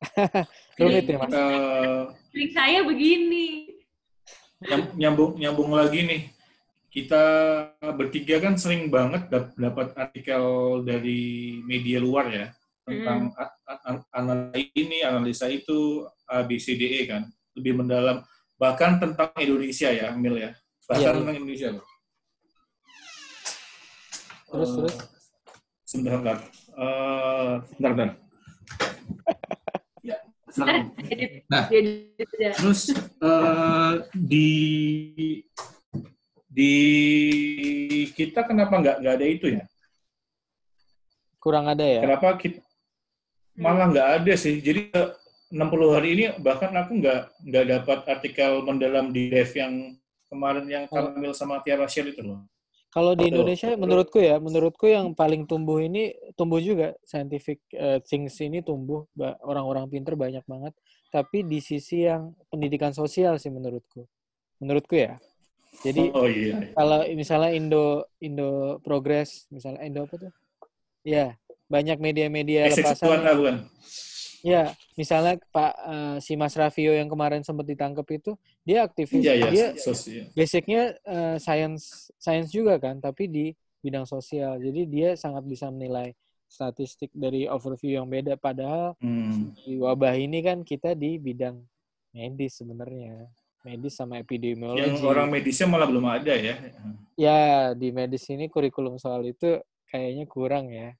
[LAUGHS] Rumit ya, Mas? Eh, Trik saya begini. nyam- nyambung nyambung lagi nih. Kita bertiga kan sering banget dap- dapat artikel dari media luar ya tentang a- analisa ini, analisa itu, A, B, C, D, E kan, lebih mendalam. Bahkan tentang Indonesia ya, Mil ya. Bahkan iya. tentang Indonesia loh. Terus, Eh, terus. Sebentar, sebentar. Eh, sebentar, sebentar. [LAUGHS] ya, Nah. Terus eh, di di kita kenapa nggak nggak ada itu ya? Kurang ada ya? Kenapa kita malah nggak ada sih? Jadi eh, 60 hari ini bahkan aku nggak nggak dapat artikel mendalam di dev yang kemarin yang Kamil sama Tiara share itu loh. Kalau di Betul. Indonesia, menurutku ya, menurutku yang paling tumbuh ini tumbuh juga scientific eh, things ini tumbuh, orang-orang pinter banyak banget. Tapi di sisi yang pendidikan sosial sih menurutku, menurutku ya. Jadi Oh iya. kalau misalnya Indo Indo Progress, misalnya Indo apa tuh? Ya, banyak media-media lepasan. Awan. Ya, misalnya Pak eh, si Mas Raffio yang kemarin sempat ditangkap itu, dia aktivis, Iya iya. dia sosial. basicnya eh, science science juga kan tapi di bidang sosial jadi dia sangat bisa menilai statistik dari overview yang beda padahal Hmm. di wabah ini kan kita di bidang medis sebenarnya medis sama epidemiologi. Yang orang medisnya malah belum ada ya. ya di medis ini kurikulum soal itu kayaknya kurang ya.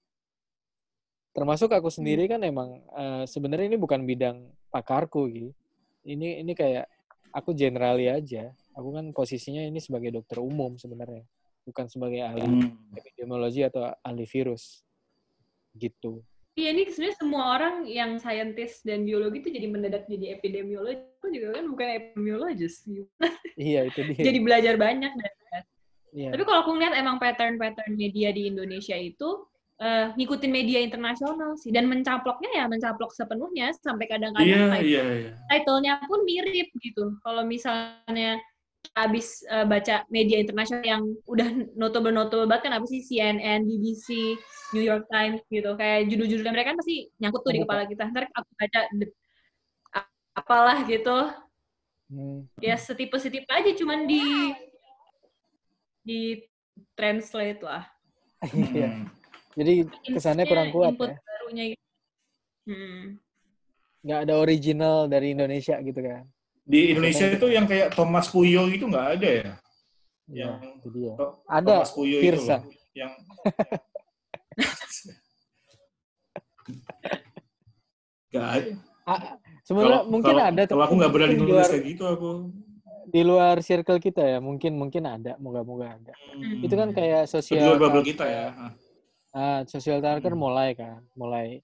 Termasuk aku sendiri kan emang eh, sebenarnya ini bukan bidang pakarku gitu ini ini kayak aku generali aja. Aku kan posisinya ini sebagai dokter umum sebenarnya. Bukan sebagai ahli Hmm. epidemiologi atau ahli virus. Gitu Iya ini sebenarnya semua orang yang saintis dan biologi itu jadi mendadak jadi epidemiolog. Aku juga kan bukan epidemiologis. iya itu dia [LAUGHS] Jadi belajar banyak dan Iya. Tapi kalau aku ngeliat emang pattern-pattern media di Indonesia itu eh, ngikutin media internasional sih dan mencaploknya ya mencaplok sepenuhnya sampai kadang-kadang Iya title- iya iya. title-nya pun mirip gitu. Kalau misalnya habis eh, baca media internasional yang udah notable-notable banget kan apa sih CNN, BBC, New York Times gitu. Kayak judul-judulnya mereka kan pasti nyangkut tuh di Apa, kepala kita. Ntar aku baca apalah gitu. Hmm. Ya setipe-setipe aja cuman di di translate lah. Iya. Hmm. jadi kesannya kurang kuat input ya barunya gitu. Hmm. nggak ada original dari Indonesia gitu kan Di Indonesia itu yang kayak Thomas Puyo itu nggak ada ya? Ya, yang itu dia. Tok- Ada Thomas Puyo itu Pirsa. loh, yang [LAUGHS] Gak ada. Ah, sebenarnya Kalau- mungkin kalau- ada Kalau aku nggak berani di nulis luar, kayak gitu aku. di luar circle kita ya mungkin mungkin ada moga-moga ada Hmm. itu kan kayak Di sosial luar bubble kita ya. Ah. ah sosial talker Hmm. mulai kan mulai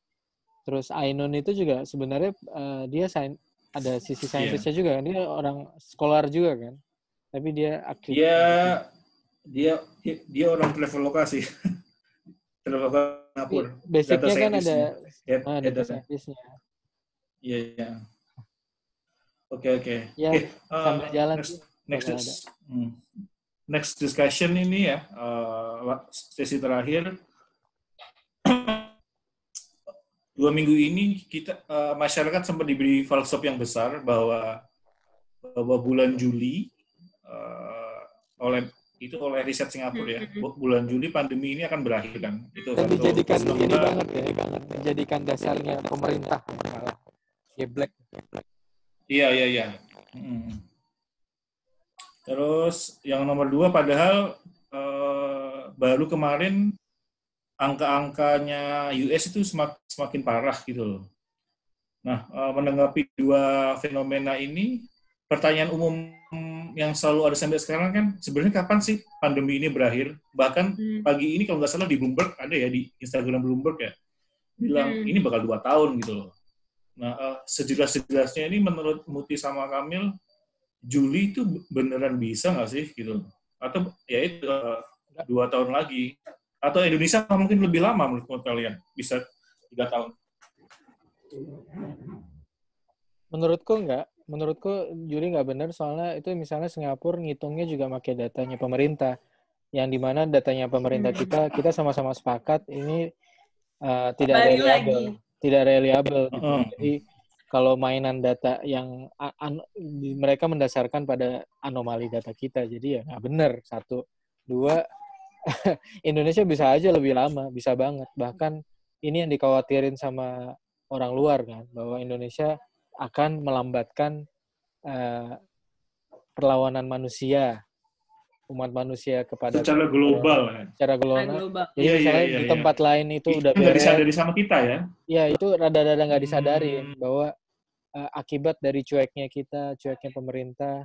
terus Ainun itu juga sebenarnya eh, dia sain ada sisi Iya. saintisnya juga kan dia orang scholar juga kan tapi dia aktif Dia dia dia, dia orang travel lokasi. [LAUGHS] travel Singapura. basicnya kan ada. Head- ah, data scientistnya Iya, iya. Oke, oke. Ya, uh, jalan next, next, dis- hmm. next discussion ini ya, uh, sesi terakhir. Dua minggu ini kita uh, masyarakat sempat diberi falsop yang besar bahwa bahwa bulan Juli uh, oleh itu oleh riset Singapura ya, Mhm. bu- bulan Juli pandemi ini akan berakhir kan. Itu dan dijadikan ini banget ya banget dijadikan dasarnya pemerintah malah geblek Iya, iya, iya. Mm. Terus yang nomor dua, padahal eh, baru kemarin angka-angkanya US itu semak- semakin parah gitu loh. Nah, eh, menanggapi dua fenomena ini, pertanyaan umum yang selalu ada sampai sekarang kan, sebenarnya kapan sih pandemi ini berakhir? Bahkan Hmm. pagi ini kalau nggak salah di Bloomberg ada ya di Instagram Bloomberg ya bilang Hmm. ini bakal dua tahun gitu loh. Nah eh, sejelas-jelasnya ini menurut Muti sama Kamil Juli itu beneran bisa nggak sih gitu? Atau ya itu eh, dua tahun lagi? Atau Indonesia mungkin lebih lama menurut kalian bisa tiga tahun? Menurutku enggak. Menurutku Juli nggak benar soalnya itu misalnya Singapura ngitungnya juga pakai datanya pemerintah. Yang di mana datanya pemerintah Hmm. kita kita sama-sama sepakat ini uh, tidak Balik reliable, lagi. tidak reliable. gitu. Heeh. Jadi kalau mainan data yang an- mereka mendasarkan pada anomali data kita, jadi ya nggak benar. Satu, dua, [LAUGHS] Indonesia bisa aja lebih lama, bisa banget. Bahkan ini yang dikhawatirin sama orang luar kan, bahwa Indonesia akan melambatkan eh, perlawanan manusia, umat manusia kepada Secara global ya. secara global. global. Jadi Iya, iya, misalnya iya, di iya. tempat lain itu udah nggak beres, disadari sama kita ya. ya itu rada-rada nggak disadarin Hmm. bahwa eh, akibat dari cueknya kita, cueknya pemerintah,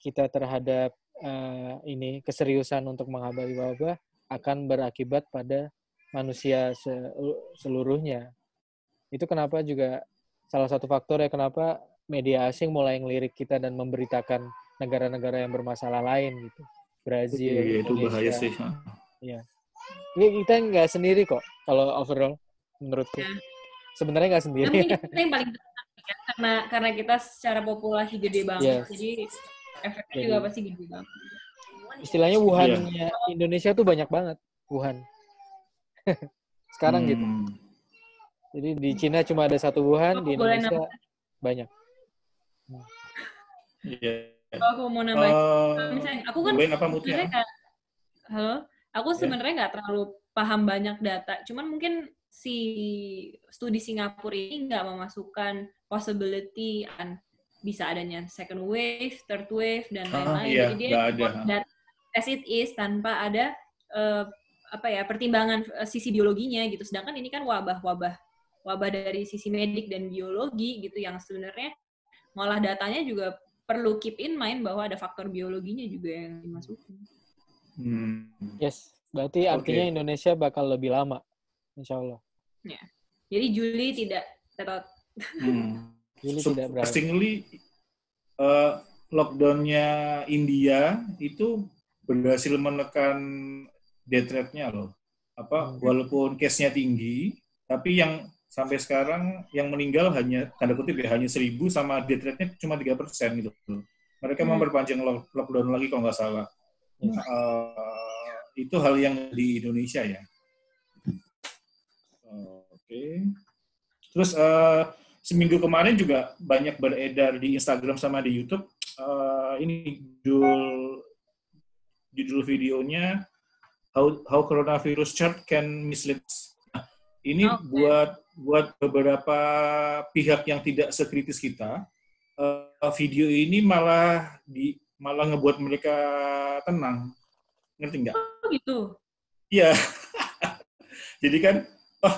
kita terhadap eh, ini keseriusan untuk menghabari wabah akan berakibat pada manusia se- seluruhnya. Itu kenapa juga salah satu faktor ya kenapa media asing mulai ngelirik kita dan memberitakan negara-negara yang bermasalah lain gitu. Brazil, Iya, itu bahaya sih. Ini kita nggak sendiri kok kalau overall menurutku. Ya. Sebenarnya nggak sendiri. ini kita yang paling dekat kan, karena karena kita secara populasi gede banget, Yes. jadi efeknya Jadi- juga pasti gede banget. Istilahnya Wuhan-nya Indonesia tuh banyak banget. Wuhan. [LAUGHS] Sekarang gitu. Hmm. Jadi di Cina cuma ada satu Wuhan, di Aku boleh Indonesia banyak. Iya. Kalau aku mau nambahin, Eh, misalnya aku kan apa ya? nggak, halo, aku Ya. sebenarnya nggak terlalu paham banyak data, cuman mungkin si studi Singapura ini nggak memasukkan possibility an bisa adanya second wave, third wave dan Ah, lain-lain. iya, Jadi dia dan as it is tanpa ada eh, apa ya pertimbangan eh, sisi biologinya gitu. Sedangkan ini kan wabah-wabah wabah dari sisi medik dan biologi gitu yang sebenarnya malah datanya juga perlu keep in mind bahwa ada faktor biologinya juga yang dimasukin. Hmm. Yes. Berarti Oke. artinya Indonesia bakal lebih lama. Insya Allah. Jadi Juli tidak tetap Hmm. Juli tidak berakhir. Surprisingly, eh, lockdownnya India itu berhasil menekan death rate-nya loh. Apa Hmm. walaupun case-nya tinggi, tapi yang sampai sekarang yang meninggal hanya tanda kutip ya hanya 1000 sama death rate-nya cuma 3% gitu. Mereka Hmm. memperpanjang lock- lockdown lagi kalau nggak salah. Yes. Eh, itu hal yang di Indonesia ya. Oke. Terus eh, seminggu kemarin juga banyak beredar di Instagram sama di YouTube. eh, ini judul judul videonya How How Coronavirus Chart Can Mislead. Nah, ini Oke. buat buat beberapa pihak yang tidak sekritis kita. eh, video ini malah di malah ngebuat mereka tenang. Ngerti nggak? Oh gitu. Iya. [LAUGHS] Jadi kan, oh,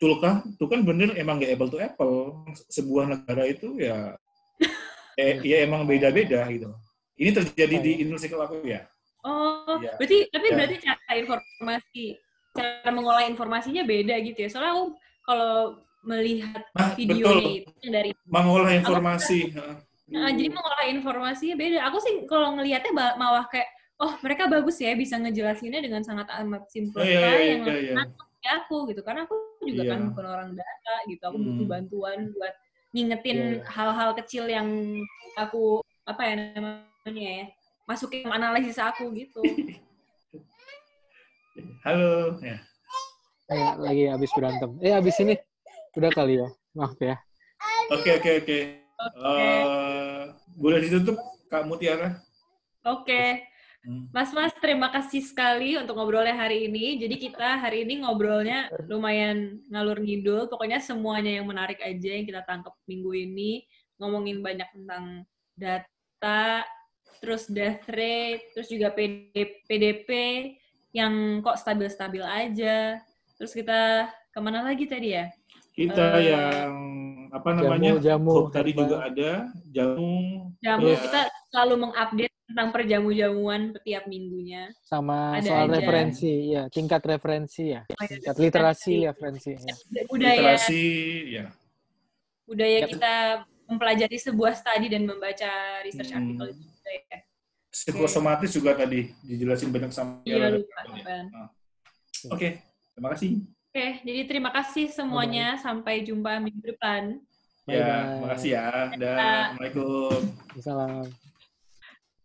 tuh kan, tuh kan bener emang nggak apple to apple. Sebuah negara itu ya, [LAUGHS] eh, ya emang beda-beda gitu. Ini terjadi di Indonesia aku ya. Oh, Iya. berarti tapi Ya. berarti cara informasi, cara mengolah informasinya beda gitu ya. Soalnya aku kalau melihat Nah, videonya betul. itu yang dari Mengolah informasi. heeh. Nah, jadi mengolah informasinya beda. Aku sih kalau ngelihatnya malah kayak, oh mereka bagus ya bisa ngejelasinnya dengan sangat amat simple Oh, iya, iya, yang iya, iya. ya aku gitu. Karena aku juga Iya. kan bukan orang data gitu. Aku butuh Hmm. bantuan buat ngingetin Iya. hal-hal kecil yang aku apa ya namanya ya masukin ke analisis aku gitu. [LAUGHS] Halo. Ya. Eh, lagi habis berantem. Eh, habis ini udah kali ya. Maaf ya. Oke, oke, oke. Eh, boleh ditutup, Kak Mutiara? Oke. Hmm. Mas-mas, terima kasih sekali untuk ngobrolnya hari ini. Jadi kita hari ini ngobrolnya lumayan ngalur ngidul. Pokoknya semuanya yang menarik aja yang kita tangkap minggu ini. Ngomongin banyak tentang data, terus death rate, terus juga PD, PDP yang kok stabil-stabil aja. Terus kita ke mana lagi tadi ya? Kita Eh, yang apa namanya? Jamu, jamu. Tadi juga ada, jamu. Jamu, Iya. kita selalu mengupdate tentang perjamu-jamuan setiap minggunya. sama Ada soal aja. referensi ya tingkat referensi ya tingkat literasi ya referensi ya. Budaya Literasi, ya. budaya Ya. kita mempelajari sebuah studi dan membaca research Hmm. artikel itu juga ya. Psikosomatis juga tadi dijelasin banyak sama Iya ya. Sampean. Oke, terima kasih. Oke, jadi terima kasih semuanya. Sampai jumpa minggu depan. Ya, makasih ya. Dah, Assalamualaikum. Salam.